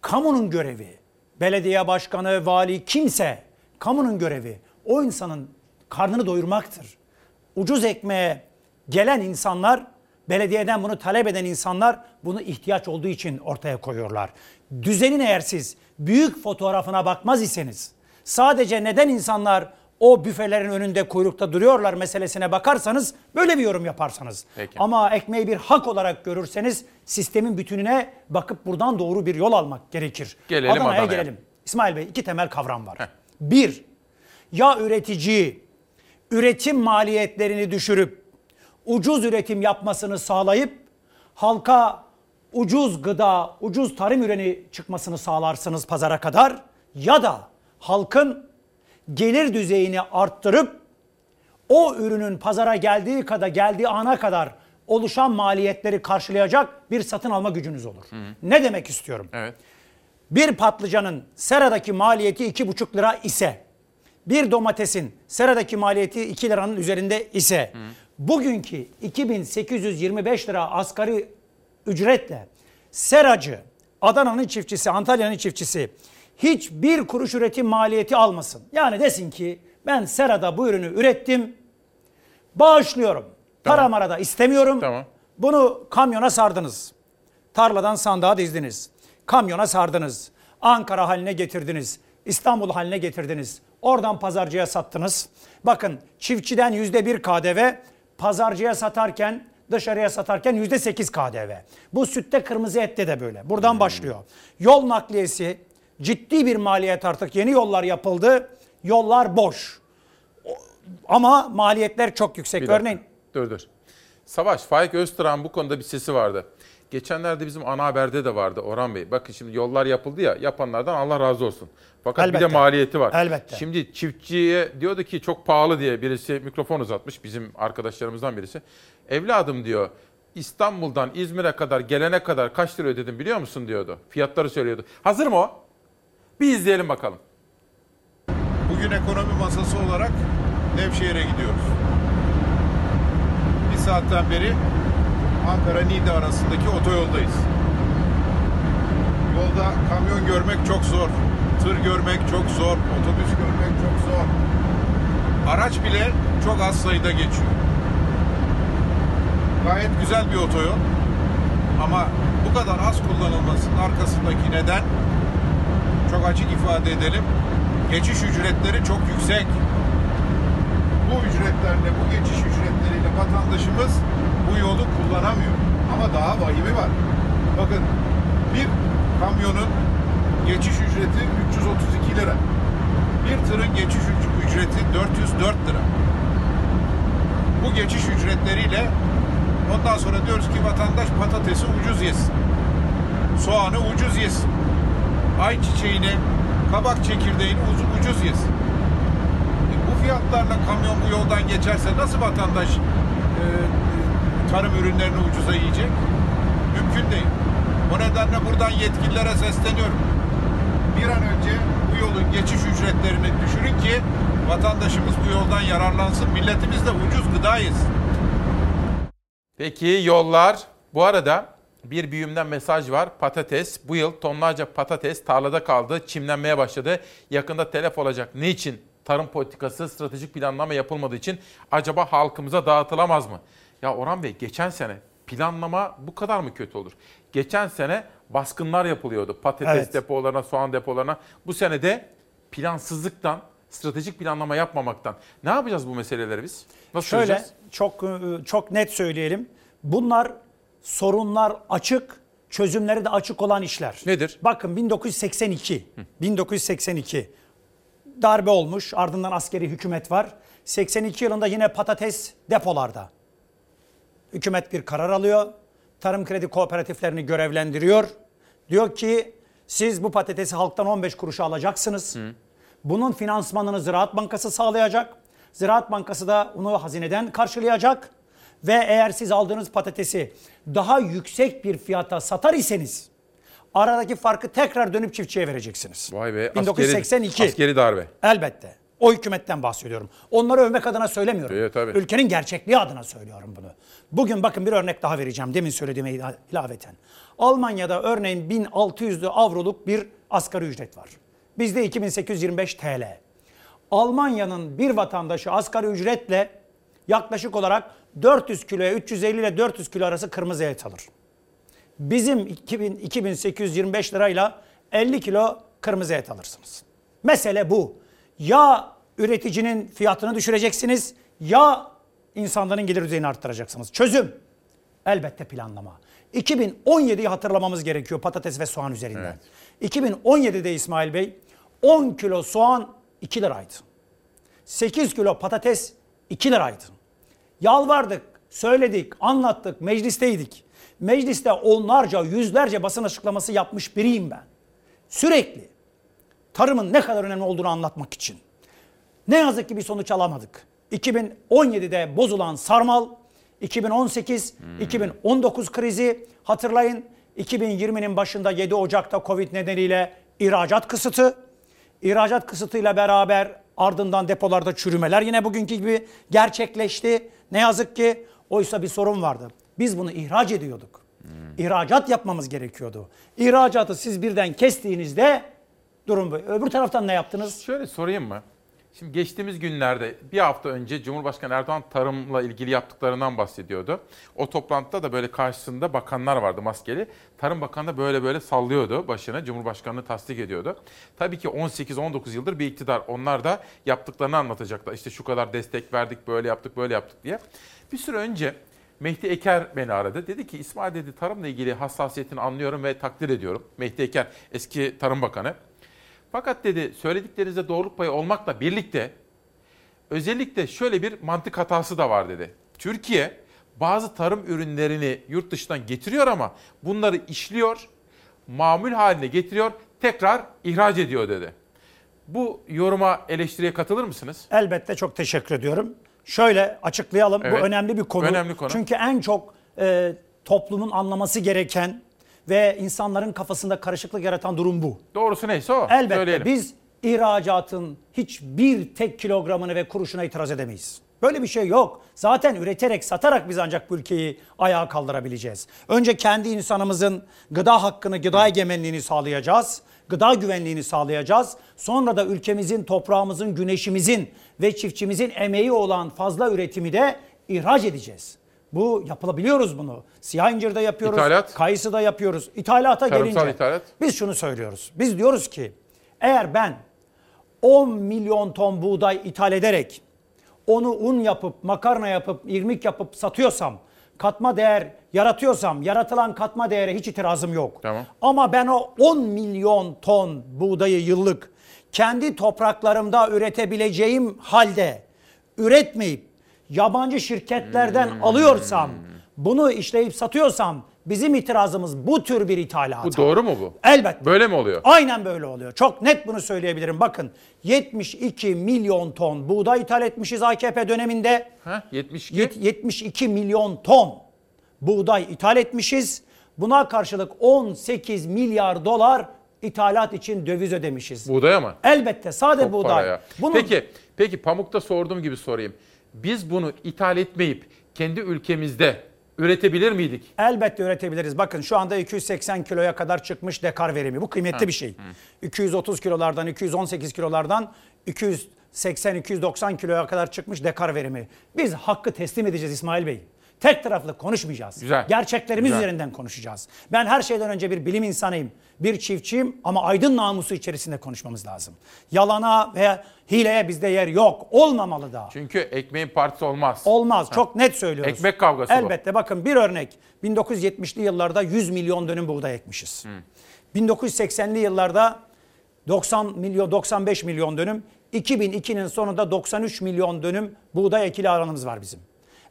kamunun görevi, belediye başkanı, vali kimse kamunun görevi o insanın karnını doyurmaktır. Ucuz ekmeğe gelen insanlar, belediyeden bunu talep eden insanlar bunu ihtiyaç olduğu için ortaya koyuyorlar. Düzenin eğer siz büyük fotoğrafına bakmaz iseniz, sadece neden insanlar o büfelerin önünde kuyrukta duruyorlar meselesine bakarsanız böyle bir yorum yaparsanız. Peki. Ama ekmeği bir hak olarak görürseniz sistemin bütününe bakıp buradan doğru bir yol almak gerekir. Gelelim Adana'ya Adana'ya. gelelim. İsmail Bey iki temel kavram var. Bir, ya üretici üretim maliyetlerini düşürüp ucuz üretim yapmasını sağlayıp halka ucuz gıda, ucuz tarım ürünü çıkmasını sağlarsınız pazara kadar ya da halkın gelir düzeyini arttırıp o ürünün pazara geldiği kadar geldiği ana kadar oluşan maliyetleri karşılayacak bir satın alma gücünüz olur. Ne demek istiyorum? Evet. Bir patlıcanın seradaki maliyeti 2,5 lira ise, bir domatesin seradaki maliyeti 2 liranın üzerinde ise, bugünkü 2825 lira asgari ücretle seracı, Adana'nın çiftçisi, Antalya'nın çiftçisi hiçbir kuruş üretim maliyeti almasın. Yani desin ki ben serada bu ürünü ürettim, bağışlıyorum. Para mara da istemiyorum. Bunu kamyona sardınız. Tarladan sandığa dizdiniz. Kamyona sardınız. Ankara haline getirdiniz. İstanbul haline getirdiniz. Oradan pazarcıya sattınız. Bakın çiftçiden yüzde bir KDV, pazarcıya satarken, dışarıya satarken yüzde sekiz KDV. Bu sütte kırmızı ette de böyle. Buradan başlıyor. Yol nakliyesi ciddi bir maliyet artık. Yeni yollar yapıldı. Yollar boş. Ama maliyetler çok yüksek. Bir dakika. Örneğin Dur dur. Savaş, Faik Öztürk'ün bu konuda bir sesi vardı. Geçenlerde bizim ana haberde de vardı Orhan Bey. Bakın şimdi yollar yapıldı ya yapanlardan Allah razı olsun. Fakat bir Elbette. de maliyeti var. Elbette. Şimdi çiftçiye diyordu ki çok pahalı diye birisi mikrofon uzatmış bizim arkadaşlarımızdan birisi. Evladım diyor İstanbul'dan İzmir'e kadar gelene kadar kaç lira ödedim biliyor musun diyordu. Fiyatları söylüyordu. Hazır mı o? Bir izleyelim bakalım. Bugün ekonomi masası olarak Nevşehir'e gidiyoruz. Bir saatten beri Ankara-Niğde arasındaki otoyoldayız. Yolda kamyon görmek çok zor, tır görmek çok zor, otobüs görmek çok zor. Araç bile çok az sayıda geçiyor. Gayet güzel bir otoyol. Ama bu kadar az kullanılmasının arkasındaki neden çok açık ifade edelim. Geçiş ücretleri çok yüksek. Bu ücretlerle, bu geçiş ücretleriyle vatandaşımız bu yolu kullanamıyor. Ama daha vahimi var. Bakın bir kamyonun geçiş ücreti 332 lira. Bir tırın geçiş üc- ücreti 404 lira. Bu geçiş ücretleriyle ondan sonra diyoruz ki vatandaş patatesi ucuz yesin. Soğanı ucuz yesin. Ayçiçeğini, kabak çekirdeğini ucuz, yesin. E, bu fiyatlarla kamyon bu yoldan geçerse nasıl vatandaş e, tarım ürünlerini ucuza yiyecek? Mümkün değil. O nedenle buradan yetkililere sesleniyorum. Bir an önce bu yolun geçiş ücretlerini düşürün ki vatandaşımız bu yoldan yararlansın. Milletimiz de ucuz gıda yesin. Peki yollar. Bu arada bir büyümden mesaj var. Patates bu yıl tonlarca patates tarlada kaldı, çimlenmeye başladı. Yakında telef olacak. Niçin? Tarım politikası, stratejik planlama yapılmadığı için acaba halkımıza dağıtılamaz mı? Ya Orhan Bey geçen sene planlama bu kadar mı kötü olur? Geçen sene baskınlar yapılıyordu. Patates Evet. depolarına, soğan depolarına. Bu sene de plansızlıktan, stratejik planlama yapmamaktan. Ne yapacağız bu meseleleri biz? Nasıl Şöyle çözeceğiz? çok e, çok net söyleyelim. Bunlar sorunlar açık, çözümleri de açık olan işler. Nedir? Bakın 1982. 1982 darbe olmuş. Ardından askeri hükümet var. 82 yılında yine patates depolarda. Hükümet bir karar alıyor. Tarım kredi kooperatiflerini görevlendiriyor. Diyor ki siz bu patatesi halktan 15 kuruşa alacaksınız. Bunun finansmanını Ziraat Bankası sağlayacak. Ziraat Bankası da onu hazineden karşılayacak. Ve eğer siz aldığınız patatesi daha yüksek bir fiyata satar iseniz aradaki farkı tekrar dönüp çiftçiye vereceksiniz. Vay be. 1982. Askeri, askeri darbe. Elbette. O hükümetten bahsediyorum. Onları övmek adına söylemiyorum. Evet, tabii. Ülkenin gerçekliği adına söylüyorum bunu. Bugün bakın bir örnek daha vereceğim. Demin söylediğime ila- ilaveten. Almanya'da örneğin 1600'lü avroluk bir asgari ücret var. Bizde 2825 TL. Almanya'nın bir vatandaşı asgari ücretle yaklaşık olarak 400 kiloya 350 ile 400 kilo arası kırmızı et alır. Bizim 2000, 2825 lirayla 50 kilo kırmızı et alırsınız. Mesele bu. Ya üreticinin fiyatını düşüreceksiniz ya insanların gelir düzeyini arttıracaksınız. Çözüm elbette planlama. 2017'yi hatırlamamız gerekiyor patates ve soğan üzerinden. 2017'de İsmail Bey 10 kilo soğan 2 liraydı. 8 kilo patates 2 liraydı. Yalvardık, söyledik, anlattık, meclisteydik. Mecliste onlarca, yüzlerce basın açıklaması yapmış biriyim ben. Sürekli tarımın ne kadar önemli olduğunu anlatmak için. Ne yazık ki bir sonuç alamadık. 2017'de bozulan sarmal, 2018, 2019 krizi hatırlayın. 2020'nin başında 7 Ocak'ta Covid nedeniyle ihracat kısıtı. İhracat kısıtıyla beraber ardından depolarda çürümeler yine bugünkü gibi gerçekleşti. Ne yazık ki oysa bir sorun vardı. Biz bunu ihraç ediyorduk. İhracat yapmamız gerekiyordu. İhracatı siz birden kestiğinizde durum bu. Öbür taraftan ne yaptınız? Şöyle sorayım mı? Şimdi geçtiğimiz günlerde bir hafta önce Cumhurbaşkanı Erdoğan tarımla ilgili yaptıklarından bahsediyordu. O toplantıda da böyle karşısında bakanlar vardı maskeli. Tarım Bakanı da böyle böyle sallıyordu başını. Cumhurbaşkanını tasdik ediyordu. Tabii ki 18-19 yıldır bir iktidar. Onlar da yaptıklarını anlatacaklar. İşte şu kadar destek verdik, böyle yaptık, böyle yaptık diye. Bir süre önce Mehdi Eker beni aradı. Dedi ki İsmail dedi tarımla ilgili hassasiyetini anlıyorum ve takdir ediyorum. Mehdi Eker eski Tarım Bakanı. Fakat dedi söylediklerinizde doğruluk payı olmakla birlikte özellikle şöyle bir mantık hatası da var dedi. Türkiye bazı tarım ürünlerini yurt dışından getiriyor ama bunları işliyor, mamul haline getiriyor, tekrar ihraç ediyor dedi. Bu yoruma eleştiriye katılır mısınız? Elbette çok teşekkür ediyorum. Şöyle açıklayalım. Evet. Bu önemli bir konu. Önemli konu. Çünkü en çok e, toplumun anlaması gereken ve insanların kafasında karışıklık yaratan durum bu. Doğrusu neyse o. Elbette Söyleyelim. biz ihracatın hiçbir tek kilogramını ve kuruşuna itiraz edemeyiz. Böyle bir şey yok. Zaten üreterek, satarak biz ancak bu ülkeyi ayağa kaldırabileceğiz. Önce kendi insanımızın gıda hakkını, gıda egemenliğini sağlayacağız. Gıda güvenliğini sağlayacağız. Sonra da ülkemizin, toprağımızın, güneşimizin ve çiftçimizin emeği olan fazla üretimi de ihraç edeceğiz. Bu yapılabiliyoruz bunu. Siyah incirde yapıyoruz. İthalat. Kayısı da yapıyoruz. İthalata Tarımsal gelince ithalat. biz şunu söylüyoruz. Biz diyoruz ki eğer ben 10 milyon ton buğday ithal ederek onu un yapıp makarna yapıp irmik yapıp satıyorsam katma değer yaratıyorsam yaratılan katma değere hiç itirazım yok. Tamam. Ama ben o 10 milyon ton buğdayı yıllık kendi topraklarımda üretebileceğim halde üretmeyip yabancı şirketlerden Hmm. alıyorsam bunu işleyip satıyorsam bizim itirazımız bu tür bir ithalata. Bu doğru mu bu? Elbette. Böyle mi oluyor? Aynen böyle oluyor. Çok net bunu söyleyebilirim. Bakın 72 milyon ton buğday ithal etmişiz AKP döneminde. Ha, 72. Yet- 72 milyon ton buğday ithal etmişiz. Buna karşılık 18 milyar dolar ithalat için döviz ödemişiz. Buğdaya mı? Elbette sade Çok buğday. para ya. Bunun- Peki, peki pamukta sorduğum gibi sorayım. Biz bunu ithal etmeyip kendi ülkemizde üretebilir miydik? Elbette üretebiliriz. Bakın şu anda 280 kiloya kadar çıkmış dekar verimi. Bu kıymetli Ha, bir şey. 230 kilolardan, 218 kilolardan 280-290 kiloya kadar çıkmış dekar verimi. Biz hakkı teslim edeceğiz İsmail Bey. Tek taraflı konuşmayacağız. Güzel. Gerçeklerimiz Güzel. üzerinden konuşacağız. Ben her şeyden önce bir bilim insanıyım. Bir çiftçiyim ama aydın namusu içerisinde konuşmamız lazım. Yalana veya hileye bizde yer yok. Olmamalı da. Çünkü ekmeğin partisi olmaz. Olmaz. Çok net söylüyoruz. Ekmek kavgası bu. Elbette bakın bir örnek. 1970'li yıllarda 100 milyon dönüm buğday ekmişiz. 1980'li yıllarda 90 milyon 95 milyon dönüm. 2002'nin sonunda 93 milyon dönüm buğday ekili alanımız var bizim.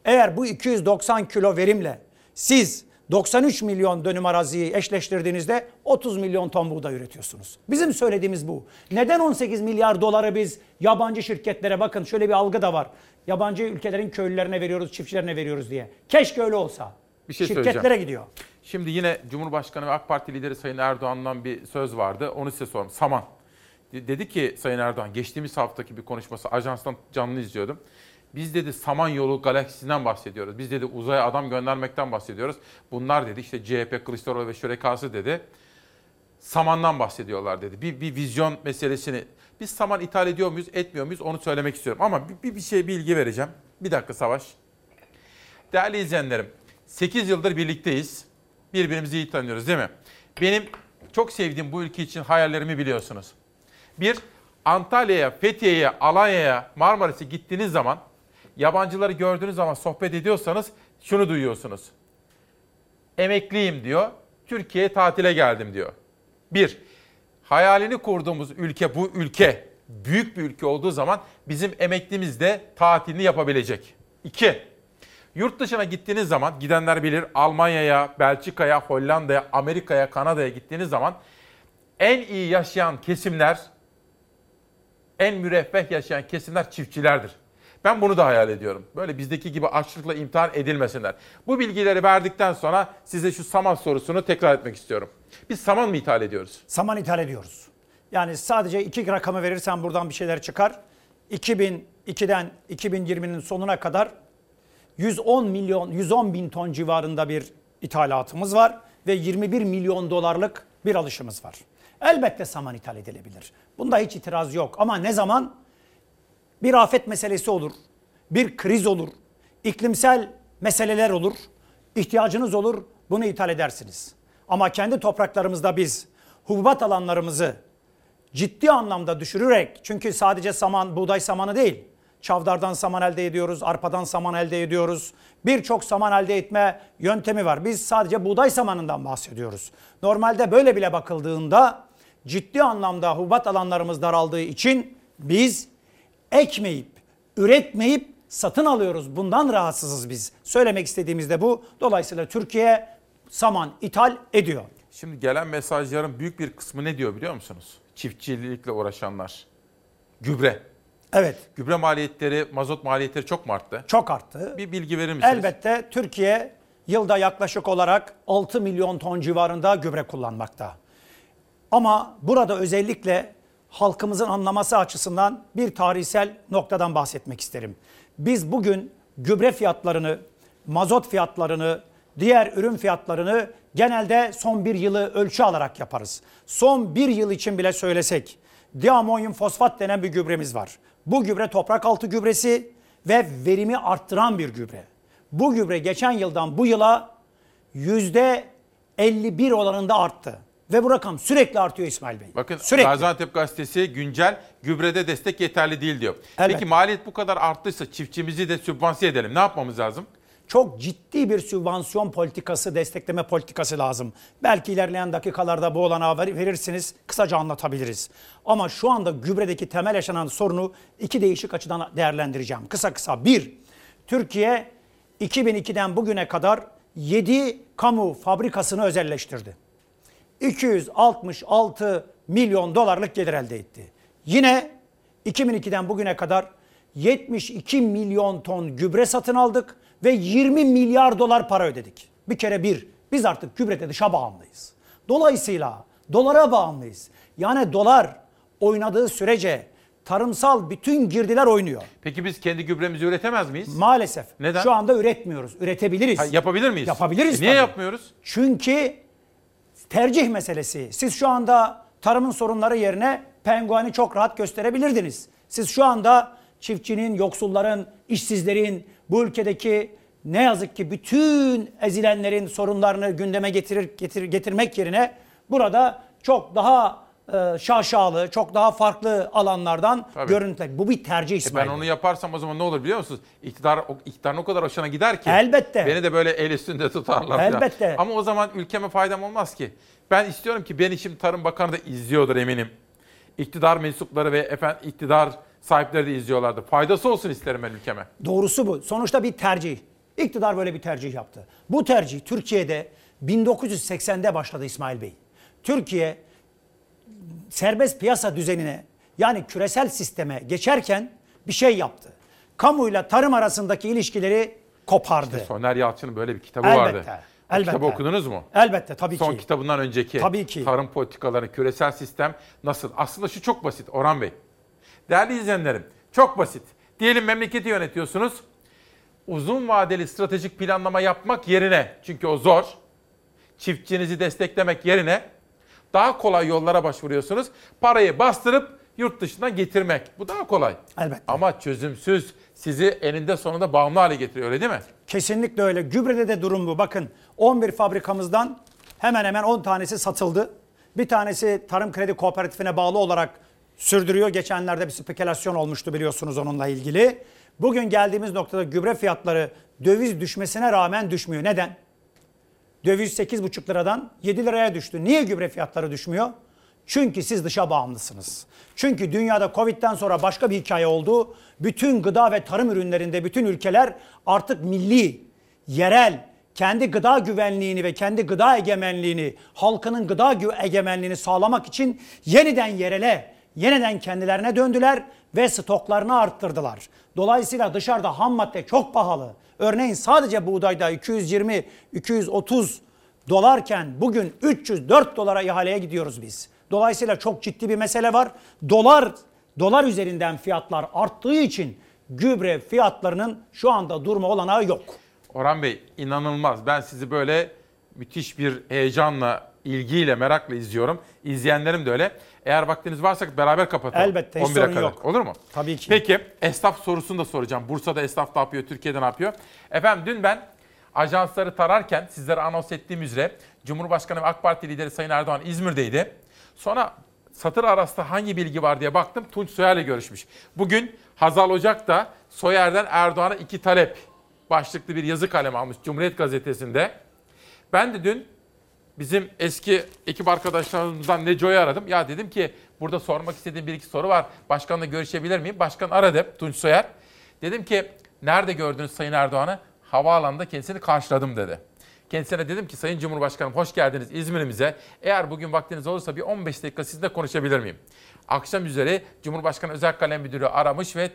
Eğer bu 290 kilo verimle siz 93 milyon dönüm araziyi eşleştirdiğinizde 30 milyon ton buğday üretiyorsunuz. Bizim söylediğimiz bu. Neden 18 milyar doları biz yabancı şirketlere bakın şöyle bir algı da var. Yabancı ülkelerin köylülerine veriyoruz, çiftçilerine veriyoruz diye. Keşke öyle olsa. Bir şey Şirketlere gidiyor. Şimdi yine Cumhurbaşkanı ve AK Parti lideri Sayın Erdoğan'dan bir söz vardı. Onu size sorayım. Saman. De- Dedi ki Sayın Erdoğan geçtiğimiz haftaki bir konuşması ajanstan canlı izliyordum. Biz dedi Samanyolu galaksisinden bahsediyoruz. Biz dedi uzaya adam göndermekten bahsediyoruz. Bunlar dedi işte CHP, Kılıçdaroğlu ve şürekası dedi. Samandan bahsediyorlar dedi. Bir, bir vizyon meselesini. Biz saman ithal ediyor muyuz, etmiyor muyuz onu söylemek istiyorum. Ama bir, bir, şey bilgi vereceğim. Bir dakika Savaş. Değerli izleyenlerim, 8 yıldır birlikteyiz. Birbirimizi iyi tanıyoruz değil mi? Benim çok sevdiğim bu ülke için hayallerimi biliyorsunuz. Bir, Antalya'ya, Fethiye'ye, Alanya'ya, Marmaris'e gittiğiniz zaman, yabancıları gördüğünüz zaman sohbet ediyorsanız şunu duyuyorsunuz. Emekliyim diyor, Türkiye'ye tatile geldim diyor. Bir, hayalini kurduğumuz ülke bu ülke, büyük bir ülke olduğu zaman bizim emeklimiz de tatilini yapabilecek. İki, Yurt dışına gittiğiniz zaman gidenler bilir Almanya'ya, Belçika'ya, Hollanda'ya, Amerika'ya, Kanada'ya gittiğiniz zaman en iyi yaşayan kesimler, en müreffeh yaşayan kesimler çiftçilerdir. Ben bunu da hayal ediyorum. Böyle bizdeki gibi açlıkla imtihan edilmesinler. Bu bilgileri verdikten sonra size şu saman sorusunu tekrar etmek istiyorum. Biz saman mı ithal ediyoruz? Saman ithal ediyoruz. Yani sadece iki rakamı verirsen buradan bir şeyler çıkar. 2002'den 2020'nin sonuna kadar 110 milyon, 110 bin ton civarında bir ithalatımız var ve 21 milyon dolarlık bir alışımız var. Elbette saman ithal edilebilir. Bunda hiç itiraz yok ama ne zaman? Bir afet meselesi olur, bir kriz olur, iklimsel meseleler olur, ihtiyacınız olur, bunu ithal edersiniz. Ama kendi topraklarımızda biz hububat alanlarımızı ciddi anlamda düşürerek çünkü sadece saman, buğday samanı değil, çavdardan saman elde ediyoruz, arpadan saman elde ediyoruz. Birçok saman elde etme yöntemi var. Biz sadece buğday samanından bahsediyoruz. Normalde böyle bile bakıldığında ciddi anlamda hububat alanlarımız daraldığı için biz ekmeyip, üretmeyip satın alıyoruz. Bundan rahatsızız biz. Söylemek istediğimiz de bu. Dolayısıyla Türkiye saman ithal ediyor. Şimdi gelen mesajların büyük bir kısmı ne diyor biliyor musunuz? Çiftçilikle uğraşanlar. Gübre. Evet. Gübre maliyetleri, mazot maliyetleri çok mu arttı? Çok arttı. Bir bilgi verir misiniz? Elbette Türkiye yılda yaklaşık olarak 6 milyon ton civarında gübre kullanmakta. Ama burada özellikle halkımızın anlaması açısından bir tarihsel noktadan bahsetmek isterim. Biz bugün gübre fiyatlarını, mazot fiyatlarını, diğer ürün fiyatlarını genelde son bir yılı ölçü alarak yaparız. Son bir yıl için bile söylesek diamonyum fosfat denen bir gübremiz var. Bu gübre toprak altı gübresi ve verimi arttıran bir gübre. Bu gübre geçen yıldan bu yıla yüzde 51 oranında arttı. Ve bu rakam sürekli artıyor İsmail Bey. Bakın Sürekli. Gaziantep Gazetesi güncel gübrede destek yeterli değil diyor. Evet. Peki maliyet bu kadar arttıysa çiftçimizi de sübvanse edelim. Ne yapmamız lazım? çok ciddi bir sübvansiyon politikası, destekleme politikası lazım. Belki ilerleyen dakikalarda bu olanağı ver- verirsiniz, kısaca anlatabiliriz. Ama şu anda gübredeki temel yaşanan sorunu iki değişik açıdan değerlendireceğim. Kısa kısa. Bir, Türkiye 2002'den bugüne kadar 7 kamu fabrikasını özelleştirdi. 266 milyon dolarlık gelir elde etti. Yine 2002'den bugüne kadar 72 milyon ton gübre satın aldık ve 20 milyar dolar para ödedik. Bir kere bir, biz artık gübrede dışa bağımlıyız. Dolayısıyla dolara bağımlıyız. Yani dolar oynadığı sürece tarımsal bütün girdiler oynuyor. Peki biz kendi gübremizi üretemez miyiz? Maalesef. Neden? Şu anda üretmiyoruz. Üretebiliriz. Ha, yapabilir miyiz? Yapabiliriz E niye tabii. yapmıyoruz? Çünkü tercih meselesi. Siz şu anda tarımın sorunları yerine pengueni çok rahat gösterebilirdiniz. Siz şu anda çiftçinin, yoksulların, işsizlerin, bu ülkedeki ne yazık ki bütün ezilenlerin sorunlarını gündeme getirir, getir, getirmek yerine burada çok daha e, şaşalı, çok daha farklı alanlardan Tabii. görüntüler. Bu bir tercih E İsmail. ben onu yaparsam o zaman ne olur biliyor musunuz? İktidar, o- iktidarın o kadar hoşuna gider ki. Elbette. Beni de böyle el üstünde tutarlar. falan. Elbette. Ama o zaman ülkeme faydam olmaz ki. Ben istiyorum ki beni şimdi Tarım Bakanı da izliyordur eminim. İktidar mensupları ve efendim iktidar sahipleri de izliyorlardı. Faydası olsun isterim ben ülkeme. Doğrusu bu. Sonuçta bir tercih. İktidar böyle bir tercih yaptı. Bu tercih Türkiye'de 1980'de başladı İsmail Bey. Türkiye serbest piyasa düzenine yani küresel sisteme geçerken bir şey yaptı. Kamuyla tarım arasındaki ilişkileri kopardı. Soner Yalçın'ın böyle bir kitabı Elbette, vardı. O elbette. kitabı okudunuz mu? Elbette tabii Son ki. kitabından önceki. Tabii ki. Tarım politikaları, küresel sistem nasıl? Aslında şu çok basit Orhan Bey. Değerli izleyenlerim, çok basit. Diyelim memleketi yönetiyorsunuz. Uzun vadeli stratejik planlama yapmak yerine, çünkü o zor. Çiftçinizi desteklemek yerine daha kolay yollara başvuruyorsunuz. Parayı bastırıp yurt dışından getirmek. Bu daha kolay. Elbette. Ama çözümsüz sizi eninde sonunda bağımlı hale getiriyor öyle değil mi? Kesinlikle öyle. Gübrede de durum bu. Bakın 11 fabrikamızdan hemen hemen 10 tanesi satıldı. Bir tanesi Tarım Kredi Kooperatifine bağlı olarak sürdürüyor. Geçenlerde bir spekülasyon olmuştu biliyorsunuz onunla ilgili. Bugün geldiğimiz noktada gübre fiyatları döviz düşmesine rağmen düşmüyor. Neden? Döviz 8,5 liradan 7 liraya düştü. Niye gübre fiyatları düşmüyor? Çünkü siz dışa bağımlısınız. Çünkü dünyada Covid'den sonra başka bir hikaye oldu. Bütün gıda ve tarım ürünlerinde bütün ülkeler artık milli, yerel, kendi gıda güvenliğini ve kendi gıda egemenliğini, halkının gıda egemenliğini sağlamak için yeniden yerele, yeniden kendilerine döndüler ve stoklarını arttırdılar. Dolayısıyla dışarıda ham madde çok pahalı. Örneğin sadece buğdayda 220, 230 dolarken bugün 304 dolara ihaleye gidiyoruz biz. Dolayısıyla çok ciddi bir mesele var. Dolar dolar üzerinden fiyatlar arttığı için gübre fiyatlarının şu anda durma olanağı yok. Orhan Bey inanılmaz. Ben sizi böyle müthiş bir heyecanla, ilgiyle, merakla izliyorum. İzleyenlerim de öyle. Eğer vaktiniz varsa beraber kapatalım. Elbette, hiç 11'e sorun kadar. yok. Olur mu? Tabii ki. Peki esnaf sorusunu da soracağım. Bursa'da esnaf ne yapıyor, Türkiye'de ne yapıyor? Efendim dün ben ajansları tararken sizlere anons ettiğim üzere Cumhurbaşkanı ve AK Parti lideri Sayın Erdoğan İzmir'deydi. Sonra satır arasında hangi bilgi var diye baktım. Tunç Soyer'le görüşmüş. Bugün Hazal Ocak da Soyer'den Erdoğan'a iki talep başlıklı bir yazı kalemi almış Cumhuriyet Gazetesi'nde. Ben de dün bizim eski ekip arkadaşlarımızdan Neco'yu aradım. Ya dedim ki burada sormak istediğim bir iki soru var. Başkanla görüşebilir miyim? Başkan aradı Tunç Soyer. Dedim ki nerede gördünüz Sayın Erdoğan'ı? Havaalanında kendisini karşıladım dedi. Kendisine dedim ki Sayın Cumhurbaşkanım hoş geldiniz İzmir'imize. Eğer bugün vaktiniz olursa bir 15 dakika sizinle konuşabilir miyim? Akşam üzeri Cumhurbaşkanı Özel Kalem Müdürü aramış ve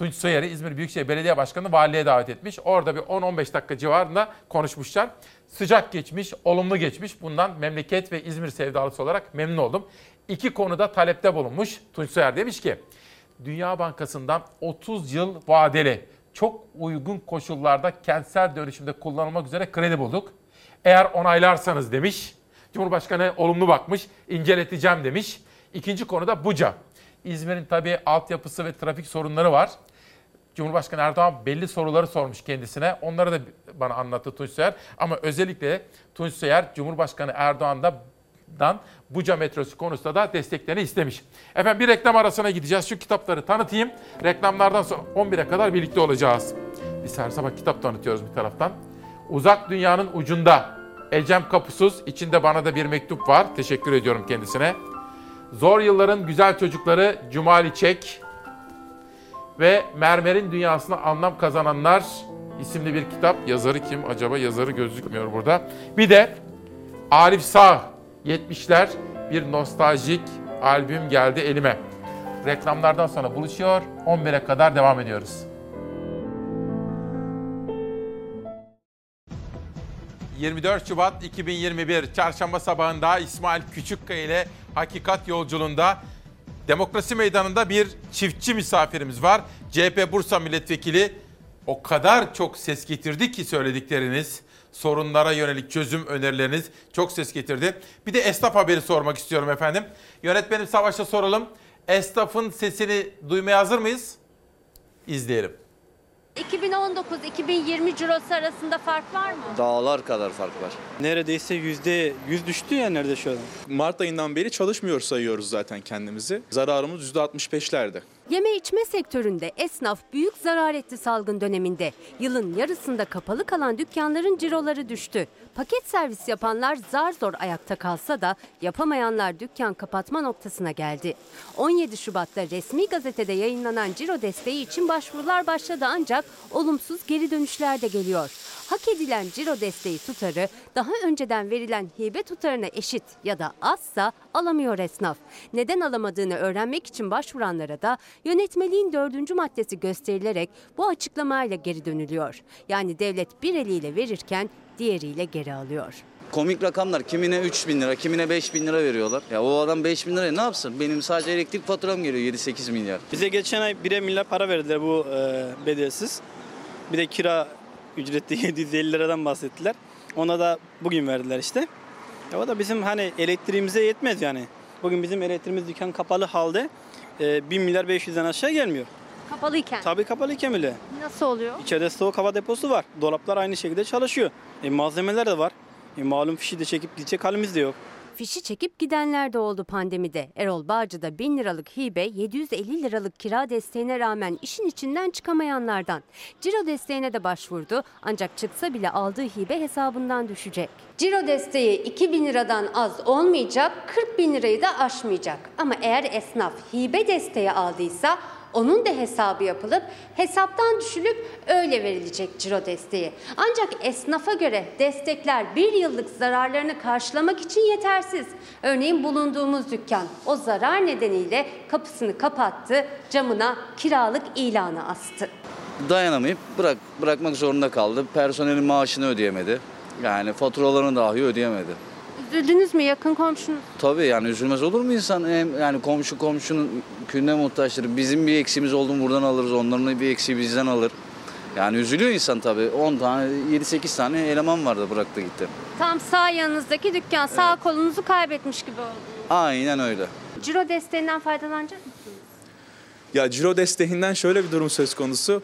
Tunç Soyer'i İzmir Büyükşehir Belediye Başkanı valiliğe davet etmiş. Orada bir 10-15 dakika civarında konuşmuşlar. Sıcak geçmiş, olumlu geçmiş. Bundan memleket ve İzmir sevdalısı olarak memnun oldum. İki konuda talepte bulunmuş. Tunç Soyer demiş ki, Dünya Bankası'ndan 30 yıl vadeli, çok uygun koşullarda kentsel dönüşümde kullanılmak üzere kredi bulduk. Eğer onaylarsanız demiş, Cumhurbaşkanı olumlu bakmış, inceleteceğim demiş. İkinci konu da Buca. İzmir'in tabii altyapısı ve trafik sorunları var. Cumhurbaşkanı Erdoğan belli soruları sormuş kendisine. Onları da bana anlattı Tunç Soyer. Ama özellikle Tunç Soyer Cumhurbaşkanı Erdoğan'dan Buca metrosu konusunda da desteklerini istemiş. Efendim bir reklam arasına gideceğiz. Şu kitapları tanıtayım. Reklamlardan sonra 11'e kadar birlikte olacağız. Biz her sabah kitap tanıtıyoruz bir taraftan. Uzak dünyanın ucunda Ecem Kapusuz içinde bana da bir mektup var. Teşekkür ediyorum kendisine. Zor Yılların Güzel Çocukları Cumali Çek ve Mermer'in Dünyasına Anlam Kazananlar isimli bir kitap. Yazarı kim acaba? Yazarı gözükmüyor burada. Bir de Arif Sağ 70'ler bir nostaljik albüm geldi elime. Reklamlardan sonra buluşuyor. 11'e kadar devam ediyoruz. ...24 Şubat 2021 Çarşamba sabahında İsmail Küçükkaya ile Hakikat Yolculuğunda... ...Demokrasi Meydanı'nda bir çiftçi misafirimiz var. CHP Bursa Milletvekili o kadar çok ses getirdi ki söyledikleriniz... ...sorunlara yönelik çözüm önerileriniz çok ses getirdi. Bir de esnaf haberi sormak istiyorum efendim. Yönetmenim Savaş'a soralım. Esnafın sesini duymaya hazır mıyız? İzleyelim. 2019-2020 cirosu arasında fark var mı? Dağlar kadar fark var. Neredeyse yüzde yüz düştü ya nerede şu an. Mart ayından beri çalışmıyor sayıyoruz zaten kendimizi. Zararımız %65'lerde. Yeme içme sektöründe esnaf büyük zarar etti salgın döneminde. Yılın yarısında kapalı kalan dükkanların ciroları düştü. Paket servis yapanlar zar zor ayakta kalsa da yapamayanlar dükkan kapatma noktasına geldi. 17 Şubat'ta resmi gazetede yayınlanan ciro desteği için başvurular başladı ancak olumsuz geri dönüşler de geliyor. Hak edilen ciro desteği tutarı daha önceden verilen hibe tutarına eşit ya da azsa alamıyor esnaf. Neden alamadığını öğrenmek için başvuranlara da yönetmeliğin dördüncü maddesi gösterilerek bu açıklamayla geri dönülüyor. Yani devlet bir eliyle verirken diğeriyle geri alıyor. Komik rakamlar kimine 3 bin lira kimine 5 bin lira veriyorlar. Ya o adam 5 bin liraya ne yapsın? Benim sadece elektrik faturam geliyor 7-8 milyar. Bize geçen ay 1'e milyar para verdiler bu e, bedelsiz. Bir de kira ücreti 750 liradan bahsettiler. Ona da bugün verdiler işte. Ya o da bizim hani elektriğimize yetmez yani. Bugün bizim elektriğimiz dükkan kapalı halde e, 1 milyar 500'den aşağı gelmiyor. Kapalıyken. Tabii kapalıyken bile. Nasıl oluyor? İçeride soğuk hava deposu var. Dolaplar aynı şekilde çalışıyor. E, malzemeler de var. E, malum fişi de çekip gidecek halimiz de yok. Fişi çekip gidenler de oldu pandemide. Erol Bağcı'da 1000 liralık hibe, 750 liralık kira desteğine rağmen işin içinden çıkamayanlardan. Ciro desteğine de başvurdu ancak çıksa bile aldığı hibe hesabından düşecek. Ciro desteği 2000 liradan az olmayacak, 40 bin lirayı da aşmayacak. Ama eğer esnaf hibe desteği aldıysa onun da hesabı yapılıp hesaptan düşülüp öyle verilecek ciro desteği. Ancak esnafa göre destekler bir yıllık zararlarını karşılamak için yetersiz. Örneğin bulunduğumuz dükkan o zarar nedeniyle kapısını kapattı, camına kiralık ilanı astı. Dayanamayıp bırak bırakmak zorunda kaldı. Personelin maaşını ödeyemedi. Yani faturalarını dahi ödeyemedi. Üzüldünüz mü yakın komşunuz? Tabii yani üzülmez olur mu insan? Hem yani komşu komşunun künde muhtaçları. Bizim bir eksiğimiz oldu mu buradan alırız. Onların bir eksiği bizden alır. Yani üzülüyor insan tabii. 10 tane, 7-8 tane eleman vardı bıraktı gitti. Tam sağ yanınızdaki dükkan, sağ kolunuzu kaybetmiş gibi oldu. Aynen öyle. Ciro desteğinden faydalanacak mısınız? Ya ciro desteğinden şöyle bir durum söz konusu.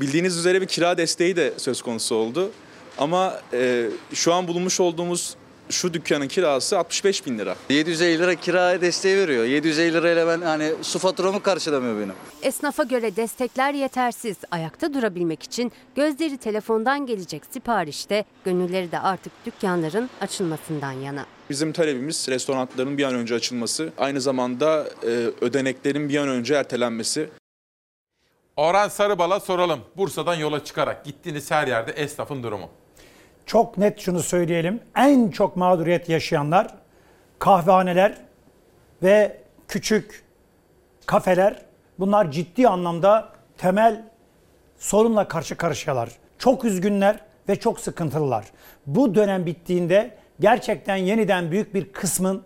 Bildiğiniz üzere bir kira desteği de söz konusu oldu. Ama e, şu an bulunmuş olduğumuz şu dükkanın kirası 65 bin lira. 750 lira kiraya desteği veriyor. 750 lirayla ben hani su faturamı karşılamıyor benim. Esnafa göre destekler yetersiz. Ayakta durabilmek için gözleri telefondan gelecek siparişte, gönülleri de artık dükkanların açılmasından yana. Bizim talebimiz restoranların bir an önce açılması, aynı zamanda e, ödeneklerin bir an önce ertelenmesi. Orhan Sarıbal'a soralım. Bursa'dan yola çıkarak gittiğiniz her yerde esnafın durumu. Çok net şunu söyleyelim. En çok mağduriyet yaşayanlar kahvehaneler ve küçük kafeler. Bunlar ciddi anlamda temel sorunla karşı karşıyalar. Çok üzgünler ve çok sıkıntılılar. Bu dönem bittiğinde gerçekten yeniden büyük bir kısmın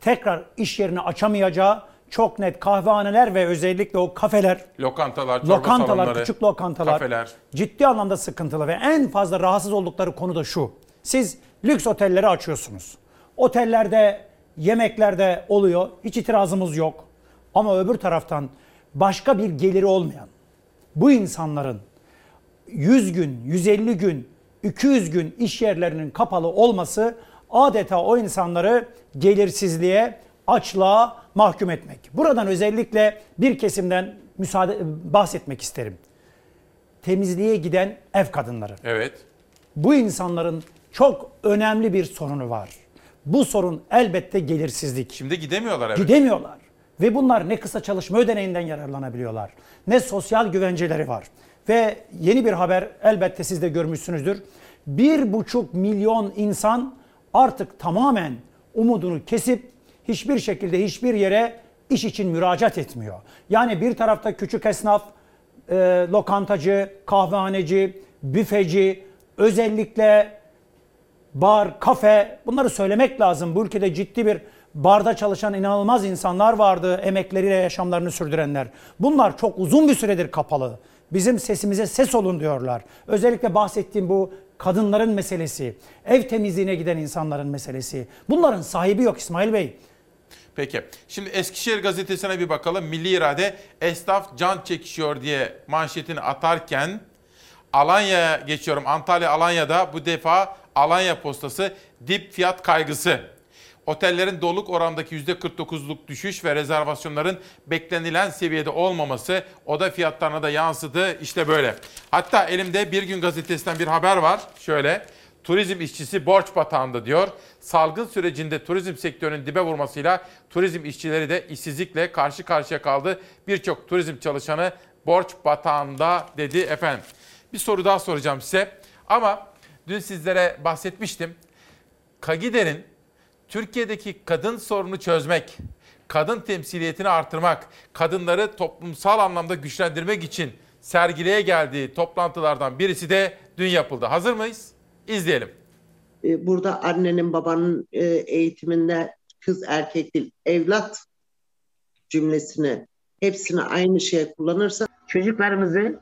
tekrar iş yerini açamayacağı çok net kahvehaneler ve özellikle o kafeler, Lokantalar, çorba lokantalar, salonları, küçük lokantalar kafeler. ciddi anlamda sıkıntılı ve en fazla rahatsız oldukları konu da şu. Siz lüks otelleri açıyorsunuz. Otellerde yemeklerde oluyor. Hiç itirazımız yok. Ama öbür taraftan başka bir geliri olmayan bu insanların 100 gün, 150 gün, 200 gün iş yerlerinin kapalı olması adeta o insanları gelirsizliğe, açlığa mahkum etmek. Buradan özellikle bir kesimden müsaade bahsetmek isterim. Temizliğe giden ev kadınları. Evet. Bu insanların çok önemli bir sorunu var. Bu sorun elbette gelirsizlik. Şimdi gidemiyorlar evet. Gidemiyorlar. Ve bunlar ne kısa çalışma ödeneğinden yararlanabiliyorlar. Ne sosyal güvenceleri var. Ve yeni bir haber elbette siz de görmüşsünüzdür. Bir buçuk milyon insan artık tamamen umudunu kesip hiçbir şekilde hiçbir yere iş için müracaat etmiyor. Yani bir tarafta küçük esnaf, e, lokantacı, kahvehaneci, büfeci, özellikle bar, kafe bunları söylemek lazım. Bu ülkede ciddi bir barda çalışan inanılmaz insanlar vardı, emekleriyle yaşamlarını sürdürenler. Bunlar çok uzun bir süredir kapalı. Bizim sesimize ses olun diyorlar. Özellikle bahsettiğim bu kadınların meselesi, ev temizliğine giden insanların meselesi. Bunların sahibi yok İsmail Bey. Peki. Şimdi Eskişehir gazetesine bir bakalım. Milli irade esnaf can çekişiyor diye manşetini atarken Alanya'ya geçiyorum. Antalya Alanya'da bu defa Alanya postası dip fiyat kaygısı. Otellerin doluluk orandaki %49'luk düşüş ve rezervasyonların beklenilen seviyede olmaması oda fiyatlarına da yansıdı. İşte böyle. Hatta elimde Bir Gün Gazetesi'nden bir haber var. Şöyle. Turizm işçisi borç batağında diyor. Salgın sürecinde turizm sektörünün dibe vurmasıyla turizm işçileri de işsizlikle karşı karşıya kaldı. Birçok turizm çalışanı borç batağında dedi efendim. Bir soru daha soracağım size. Ama dün sizlere bahsetmiştim. Kagider'in Türkiye'deki kadın sorunu çözmek, kadın temsiliyetini artırmak, kadınları toplumsal anlamda güçlendirmek için sergileye geldiği toplantılardan birisi de dün yapıldı. Hazır mıyız? İzleyelim. E, Burada annenin babanın e, eğitiminde kız erkek değil evlat cümlesini hepsini aynı şeye kullanırsa Çocuklarımızı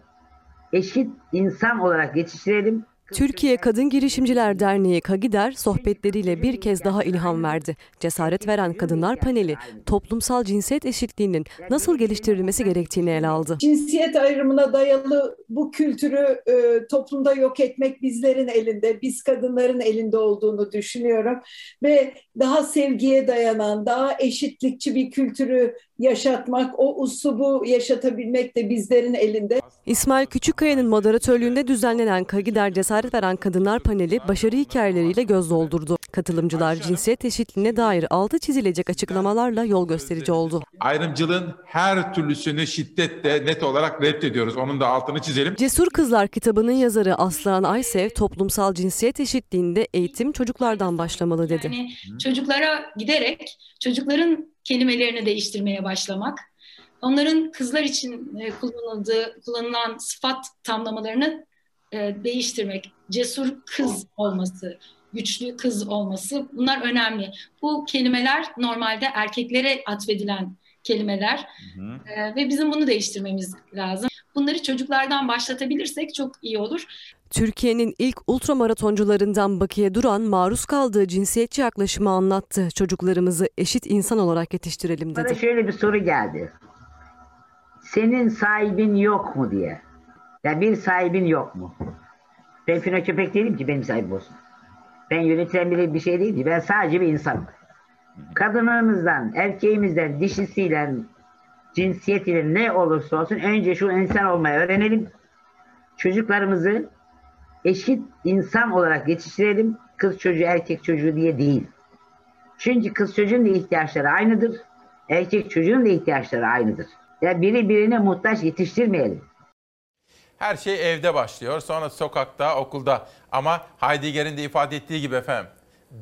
eşit insan olarak yetiştirelim. Türkiye Kadın Girişimciler Derneği Kagider sohbetleriyle bir kez daha ilham verdi. Cesaret veren kadınlar paneli toplumsal cinsiyet eşitliğinin nasıl geliştirilmesi gerektiğini ele aldı. Cinsiyet ayrımına dayalı bu kültürü e, toplumda yok etmek bizlerin elinde, biz kadınların elinde olduğunu düşünüyorum. Ve daha sevgiye dayanan, daha eşitlikçi bir kültürü yaşatmak, o uslubu yaşatabilmek de bizlerin elinde. İsmail Küçükkaya'nın moderatörlüğünde düzenlenen Kagider Cesaret Veren Kadınlar paneli başarı hikayeleriyle göz doldurdu. Katılımcılar cinsiyet eşitliğine dair altı çizilecek açıklamalarla yol gösterici oldu. Ayrımcılığın her türlüsünü şiddetle net olarak reddediyoruz. Onun da altını çizelim. Cesur Kızlar kitabının yazarı Aslan Aysev toplumsal cinsiyet eşitliğinde eğitim çocuklardan başlamalı dedi. Yani çocuklara giderek çocukların kelimelerini değiştirmeye başlamak, onların kızlar için e, kullanıldığı kullanılan sıfat tamlamalarını e, değiştirmek, cesur kız olması, güçlü kız olması bunlar önemli. Bu kelimeler normalde erkeklere atfedilen kelimeler e, ve bizim bunu değiştirmemiz lazım. Bunları çocuklardan başlatabilirsek çok iyi olur. Türkiye'nin ilk ultramaratoncularından Bakiye Duran maruz kaldığı cinsiyetçi yaklaşımı anlattı. Çocuklarımızı eşit insan olarak yetiştirelim Bana dedi. şöyle bir soru geldi. Senin sahibin yok mu diye. Ya bir sahibin yok mu? Ben fino köpek değilim ki benim sahibim olsun. Ben yönetilen biri bir şey değil ki. Ben sadece bir insanım. Kadınlarımızdan, erkeğimizden, dişisiyle, cinsiyetiyle ne olursa olsun önce şu insan olmayı öğrenelim. Çocuklarımızı eşit insan olarak yetiştirelim. Kız çocuğu, erkek çocuğu diye değil. Çünkü kız çocuğun da ihtiyaçları aynıdır. Erkek çocuğun da ihtiyaçları aynıdır. Ya biri birine muhtaç yetiştirmeyelim. Her şey evde başlıyor, sonra sokakta, okulda. Ama Heidegger'in de ifade ettiği gibi efendim,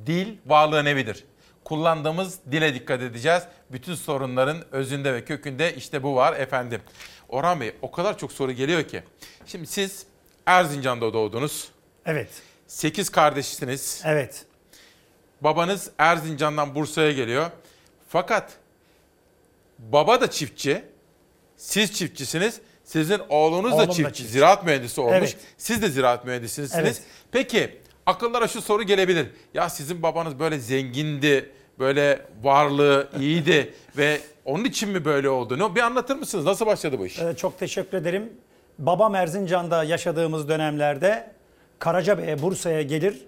dil varlığın evidir. Kullandığımız dile dikkat edeceğiz. Bütün sorunların özünde ve kökünde işte bu var efendim. Orhan Bey o kadar çok soru geliyor ki. Şimdi siz Erzincan'da doğdunuz. Evet. 8 kardeşsiniz. Evet. Babanız Erzincan'dan Bursa'ya geliyor. Fakat baba da çiftçi, siz çiftçisiniz. Sizin oğlunuz Oğlum da da çiftçi, çiftçi. ziraat mühendisi olmuş. Evet. Siz de ziraat mühendisisiniz. Evet. Peki akıllara şu soru gelebilir. Ya sizin babanız böyle zengindi, böyle varlığı iyiydi ve onun için mi böyle oldu? Ne- Bir anlatır mısınız? Nasıl başladı bu iş? Ee, çok teşekkür ederim. Babam Erzincan'da yaşadığımız dönemlerde Karacabey'e, Bursa'ya gelir.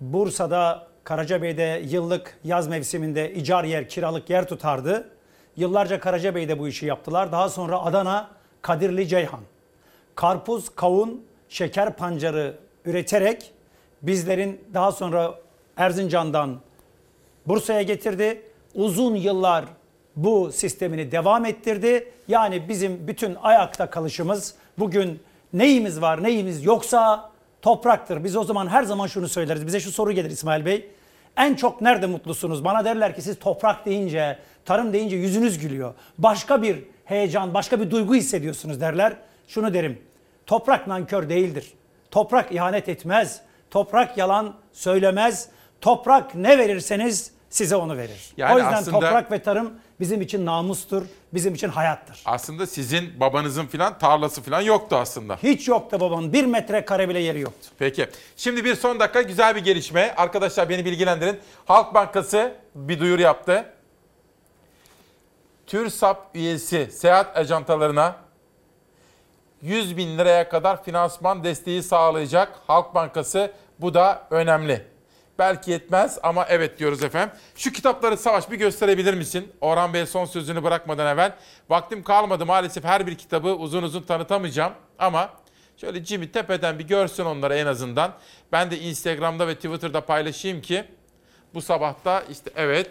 Bursa'da Karacabey'de yıllık yaz mevsiminde icar yer, kiralık yer tutardı. Yıllarca Karacabey'de bu işi yaptılar. Daha sonra Adana, Kadirli, Ceyhan. Karpuz, kavun, şeker pancarı üreterek bizlerin daha sonra Erzincan'dan Bursa'ya getirdi. Uzun yıllar bu sistemini devam ettirdi. Yani bizim bütün ayakta kalışımız bugün neyimiz var neyimiz yoksa topraktır. Biz o zaman her zaman şunu söyleriz. Bize şu soru gelir İsmail Bey. En çok nerede mutlusunuz? Bana derler ki siz toprak deyince, tarım deyince yüzünüz gülüyor. Başka bir heyecan, başka bir duygu hissediyorsunuz derler. Şunu derim. Toprak nankör değildir. Toprak ihanet etmez. Toprak yalan söylemez. Toprak ne verirseniz size onu verir. Yani o yüzden aslında- toprak ve tarım bizim için namustur, bizim için hayattır. Aslında sizin babanızın filan tarlası filan yoktu aslında. Hiç yoktu babanın. Bir metrekare bile yeri yoktu. Peki. Şimdi bir son dakika güzel bir gelişme. Arkadaşlar beni bilgilendirin. Halk Bankası bir duyuru yaptı. TÜRSAP üyesi seyahat ajantalarına 100 bin liraya kadar finansman desteği sağlayacak Halk Bankası. Bu da önemli. Belki yetmez ama evet diyoruz efendim. Şu kitapları Savaş bir gösterebilir misin? Orhan Bey son sözünü bırakmadan evvel. Vaktim kalmadı maalesef her bir kitabı uzun uzun tanıtamayacağım. Ama şöyle Jimmy tepeden bir görsün onları en azından. Ben de Instagram'da ve Twitter'da paylaşayım ki bu sabahta işte evet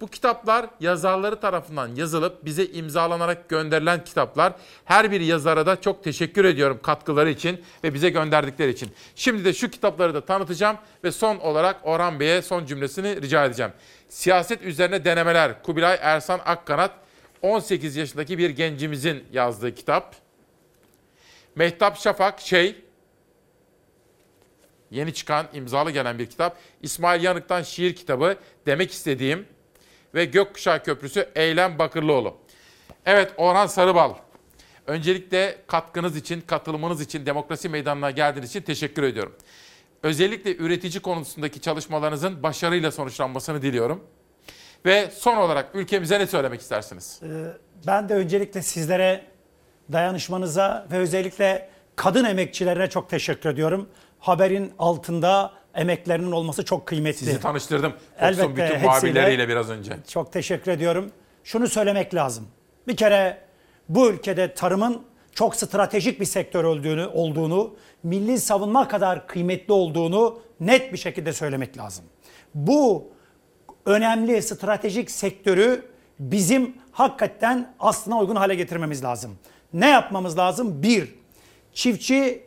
bu kitaplar yazarları tarafından yazılıp bize imzalanarak gönderilen kitaplar. Her bir yazara da çok teşekkür ediyorum katkıları için ve bize gönderdikleri için. Şimdi de şu kitapları da tanıtacağım ve son olarak Orhan Bey'e son cümlesini rica edeceğim. Siyaset üzerine denemeler Kubilay Ersan Akkanat 18 yaşındaki bir gencimizin yazdığı kitap. Mehtap Şafak şey yeni çıkan imzalı gelen bir kitap. İsmail Yanık'tan şiir kitabı demek istediğim ve Gökkuşağı Köprüsü Eylem Bakırlıoğlu. Evet Orhan Sarıbal. Öncelikle katkınız için, katılımınız için, demokrasi meydanına geldiğiniz için teşekkür ediyorum. Özellikle üretici konusundaki çalışmalarınızın başarıyla sonuçlanmasını diliyorum. Ve son olarak ülkemize ne söylemek istersiniz? Ee, Ben de öncelikle sizlere dayanışmanıza ve özellikle kadın emekçilerine çok teşekkür ediyorum. Haberin altında emeklerinin olması çok kıymetli. Sizi tanıştırdım. Fox'un bütün muhabirleriyle biraz önce. Çok teşekkür ediyorum. Şunu söylemek lazım. Bir kere bu ülkede tarımın çok stratejik bir sektör olduğunu, olduğunu, milli savunma kadar kıymetli olduğunu net bir şekilde söylemek lazım. Bu önemli stratejik sektörü bizim hakikaten aslına uygun hale getirmemiz lazım. Ne yapmamız lazım? Bir, çiftçi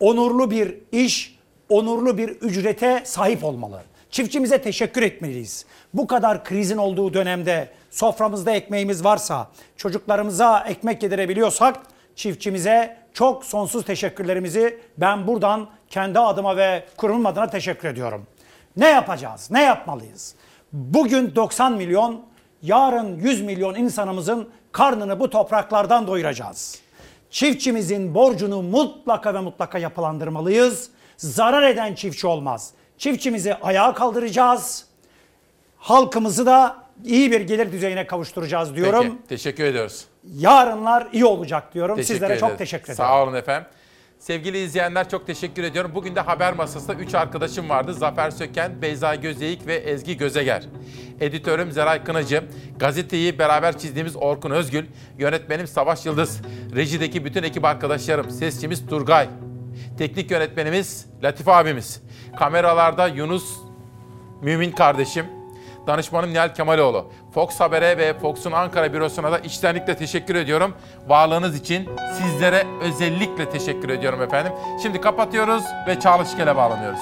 onurlu bir iş, onurlu bir ücrete sahip olmalı. Çiftçimize teşekkür etmeliyiz. Bu kadar krizin olduğu dönemde soframızda ekmeğimiz varsa, çocuklarımıza ekmek yedirebiliyorsak çiftçimize çok sonsuz teşekkürlerimizi ben buradan kendi adıma ve kurumum adına teşekkür ediyorum. Ne yapacağız? Ne yapmalıyız? Bugün 90 milyon, yarın 100 milyon insanımızın karnını bu topraklardan doyuracağız. Çiftçimizin borcunu mutlaka ve mutlaka yapılandırmalıyız. Zarar eden çiftçi olmaz. Çiftçimizi ayağa kaldıracağız. Halkımızı da iyi bir gelir düzeyine kavuşturacağız diyorum. Peki, teşekkür ediyoruz. Yarınlar iyi olacak diyorum. Teşekkür Sizlere çok ederiz. teşekkür ederim. Sağ olun efendim. Sevgili izleyenler çok teşekkür ediyorum. Bugün de haber masasında 3 arkadaşım vardı. Zafer Söken, Beyza Gözeyik ve Ezgi Gözeger. Editörüm Zeray Kınacı, gazeteyi beraber çizdiğimiz Orkun Özgül, yönetmenim Savaş Yıldız, rejideki bütün ekip arkadaşlarım, sesçimiz Turgay, teknik yönetmenimiz Latif abimiz, kameralarda Yunus Mümin kardeşim, danışmanım Nihal Kemaloğlu. Fox Haber'e ve Fox'un Ankara bürosuna da içtenlikle teşekkür ediyorum. Varlığınız için sizlere özellikle teşekkür ediyorum efendim. Şimdi kapatıyoruz ve Çağla Şikel'e bağlanıyoruz.